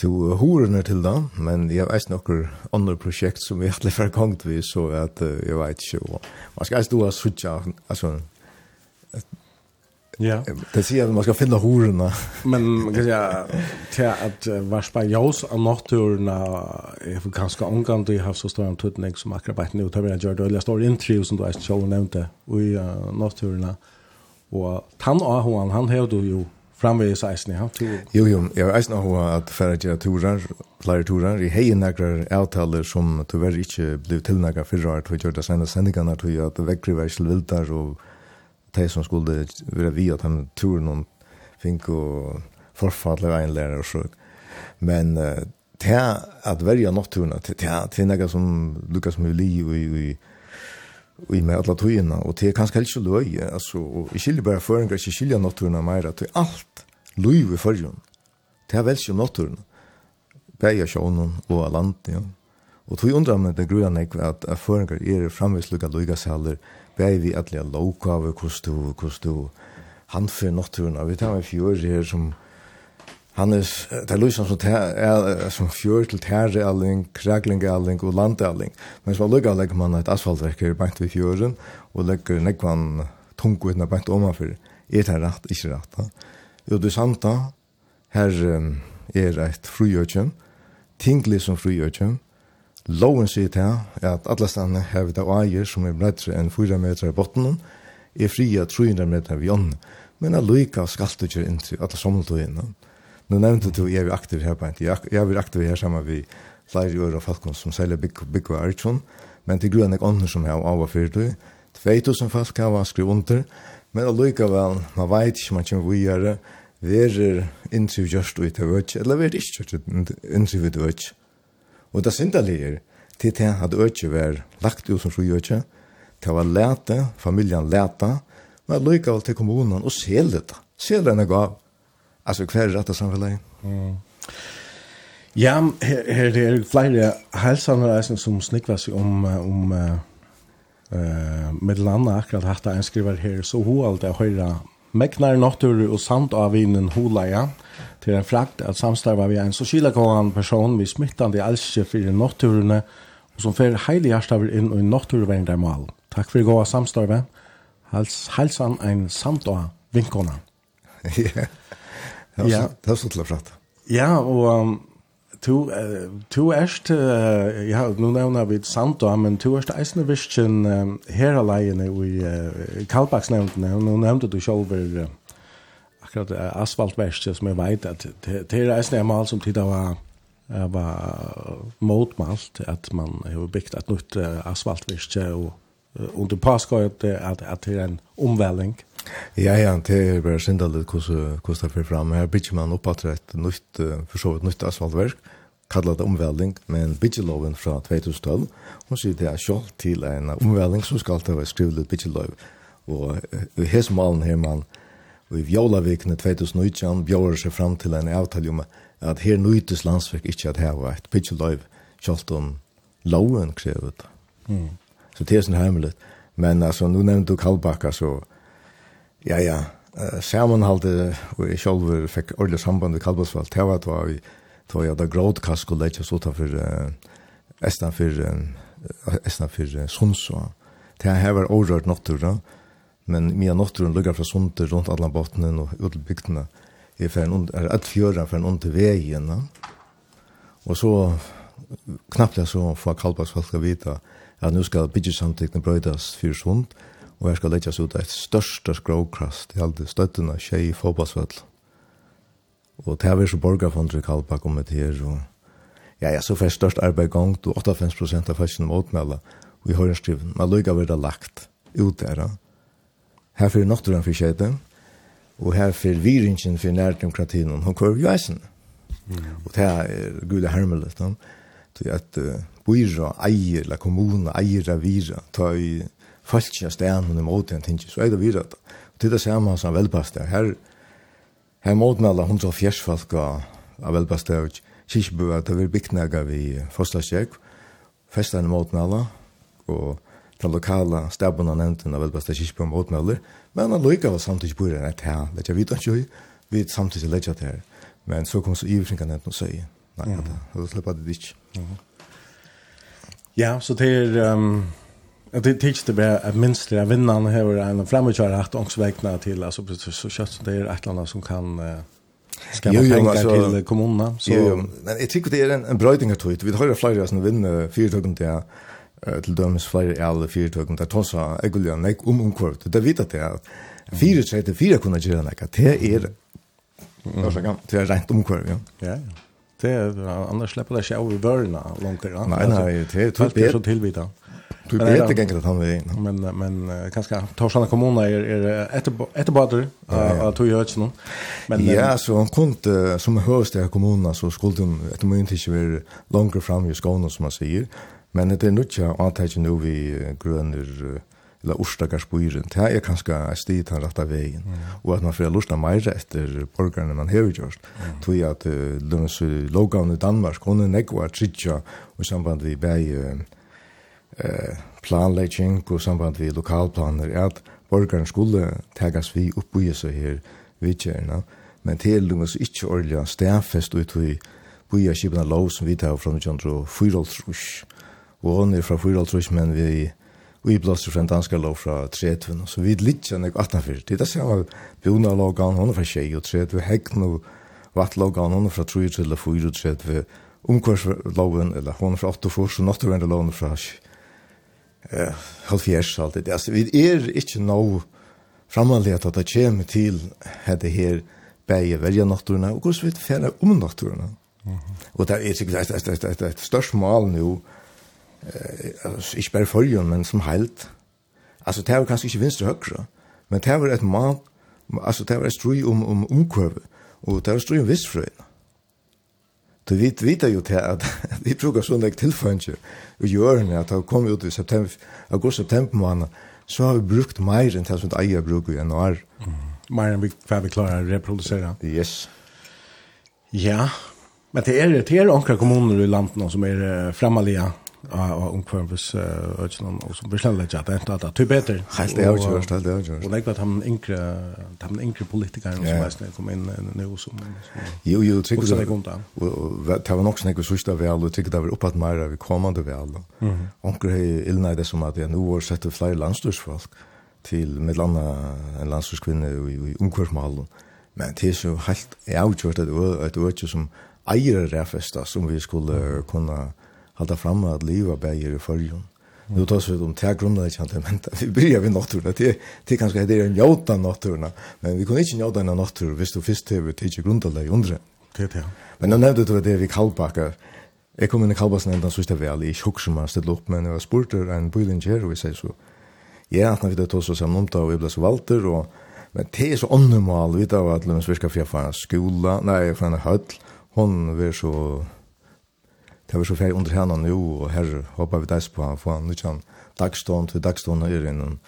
to horene til da, men jeg vet noen andre prosjekt som vi har forkongt vi, så at uh, jeg vet ikke, og man skal stå og suttje, altså, Ja. Det sier at man skal finne horene. Men man kan si til at var spajås av natturene er ganske omgang til å ha så stor en tøtning som akkurat bare nå, vi en gjøre det, eller står intervju som du har selv nevnte, i natturene. Og han og han, han hevde jo framvis eisen, ja? Jo, jo, jeg har eisen av at færre gjøre turer, flere turer, i hei nægrar avtaler som tyvärr ikke blev tilnægget fyrre år, til vi gjør det senere sendingene, til at vekkri var ikke vildar, og de som skulle være vi, at de tror noen fink og forfall av en lærer og så. Men uh, til at verja natturene, til, til, til nægget som Lukas Muli og i, i i med alla tøyina, og det er kanskje helst løye, altså, og jeg skiljer bare føringer, jeg skiljer natturna meira, til alt løye i førjen, det er velst jo natturna, bæja sjånen og av land, ja. Og tog undrar meg det gruan ek at føringer er framvis lukka løyga saler, bæja vi atlega lovkave, kostu, kostu, handfer natturna, vi tar med fjord her som, han er det er løsene som, er, som fjør til tærealling, kræglingalling og landalling. Men så lukka legger man et asfaltverker bant ved fjøren, og legger nekvann tungt utna bænt omanfyr. Er det rett, ikke rett? Da? Jo, du sant da, her er et frugjøkjøm, tinglig som frugjøkjøm, Loven sier til at alle stedene har vi da eier som er bredere enn 4 meter i botten, er fria 300 meter ved ånden, men allike skal du ikke inn til alle sommeltøyene nu nevnte du jeg er aktiv her på en tid. Jeg er aktiv her sammen med flere år av folk som selger bygg, bygg og artsjon, men til grunn av ånden som har av og fyrt du. 2000 folk har skrevet under, men allikevel, man vet ikke, man kommer videre, er innsiv gjørst ut av øk, eller vi er ikke gjørst ut av øk. Og det syndelige er, til det at øk var lagt ut som sju øk, til var lete, familien lete, men allikevel til kommunen og sel dette. Sel denne gav, Alltså kvar rätta samhället. Mm. Ja, her, her det er flere helsanreisen som snikvas om, om uh, uh, med landet akkurat hatt en skriver her, så hun alltid er høyre Meknar noktur og samt av vinen holaja til en frakt at samstarva vi en så kilakåan person vi smittande elskje fyrir nokturene og som fer heilig hjertaver inn og i nokturverndar mal. Takk for gåa samstarva. Hals, halsan ein samt av vinkona. Yeah. Det Ja, det har så til å prate. Ja, og um, to, uh, to erst, uh, ja, nå nevner vi Sandå, men to erst eisende visken um, her alene i uh, Kalbaksnevntene, og nå nevnte du selv uh, akkurat uh, asfaltverste, som jeg vet at det er eisende er mal som tid av var motmalt at man har byggt et nytt uh, asfaltverste, og uh, under påskøyet at, at det er en omvæling. Mm Ja, ja, det er bare synda litt hvordan det fyrir fram. Her bygger man opp at et nytt, for så vidt nytt asfaltverk, kallet omvelding, men byggeloven fra 2012, hun sier det er kjall til en omvelding som skal til å skrive litt byggelov. Og i hese malen her man, og i Vjolavikene 2019, bjør seg fram til en avtale om at her nøytes landsverk ikke at her var et byggelov, kjall om loven krevet. Mm. Så det er sånn hemmelig. Men altså, nå nevnte du Kallbakka, så ja, ja, uh, samanhalde og jeg selv fikk ordentlig samband med Kalbosvall, det var at vi tog jeg da grådkast skulle leitja oss utenfor uh, estan for uh, estan for uh, Sunds det her var orrørt nottur men mye notturen lukket fra Sundur rundt alle botnen og ut til utelbygdene er for en ond, er et fjøren for en ond til vegin og så knappt jeg så får Kalbosvall skal vite at nå skal byggesamtekne brøydes for Sund. og Og her skal leggjast ut et største skråkrast i alle støttene tjei i fotballsvall. Og det er så borgarfondre i Kalbakk om et her, og ja, ja, så fyrir størst arbeid i gang, og 58 prosent av fæsken om åtmela, og i høyrenskriven, men løyga det lagt ut der. Her fyrir nokturen for tjeiten, og her fyrir viringen for nærdemokratien, og hun kvar jo eisen. Og det er gula hermelet, til at uh, byrra eier, eller kommuna eier av vira, ta i falskja stæren og imot en tingi, så er det videre. Og til det samme som velpast der, her, her måten alle hundra fjersfalk av velpast der, kyrkjebøy at det vil bygnega vi forslagskjekk, festan måten alle, og den lokala staben og nevnten av velpast der kyrkjebøy måten alle, men han lykka var samtidig bor enn et her, lett vi, vidt ikke vi, samtidig lett jeg her, men så kom så iversinkan nevnten og søy, nei, det slipper det ikke. Ja, så det er, um, Det det tycks det vara att minst det vinnaren har en framgångsrik att också vägna till alltså precis så kött det är ett land som kan ska man tänka till kommunerna så jo, jo. men jag tycker det är en en brödinga tror vi har ju flera som vinner fyrtugum där till dömes flera alla fyrtugum där tossa eguljan nej om omkvart. Det vet att det fyra tredje fyra kunna göra nek det är det är rent omkvar ja. Ja Det är annars släpper det sig av i långt där. Nej, nej, det är typ så tillvita. Du vet inte gänget att han är. Men, men kanske Torslanda kommun är, är ett efterbater att du gör någon. Men, ja, så han kunde, som hörs i kommunerna så skulle de ett moment inte vara längre fram i Skåne som man säger. Men det är nog inte antaget nu vi gröner eller orsdagarsbyrden, det er kanskje en sted til den rette veien, mm. og at man får lusta mer etter borgerne man har gjort, mm. tog at uh, lønnes lovgavn i Danmark, kunne nekva tritja, i samband vi bæg eh, planlegging og samband vi lokalplaner, at borgaren skulle tegas vi oppbygge seg her vidtjerna, men til det var så ikke ordentlig ut vi bygge kjipene lov som vi tar fra 1904 og hon er fra 4 men vi vi blåser fra en dansk lov fra 30, så vi er litt kjenne 18 Det er det samme bjona logan, hun er fra 20 og 30, hekken og vattlogan, hun er fra 3 til 4 og 30, omkvarsloven, eller hun er fra 8 og 4, så nåttevendeloven er fra eh halv fjerst alt det altså vi er inte nå framanlig at det kommer til hade her bäge velja naturna og hur vi färna om naturna. Mm. Och det är säkert att det är ett störst mål nu eh ich bei Folien men som halt. Alltså der var kanske inte vänster men der var et mal alltså der var ett strui om om omkurve och det var strui om vissfröna. Du vet vita ju till att vi brukar såna tillfällen och gör när att ha kommit ut i september augusti september månad så har vi brukt mer än tusen eier bruk i januari. Mer än vi får vi klara att reproducera. Yes. Ja, men det är det är några kommuner i landet som är framaliga av omkvarvis ødselen, og som besleller ikke at det er det er bedre. Helt det er jo ikke helt det er jo ikke Og det er han yngre, han yngre politikeren som mest kom inn nå som... Jo, jo, det er det. Och det var nok sånn ikke sørste vel, tycker det var oppad mer av kommande väl. Onker har illnei det som att jag nu har sett flera landstorsfolk till med landa en landstorskvinna i omkvarvsmalen. Men det är så helt avgjort att det er ikke som eier det som vi skulle kunne halda fram at liva bægir i fyrjun. Nu tas vi om tär grundar jag inte men vi börjar vi nokturna, det er kanskje det er en jota nokturna, men vi kunne inte jota en natur hvis du först det det är grundar dig undra. Det ja. Men då nämnde du det vi kallbackar. Jeg kom inn i kallbacken den sista väl som huxman ställde opp, men jeg jag spurter en bullinger og vi sier så. Ja, att när vi då tog så samman om og vi ble så valter og, men det er så onnormal vi då att lämna svenska fjärfan skola nej från en höll hon vil så det var så färg under henne nu och här hoppar vi dess på han, för han er ikke dagstånd till dagstånd är inne.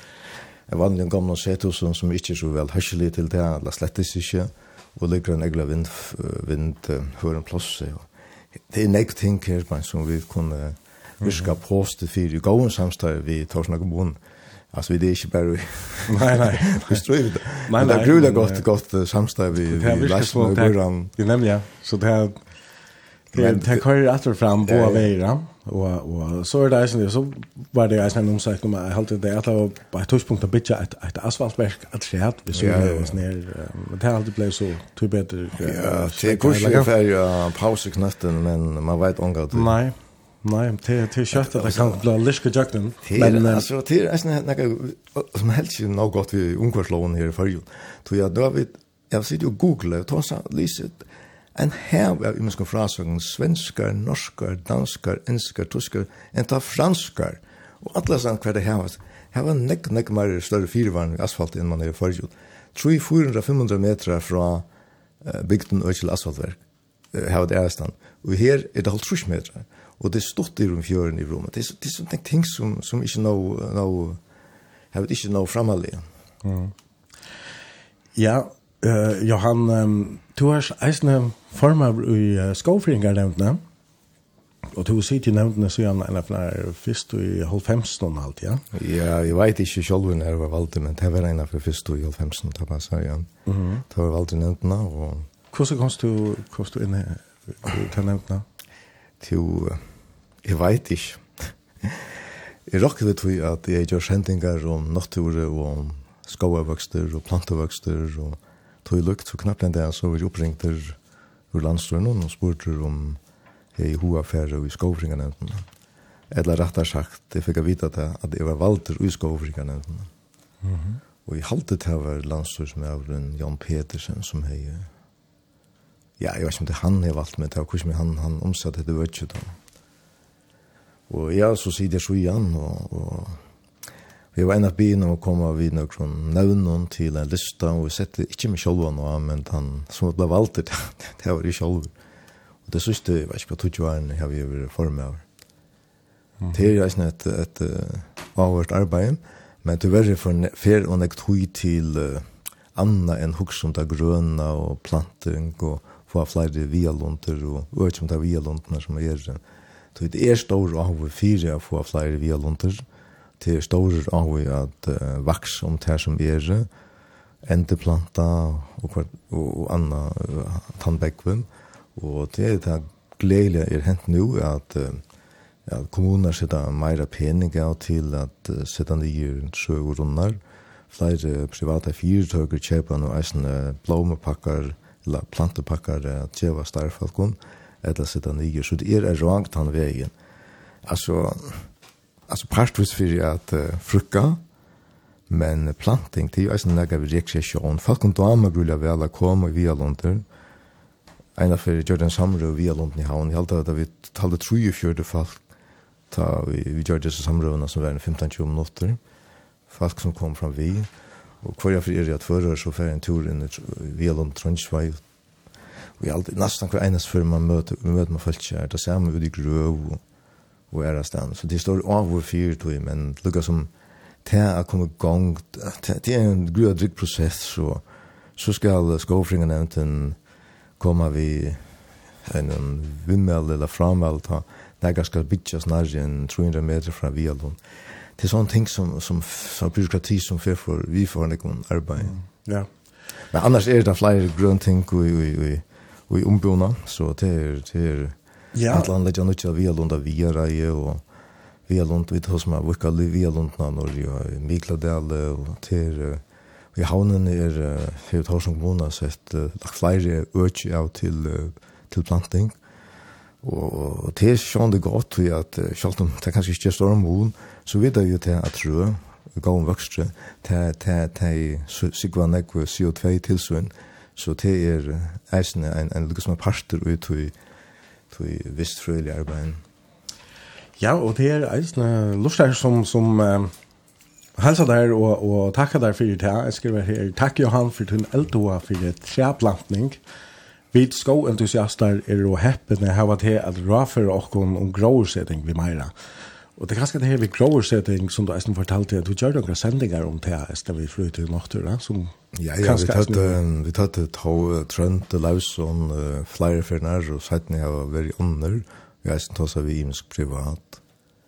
en var en gammel sethusen som inte är så väl hörselig till det, alla slättes inte och ligger en egla vind, vind hører en plass. Det är nekt ting här som vi kunne virka påstå för i gåen samstår vi tar Torsna kommunen. Alltså vi det är inte bara Nej nej, vi ströjer det. Men det är grula gott gott samstår vi vi läser med på Det nämligen så det här Men det kører åter fram på veier, och och så är det eisen, så var det eisen en omsøk om jeg halte det, at det var på ett tøyspunkt att bitcha ett ett asfaltverk att se att vi så det oss ned, men det har alltid blivit så tøy bättre Ja, det går ju för ferdig av pauseknøtten, men man vet omgå det. nej nei, det er kjøtt at det kan bli lyske jøkken. Men, altså, det er eisen noe som helst ikke noe godt vi omkvarsloven her i fyrjul, tror jeg, nå har vi, jeg sitter jo og googler, og tar seg lyset, en hev av imenske frasøkken, svenskar, norskar, danskar, enskar, tuskar, en ta franskar, og atlas sann hver det hevast, var nekk, nekk mer større firvarn i asfalt enn man er i forrige. i 400-500 meter fra uh, bygden og til asfaltverk, uh, heva det ærestan, og her er det halvt trus meter, og det er stått i rom fjøren i rummet. Det er, det er sånne ting som, som ikke nå, nå heva ikke nå framhaldig. Mm. Ja, uh, Johan, um, du har eisne formar i uh, skofringarnevntene, Og du sitter i nevntene så gjerne en av flere fyrst i halvfemsten og alt, ja? Ja, jeg vet ikke selv når jeg var valgt, men det var en av fyrst i halvfemsten, det var så, ja. Mm. Det var valgt i nevntene, og... Hvordan kom du, kom du inn til nevntene? Til, jeg vet ikke. jeg råkker det til at jeg gjør kjendinger om nattur og om skåavvøkster og plantavøkster, og tog lukt, så knappt enn det, så vi oppringte oppringter ur landstøynen og spurte om jeg i hoaffære og i skovfringarnevnden. Eller rettere sagt, jeg fikk vite det, at jeg var valgt i skovfringarnevnden. Mm -hmm. Og jeg halte til å være landstøysmøveren Jan Petersen som hei. Ja, jeg vet ikke om det er han jeg valgte med det, og hvordan han, han omsatte det, vet ikke da. Og jeg så sier det så igjen, og, og Vi var en av byen og kom av vid noen nøvnen til en lista, og vi sette ikke med sjolva nå, men han som ble valgt, det, det var i sjolva. Og det synes jeg jeg vet ikke hva tog var har vi vært form av. Det er reisende et, et, et avhørt arbeid, men det var for fer og nek tog til uh, anna enn hugsumt det grøna og planting og få flere vialunter og økjumt av vialunter som er. Så det er stor avhørt fire å få flere vialunter, og til stor av at uh, vaks om det som er endeplanta og, og, og anna uh, tannbekven og det er det gledelige er hent nu at uh, ja, kommuner sitter meira pening av til at uh, sitter nye sjø og rundar flere private fyrtøker kjøper nå eisen blåmepakkar eller plantepakkar kjøver starfalkon eller sitter nye så det er rangt han veien altså alltså prästvis för att uh, frukka men planting till är sån där vi rekreation. Folk och damer vill väl att komma via är lunter ena för Jordan Samro via är lunter i havn. Helt att vi talade tror ju för det folk ta vi vi Jordan Samro som var 15 20 minuter folk som kom från vi. Och kvar för er att förra så för en tur in via är lunter Tronsvej vi alltid nästan kvar enas för man möter möter man folk där ser man ut i gröv och og er stand. Så det står av hvor fyrt og men det lukker som til å komme i gang, det er en grøy og drygg prosess, så, så skal skåfringen eventen komme vi en vindmeld eller framveld, ta det skal bytja snarje enn 300 meter fra Vialon. Det er sånne ting som, som, som byråkrati som fyrt for vi får en arbeid. Ja. Men annars er det flere grønne ting i, i, i, i ombjona, så det er, det er Ja. Att landa jag nu vi lunda vi är ju och vi har lunda vid hos mig vilka vi har lunda när jag Mikladal och till i havnen er för ett hos kommunen sett uh, lagt flyger av til, uh, til planting. Og det er sånn det godt, vi at selv om det kanskje ikke er større mål, så vet jeg jo til at rød, gav om vokstre til sikva nekve CO2 tilsyn så det er eisende en, en lykkes en, parter ut i i vistfrøylig arbeid. Ja, og det er eisne lustar som, som uh, Halsa der og, og takka der fyrir det. Jeg skriver her, takk Johan for din eldua fyrir treplantning. Vi skoentusiaster er og heppene hava til at rafere okkon om gråursetting vi meira. Og det er ganske det her vi growersetting som du eisen fortalte, at du gjør noen sendinger om det etter vi flyr til Noktura, som Ja, ja, vi tatt, vi tatt et hov trønt, det Lausson, uh, flere fjerner, og setten jeg var veldig under, vi eisen tås vi imensk privat,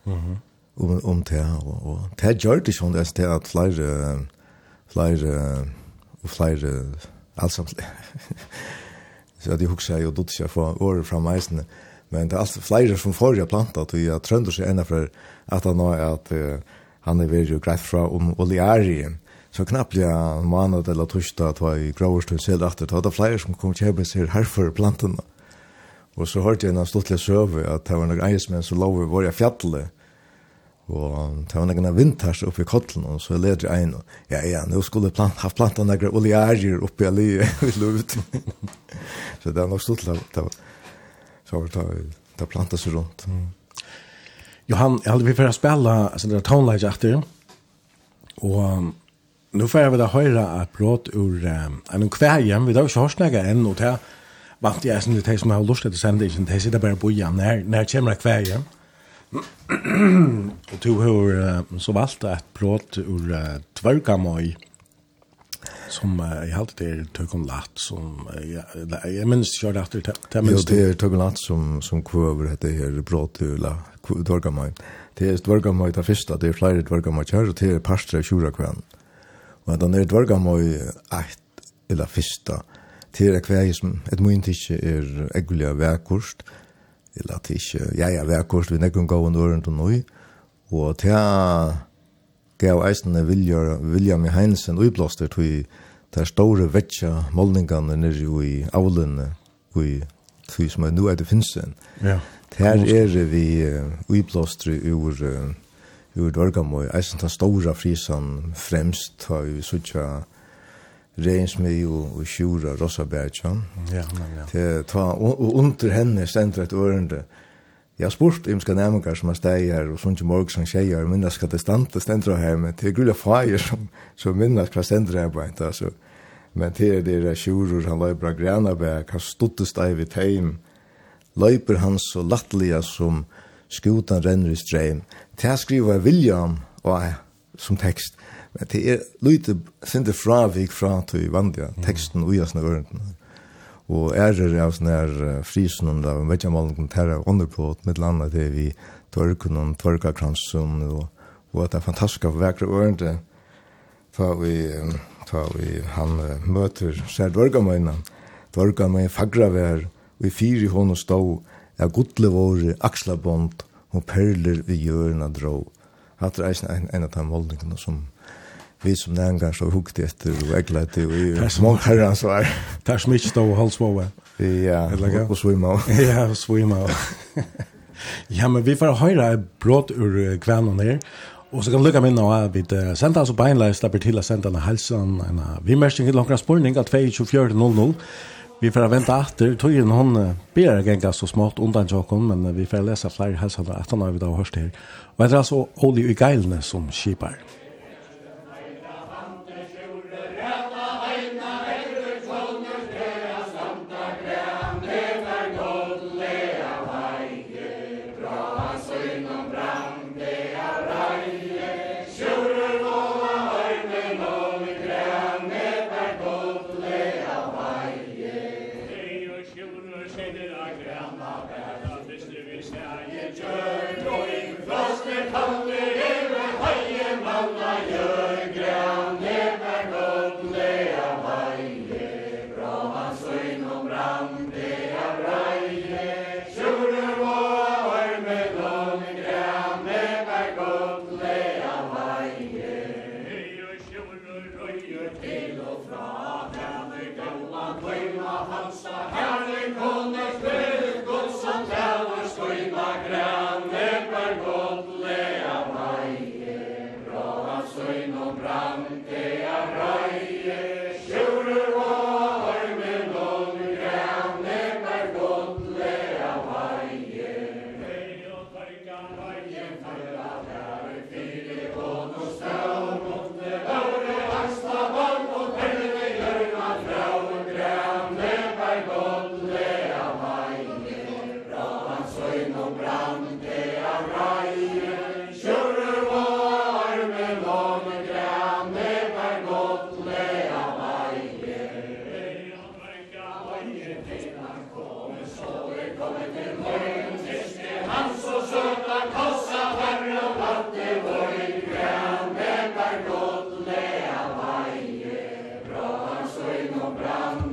mm om, om det, og, og det gjør det ikke det er til at flere, flere, og flere, alt samt, så at jeg husker jeg jo dutt ikke å få året fra meisene, Men det er alltid flere som får jeg planta, og jeg trønder seg enda for at han nå er at uh, han er veldig greit fra om oljarien. Så knappt jeg måned eller torsdag at jeg gråver til selv etter, det var flere som kom kjøpe seg her for plantene. Og så hørte jeg en stortlig søve at det var noen eismenn som lå i våre fjallet. Og det var noen vinters oppe i kottlen, og så leder jeg inn, og ja, ja, nå skulle plant, ha plantet noen olearier oppe i alliet i luften. så det var nok stort til det så har det det plantas sig runt. Mm. Johan, jag hade vi för att spela alltså det tonlage efter. Och nu får jag väl höra ett brott ur um, en kvägen, vi har ju hört snäga än och det vant jag sen det som har lust att sända inte det sitter bara på igen när när kommer kvägen. och tog hur så valt ett brott ur tvärkamoj. Uh, som jag har alltid är Tökon Latt som jag jag minns jag rätt det det minns det är Tökon Latt som som kurver heter här Bråtula Dvargamaj. Det är Dvargamaj det första det är flera Dvargamaj kör det är pastra tjura kvän. Och den är Dvargamaj ett eller första det är kvar som ett mynt inte är äggliga verkost eller att inte ja ja verkost vi näkon gå under och nu och det gav eisene vilja, William Heinsen uiblåster til de store vetja målningene nere i avlene i tog som er nu er det finnsen. Ja. Her er vi uiblåster ur ur Dørgamøy, eisen den store frisan fremst, har vi reins Reinsmi og, og Sjura Rossabætjan. Ja, men ja. Det, ta, og, og under henne stendret ørende, Jeg har spurt om skal nærmengar som er stegar og sånn til morg som tjejer og skal hva det standa stendra her, men det er grulja som, som minnes hva stendra her beint, altså. Men det er det er sjurur, han løyper av Granabæk, han stuttest ei vid teim, løyper han så lattelige som skutan renner i streim. Det her skriver William og jeg som tekst, men det er lite sinde fravik fra til vandja teksten og jasna vørendene og er det av sånne her frisen om det, men vet ikke om alle kan tære underplåt, med landa det vi tørken og tørkakransen, og, og at det er fantastisk for vekre ørende, da vi, da vi han møter sær dørgamøyene, dørgamøyene fagra vær, og vi fyrer hånd og stå, er godle våre, akslabånd, og perler vi gjørna drå. Hatt er en, en av de målningene som vi som næringar så hukte etter og eglet det og i mange herrens var. Det er smitt og halsvåve. Ja, og svima. Ja, og svima. Ja, men vi får høyre brått ur kvennom her, Og så kan lukka minna av at vi senda oss på einleis, slapper til å senda en helsen, en vimmersing til langra spurning, av 22400 Vi får venta atter, tøyen hon ber genga så smått undan tjokken, men vi får lesa flere helsen etter når vi da har hørt her. Og det er altså Oli Ugeilne som skipar. brann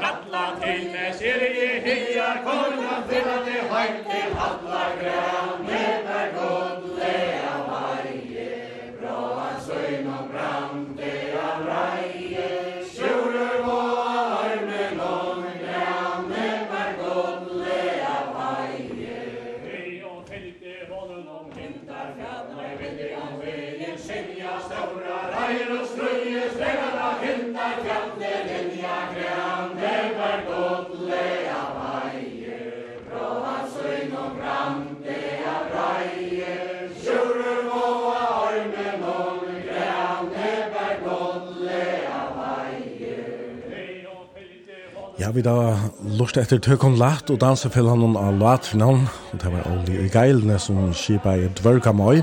kalla til med sirje heia korna til alle høyt til alla grann med vi da lurt etter Tøkon Latt og dansefellene av Latvinan, og det var Olli i Geilene som skipa i Dvørkamøy.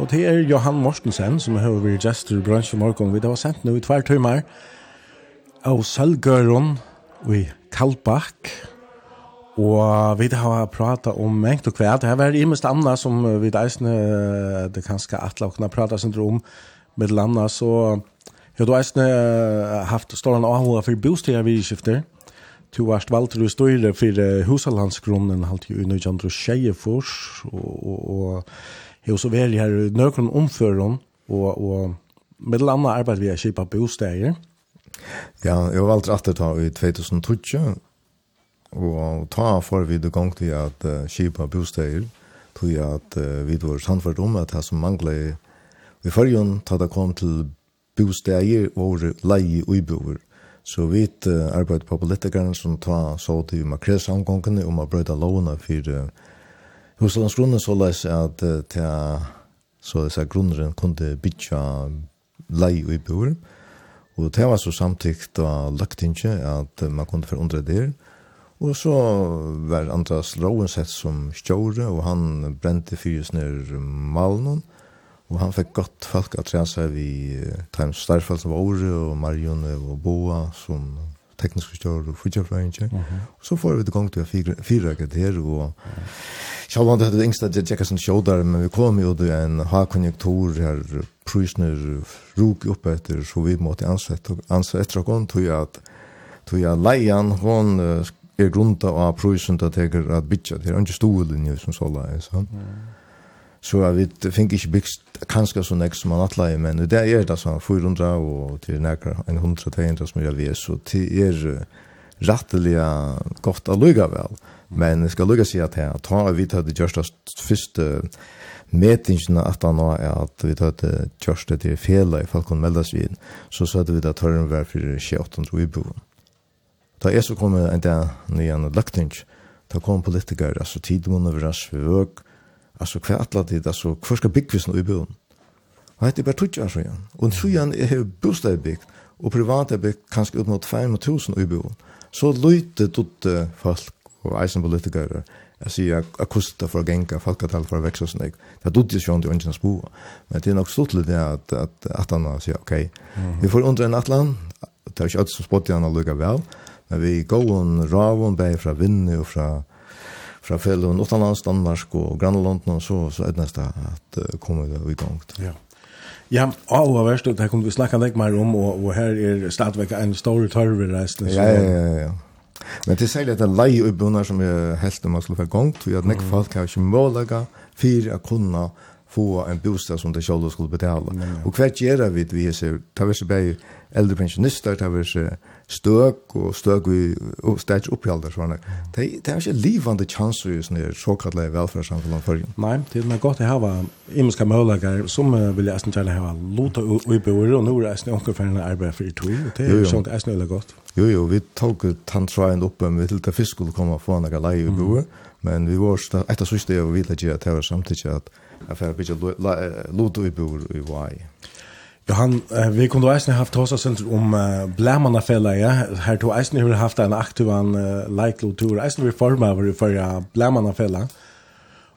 Og det er Johan Mortensen som har vært gestor i bransjen morgen. Vi da var sendt nå i tvær tøymer av Sølgøren og i Kalbakk. Og vi da har pratet om mengt og kveld. Det var i mest andre som vi da eisne det kanskje atle og kunne prate sin om med landa. så... Jeg har eisne haft stående avhåra for bosteder vi skifter. Du varst valgt i støyre for Husalandsgrunnen halt i Unøyjandro Tjejefors, og, og, og jeg også vel her nøkron omføren, og, og med det andre arbeid vi har kjipa bosteier. Ja, jeg valgt etter ta i 2012, og ta for vi det gang til at uh, kjipa bosteier, tog at uh, vi var samfunnet om at det som manglet i førjen, ta det kom til bosteier, var leie og iboer. Så vi uh, arbeidde på politikerne som ta så til makrelsamgångene om å brøyde lovene for uh, huslandsgrunnen så løs at uh, til så disse grunneren kunne bytja lei og i bor. Og det var så samtikt av løgtinget at man kunne forundre det. Og så var Andras Loven sett som stjåre, og han brente fyres ned malen. Og han fikk godt folk at trea seg vi Times Starfall som var Åre og Marion og Boa som teknisk stjør og fyrtjafrøyngje. Mm -hmm. Og så får vi det gang til fyra her og selv om det hadde yngsta Jack Jackson show der, men vi kom jo til en ha-konjunktur her, prysner rog opp etter, så vi måtte ansette, ansette oss til at tog at leian, hon er grunda av prysen til at jeg er bytja, det er ikke stolen som så leis. sånn så jeg vet, jeg fikk ikke bygst kanskje så nek som man atleie, men det er det sånn 400 og til nekker en 100-200 som jeg vet, så det er rettelig godt å lugge vel. Men jeg skal lugge si at jeg tar vi til det første første metingene at han nå er at vi tar det første til fjellet i Falkon Meldasvin, så så vi at tørren var for 2800 uiboen. Da er så kom en dag nye løkting, da kom politikere, altså tidmåne vi røk, altså hver atlet dit, altså hver skal byggvis nå i byen. Og dette er bare tutsi så igjen. Og så igjen er det bostad bygd, og privat er bygd kanskje upp mot 500.000 i byen. Så løyte dutte folk og eisen politikere, jeg sier at kosta for å genka, folketall for å vekse og sånn, det er dutte sjående og ikke spå. Men det er nok stort litt det at, at, at han sier, ok, vi får under en atlan, det er ikke alt som spott i han vel, men vi går en ravun, bare fra vinnu og fra fra fellon utanlands, Danmark og Grannland, og så, så er det neste at uh, kommer det i gang. Ja. Ja, og hva verst, det kommer vi snakke litt mer om, og, og her er stadigvæk en stor tørre reisende. Ja, ja, ja, ja. Men til særlig at det er lei i bunner som er helst om man skulle få tror jeg at nekk folk har ikke målaga fyrir å kunne få en bostad som de själva skulle betala. Mm, ja. Och kvart gör vi det vi ser tavis bäj äldre pensionister tavis stök och stök vi och stage upphållda såna. Det det är ju livande chanser just nu så kallade välfärdssamhällen för. Nej, det är gott att ha imenska möjligheter som vill jag sen ha låta och i boer och nu är det också för en arbete för två. Det är sånt är snälla gott. Jo jo, vi tog tantrain upp med till det fisk skulle komma från några lejer boer. Men vi var etter sørste sista ville ge att det var samtidigt att jag får bygga lodo i bor i Vai. Ja, han, vi kunde eisen haft hos oss om uh, blämarna fälla, ja. Här to eisen har haft en aktiv uh, like-lotur. Eisen vi forma över förra blämarna fälla.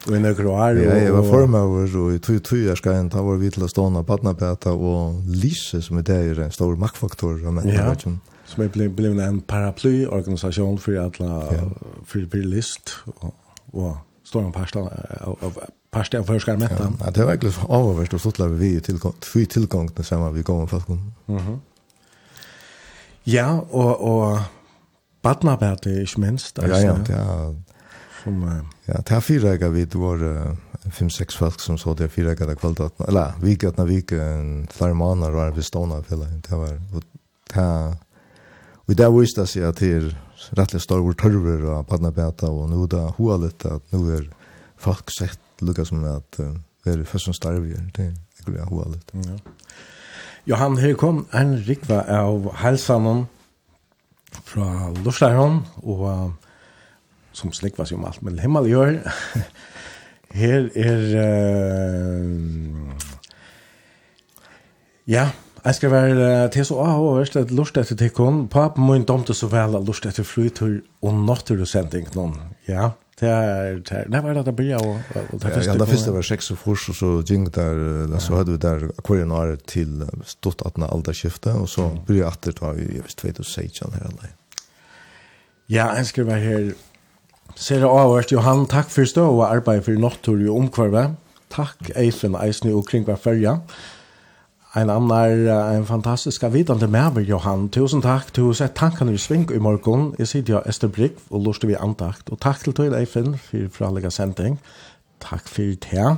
Och en ökro här. Ja, jag var forma över och i tog tog jag ska en ta vår vitla ståna badnapeta och lyse som är där en stor maktfaktor. Ja, som är blivit en paraplyorganisation för alla, för, för list och, och en parstall av parste av forskar mätta. Ja, det var egentlig avvärst og såtla vi tilgang, fri tilgang til samma vi kommer fast kom. Mhm. Ja, og, og och er ikke minst alltså. Ja, ja, ja. Som uh, ja, det er fire fyra vi, det var uh, fem-seks folk som så där fire jag kvalitet eller vi gikk vikat vi gikk en flere måneder var vi stona för det var och ta och där visste sig att det rettelig stor tørver og och og nå nu då hoalet at nå er folk sett lukka som at uh, det är först som starv gjør, det er ikke det hoa litt. Ja. Johan her kom en rikva av helsanen fra Lustaron og uh, som slikvas jo om alt med himmel gjør her er uh, ja Jeg skal være til så av at verst lust etter tikkun. Papen må ikke domte så vel at lust etter flytur og nattur og sending noen. Ja. Det är det när var det där börja och och det första. Ja, det första var sex och fors och så gick där där så hade vi där akvarienar till stort att när allt skifte och så började åter ta i visst vet och säg han här alla. Ja, han skrev här Ser det avhørt, Johan, takk for stå og arbeid for nattur i omkvarve. Takk, Eisen, Eisen og Kringva Fyrja. Takk en annan en fantastisk vidande med Johan. Tusen takk, du har sett tankene i sving i morgen. Jeg sitter jo Ester Brygg og lort vi antakt. Og takk til deg, Eifen, for fralega sending. Takk for det.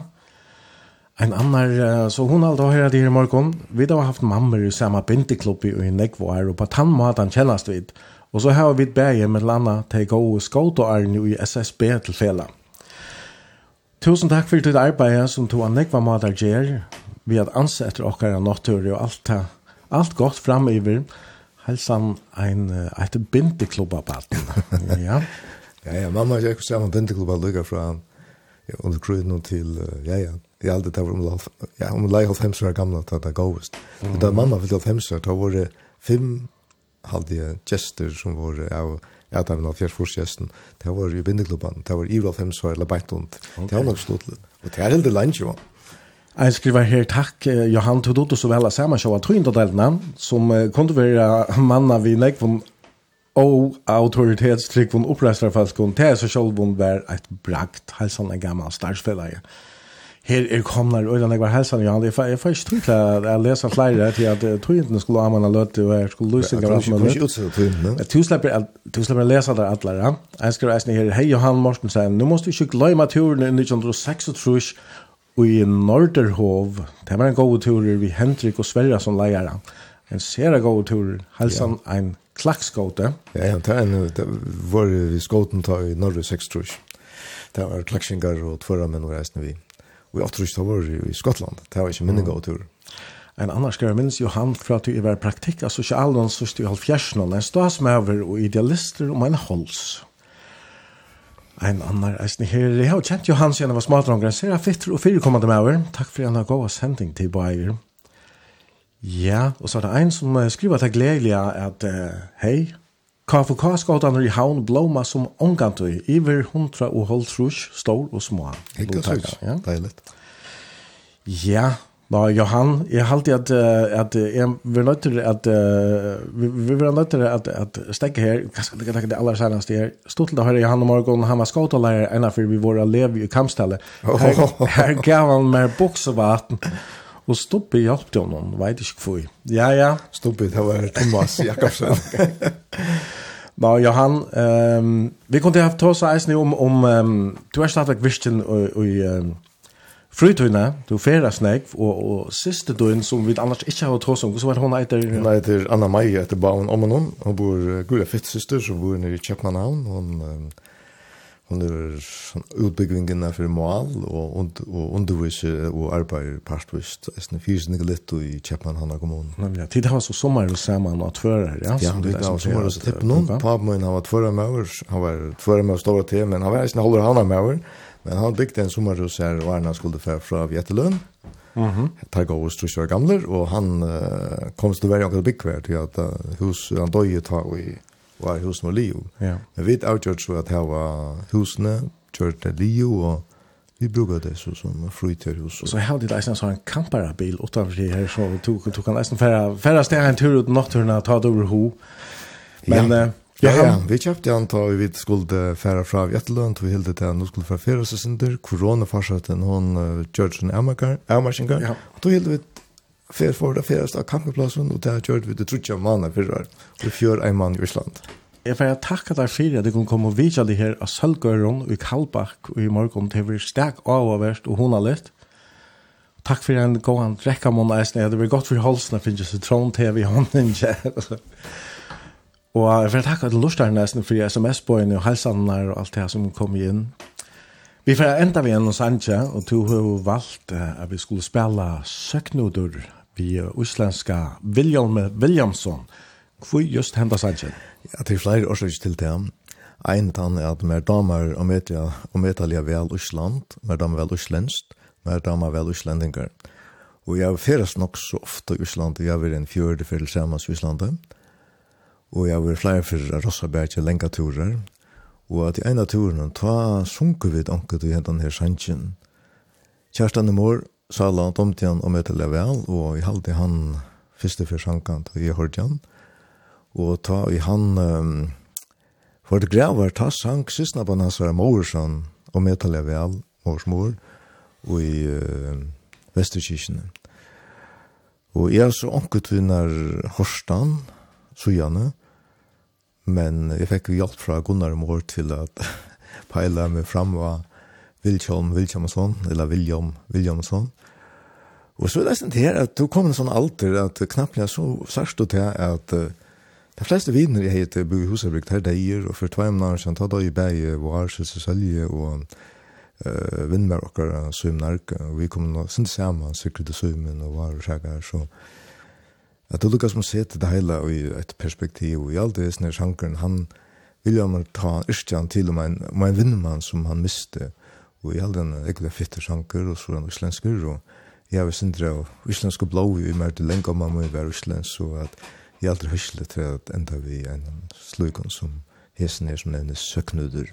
En annan, så hon har då här i morgon. Vi har haft mammor i samma bindeklubb i Nekvar och på tandmaten kännas vid. Og så har vi ett berg med landa til å gå och skåta och är i SSB til fela. Tusen takk for ditt arbeid som du har nekva mater gjør vi at ansa etter av natur og alt det, alt godt framöver, helsan ein, eit bindeklubba ja. ja, ja, mamma og jeg kunne sammen bindeklubba lukka fra ja, under kruden til, ja, ja, jeg aldri det der var om, ja, om lai halvfems var gamla, det er gåvist. Mm. Da mamma fyllt halvfems var, da var det fem halvdige gester som var av, ja, det var noen fjers forsgjesten, det var i bindeklubban, det var i halvfems var, eller beitund, det var nok stått, og det er heldig jo. Jeg skriver her takk, Johan Tudot og så vel sammen sjå av Tryndadelene, som kunne være mannen vi legger von og autoritetstrykk von oppreister falskon, det er så selv om det et brakt helsan en gammel startsfellag. Her er komna og den var helsan, Johan, jeg får ikke tro til at jeg leser flere til at Tryndene skulle ha mann løtt, og jeg skulle lyse gammel mann løtt. Du slipper du slipper lese der alle, ja. Jeg skriver eisen her, hei Johan Mortensen, nå måste vi ikke glemme turen i 1936, i Norderhov. Det var en god tur vi Hendrik og Sverre som leier. En sera god tur. Halsan ja. en klackskote. Ja, ja, det er en, det var vi skoten ta i Norge 6 tror Det var klacksingar og tvøra med noen reisende vi. Og i 8 tror var i Skottland. Det var ikke minne god tur. En annan skal jeg minnes Johan fra at du er praktikk av sosialen, så styr halvfjersen, en stasmøver og idealister om en hols en annan eisen her. Jeg har kjent Johan siden jeg var smaldrangren. Ser jeg fitter og fire kommande med over. Takk for en av gode sending til Bayer. Ja, og så er det en som skriver til gledelige at uh, hei, KFK-skådene i havn blåma som omgantøy, iver hundra og holdt rusk, stor og små. Helt og søys, ja. deilig. Ja, Nå, Johan, jeg har alltid at, at jeg vil nødt til at vi, vi vil nødt til at, at stekke her, kanskje det er det aller seneste her, Stort til å høre Johan og Morgon, han var skåtalærer ennå for vi var elev i kampstallet. Her, her gav han mer buksevaten. og stoppe hjelp til honom, vet ikke hvor. Ja, ja. Stubbe, det var Thomas Jakobsen. Nå, Johan, um, vi kunne ha tås oss eisen om, om um, du er stadig virkelig i um, Frytøyne, du ferer snakk, og, og siste døgn som vi annars ikke har tås om, så var hun eiter... Ja. Hun eiter Anna Maja etter Baun noen. hun bor uh, gula fittsyster, som bor nere i Kjøpmannhavn. hun... Um, hun er sånn, utbyggvingen av for mål og, und, og underviser og arbeider partvist. Jeg synes fysen ikke litt i Kjepmannhanna kommunen. Nemlig, ja. Tid har så sommer og sammen og tvører, ja? Ja, det var sommer og tipp noen. Papen min han var tvører med over, han var tvører med over til, men han var ikke holder han med over. Men han bygde en sommerhus her, og Erna skulle fra, fra Vjetelund. Mm -hmm. Tar gav oss trusjer gamler, og han uh, kom til å være akkurat byggvær til at uh, hus, han døg ta og i var husen og Leo. Ja. Men vi avgjørte så at her var husene, kjørte Leo, og vi brukar det så som fritidhus. Så här det nästan så en kamparabil utenfor det här så tog tog kan nästan färra färra steg en tur ut nokturna att ta over ho. Men ja. Ja, ja, vi kjøpte han då vi skulle färra fra Vjetteløn, vi hilde til han, nå skulle färra färra seg sinter, corona farsaten hon Georgian America American ja. og då hilde vi färra for det första kampplatsen och där gjør vi det trutja mannen förra och fjør en mann i Island. Jeg får takke deg for at du kunne komme og vise deg her av Sølgøren i Kalbakk og i morgen til vi stek av og verst og hun har litt. Takk for en god han drekka måned eisen. Det var godt for halsen at finnes sitron til vi hånden ikke. Og jeg vil takke til Lorsdag nesten for sms-bøyene og helsanene og alt det her som kom inn. Vi får enda vi en og Sanja, og to har valgt at vi skulle spille søknoder vi uslenska William Williamson. Hvor just henda Sanja? Ja, det er flere årsaker til det. Ein tann er at mer damer og media og metalia vel Usland, mer damer vel uslenst, mer damer vel uslendinger. Og jeg ferast nok så ofta i Usland, jeg er en fjörde fyrir samans i Uslandet og jeg var flere for Rossaberg til lenge turer, og at i en av turene, ta sunker vi anket i hentan her sannsyn. Kjerstan i mor, Sala, domtjen og møte level, og jeg halte han første for sankan til jeg hørte han, og ta i han, um, for det grever, ta sank sysna på hans var morsan, og møte level, mors mor, og i uh, Vesterkirkene. Og jeg så anket vi Horstan, sujane. Men jeg fikk hjelp fra Gunnar og Mår til at peila meg fram var Vilkjom, Vilkjom og sånn, eller Viljom, Viljom og sånn. Og så er det sånn her at du kom en sånn alter at knappt jeg så sørst til at uh, de fleste viner jeg heter Bo i Husabrykt her deier, og for tvei nær sånn, ta da i bæg var så sølje og uh, vinnmer okkar sømnark, og vi kom nå sin sammen, sikkert sømmen og var og sjekker, så at det må se til det hele i et perspektiv, og i alt det sånne sjankeren, han vilja man ta yrkjan til om en, om en vinnmann som han miste, og i all den ekkert fitte sjanker, og så er han islensker, og jeg har sindra av islensk og blå, vi mer til lenge om mamma må være islensk, og at jeg aldri høysle til at enda vi en slukon som hesen er som nevnes søknuder.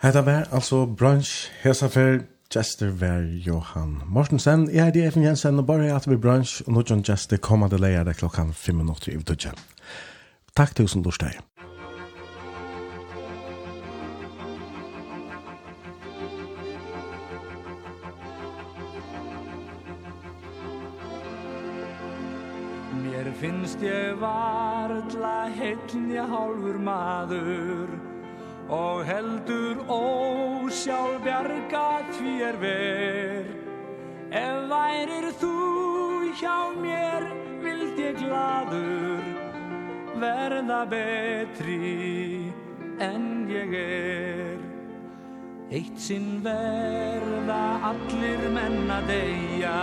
Hei, var altså bransj, hesa for Jester var Johan Mortensen. Jeg er Efen Jensen og bare at vi brunch, og nå John Jester kommer til leia det klokkan fem minutter i utvudgen. Takk tusen lortsteg. Mér finnst ég varla heitn ég hálfur maður og heldur ó bjarga því er ver. Ef værir þú hjá mér vild ég gladur verða betri enn ég er. Eitt sinn verða allir menna deyja.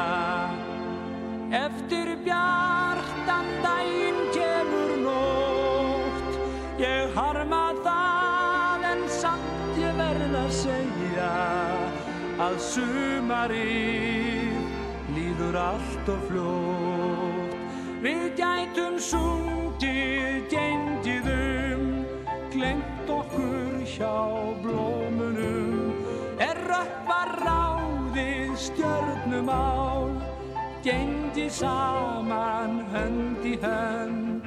Eftir bjartan daginn kemur nótt. Ég harma það segja Að sumarið líður allt og flott Við gætum sungið, gengið um Glengt okkur hjá blómunum. Er rökva ráðið stjörnum á saman hönd í hönd.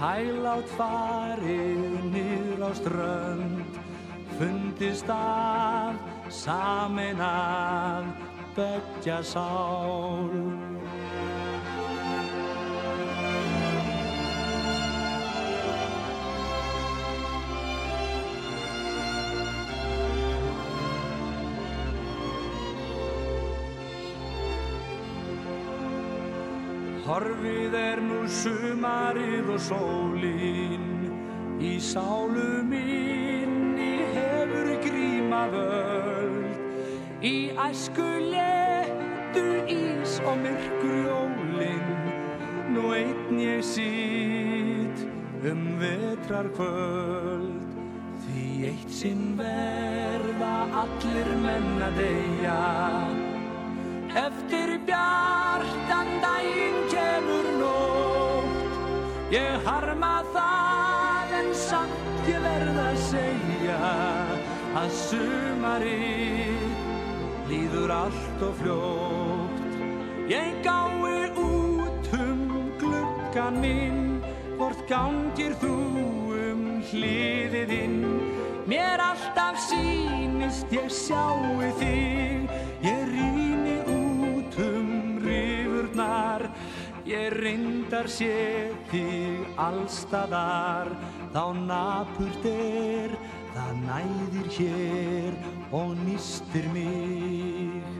Hælátt farið nýr á strönd fundist af Samen af Bøtja sál. Horfið er nú sumarið og sólinn Í sálu minni hefur gríma völd. Í æsku letu ís og myrkur jólin Nú einn ég sitt um vetrar kvöld Því eitt sinn verða allir menna deyja. Eftir bjartan daginn kemur nótt. Ég harma það sant ég verð að segja Að sumari líður allt og fljótt. Ég gái út um gluggan minn Hvort gangir þú um hliðið inn? Mér alltaf sýnist ég sjáu þig Ég reyndar sé þig allstaðar Þá napurt er, það næðir hér og nýstir mig.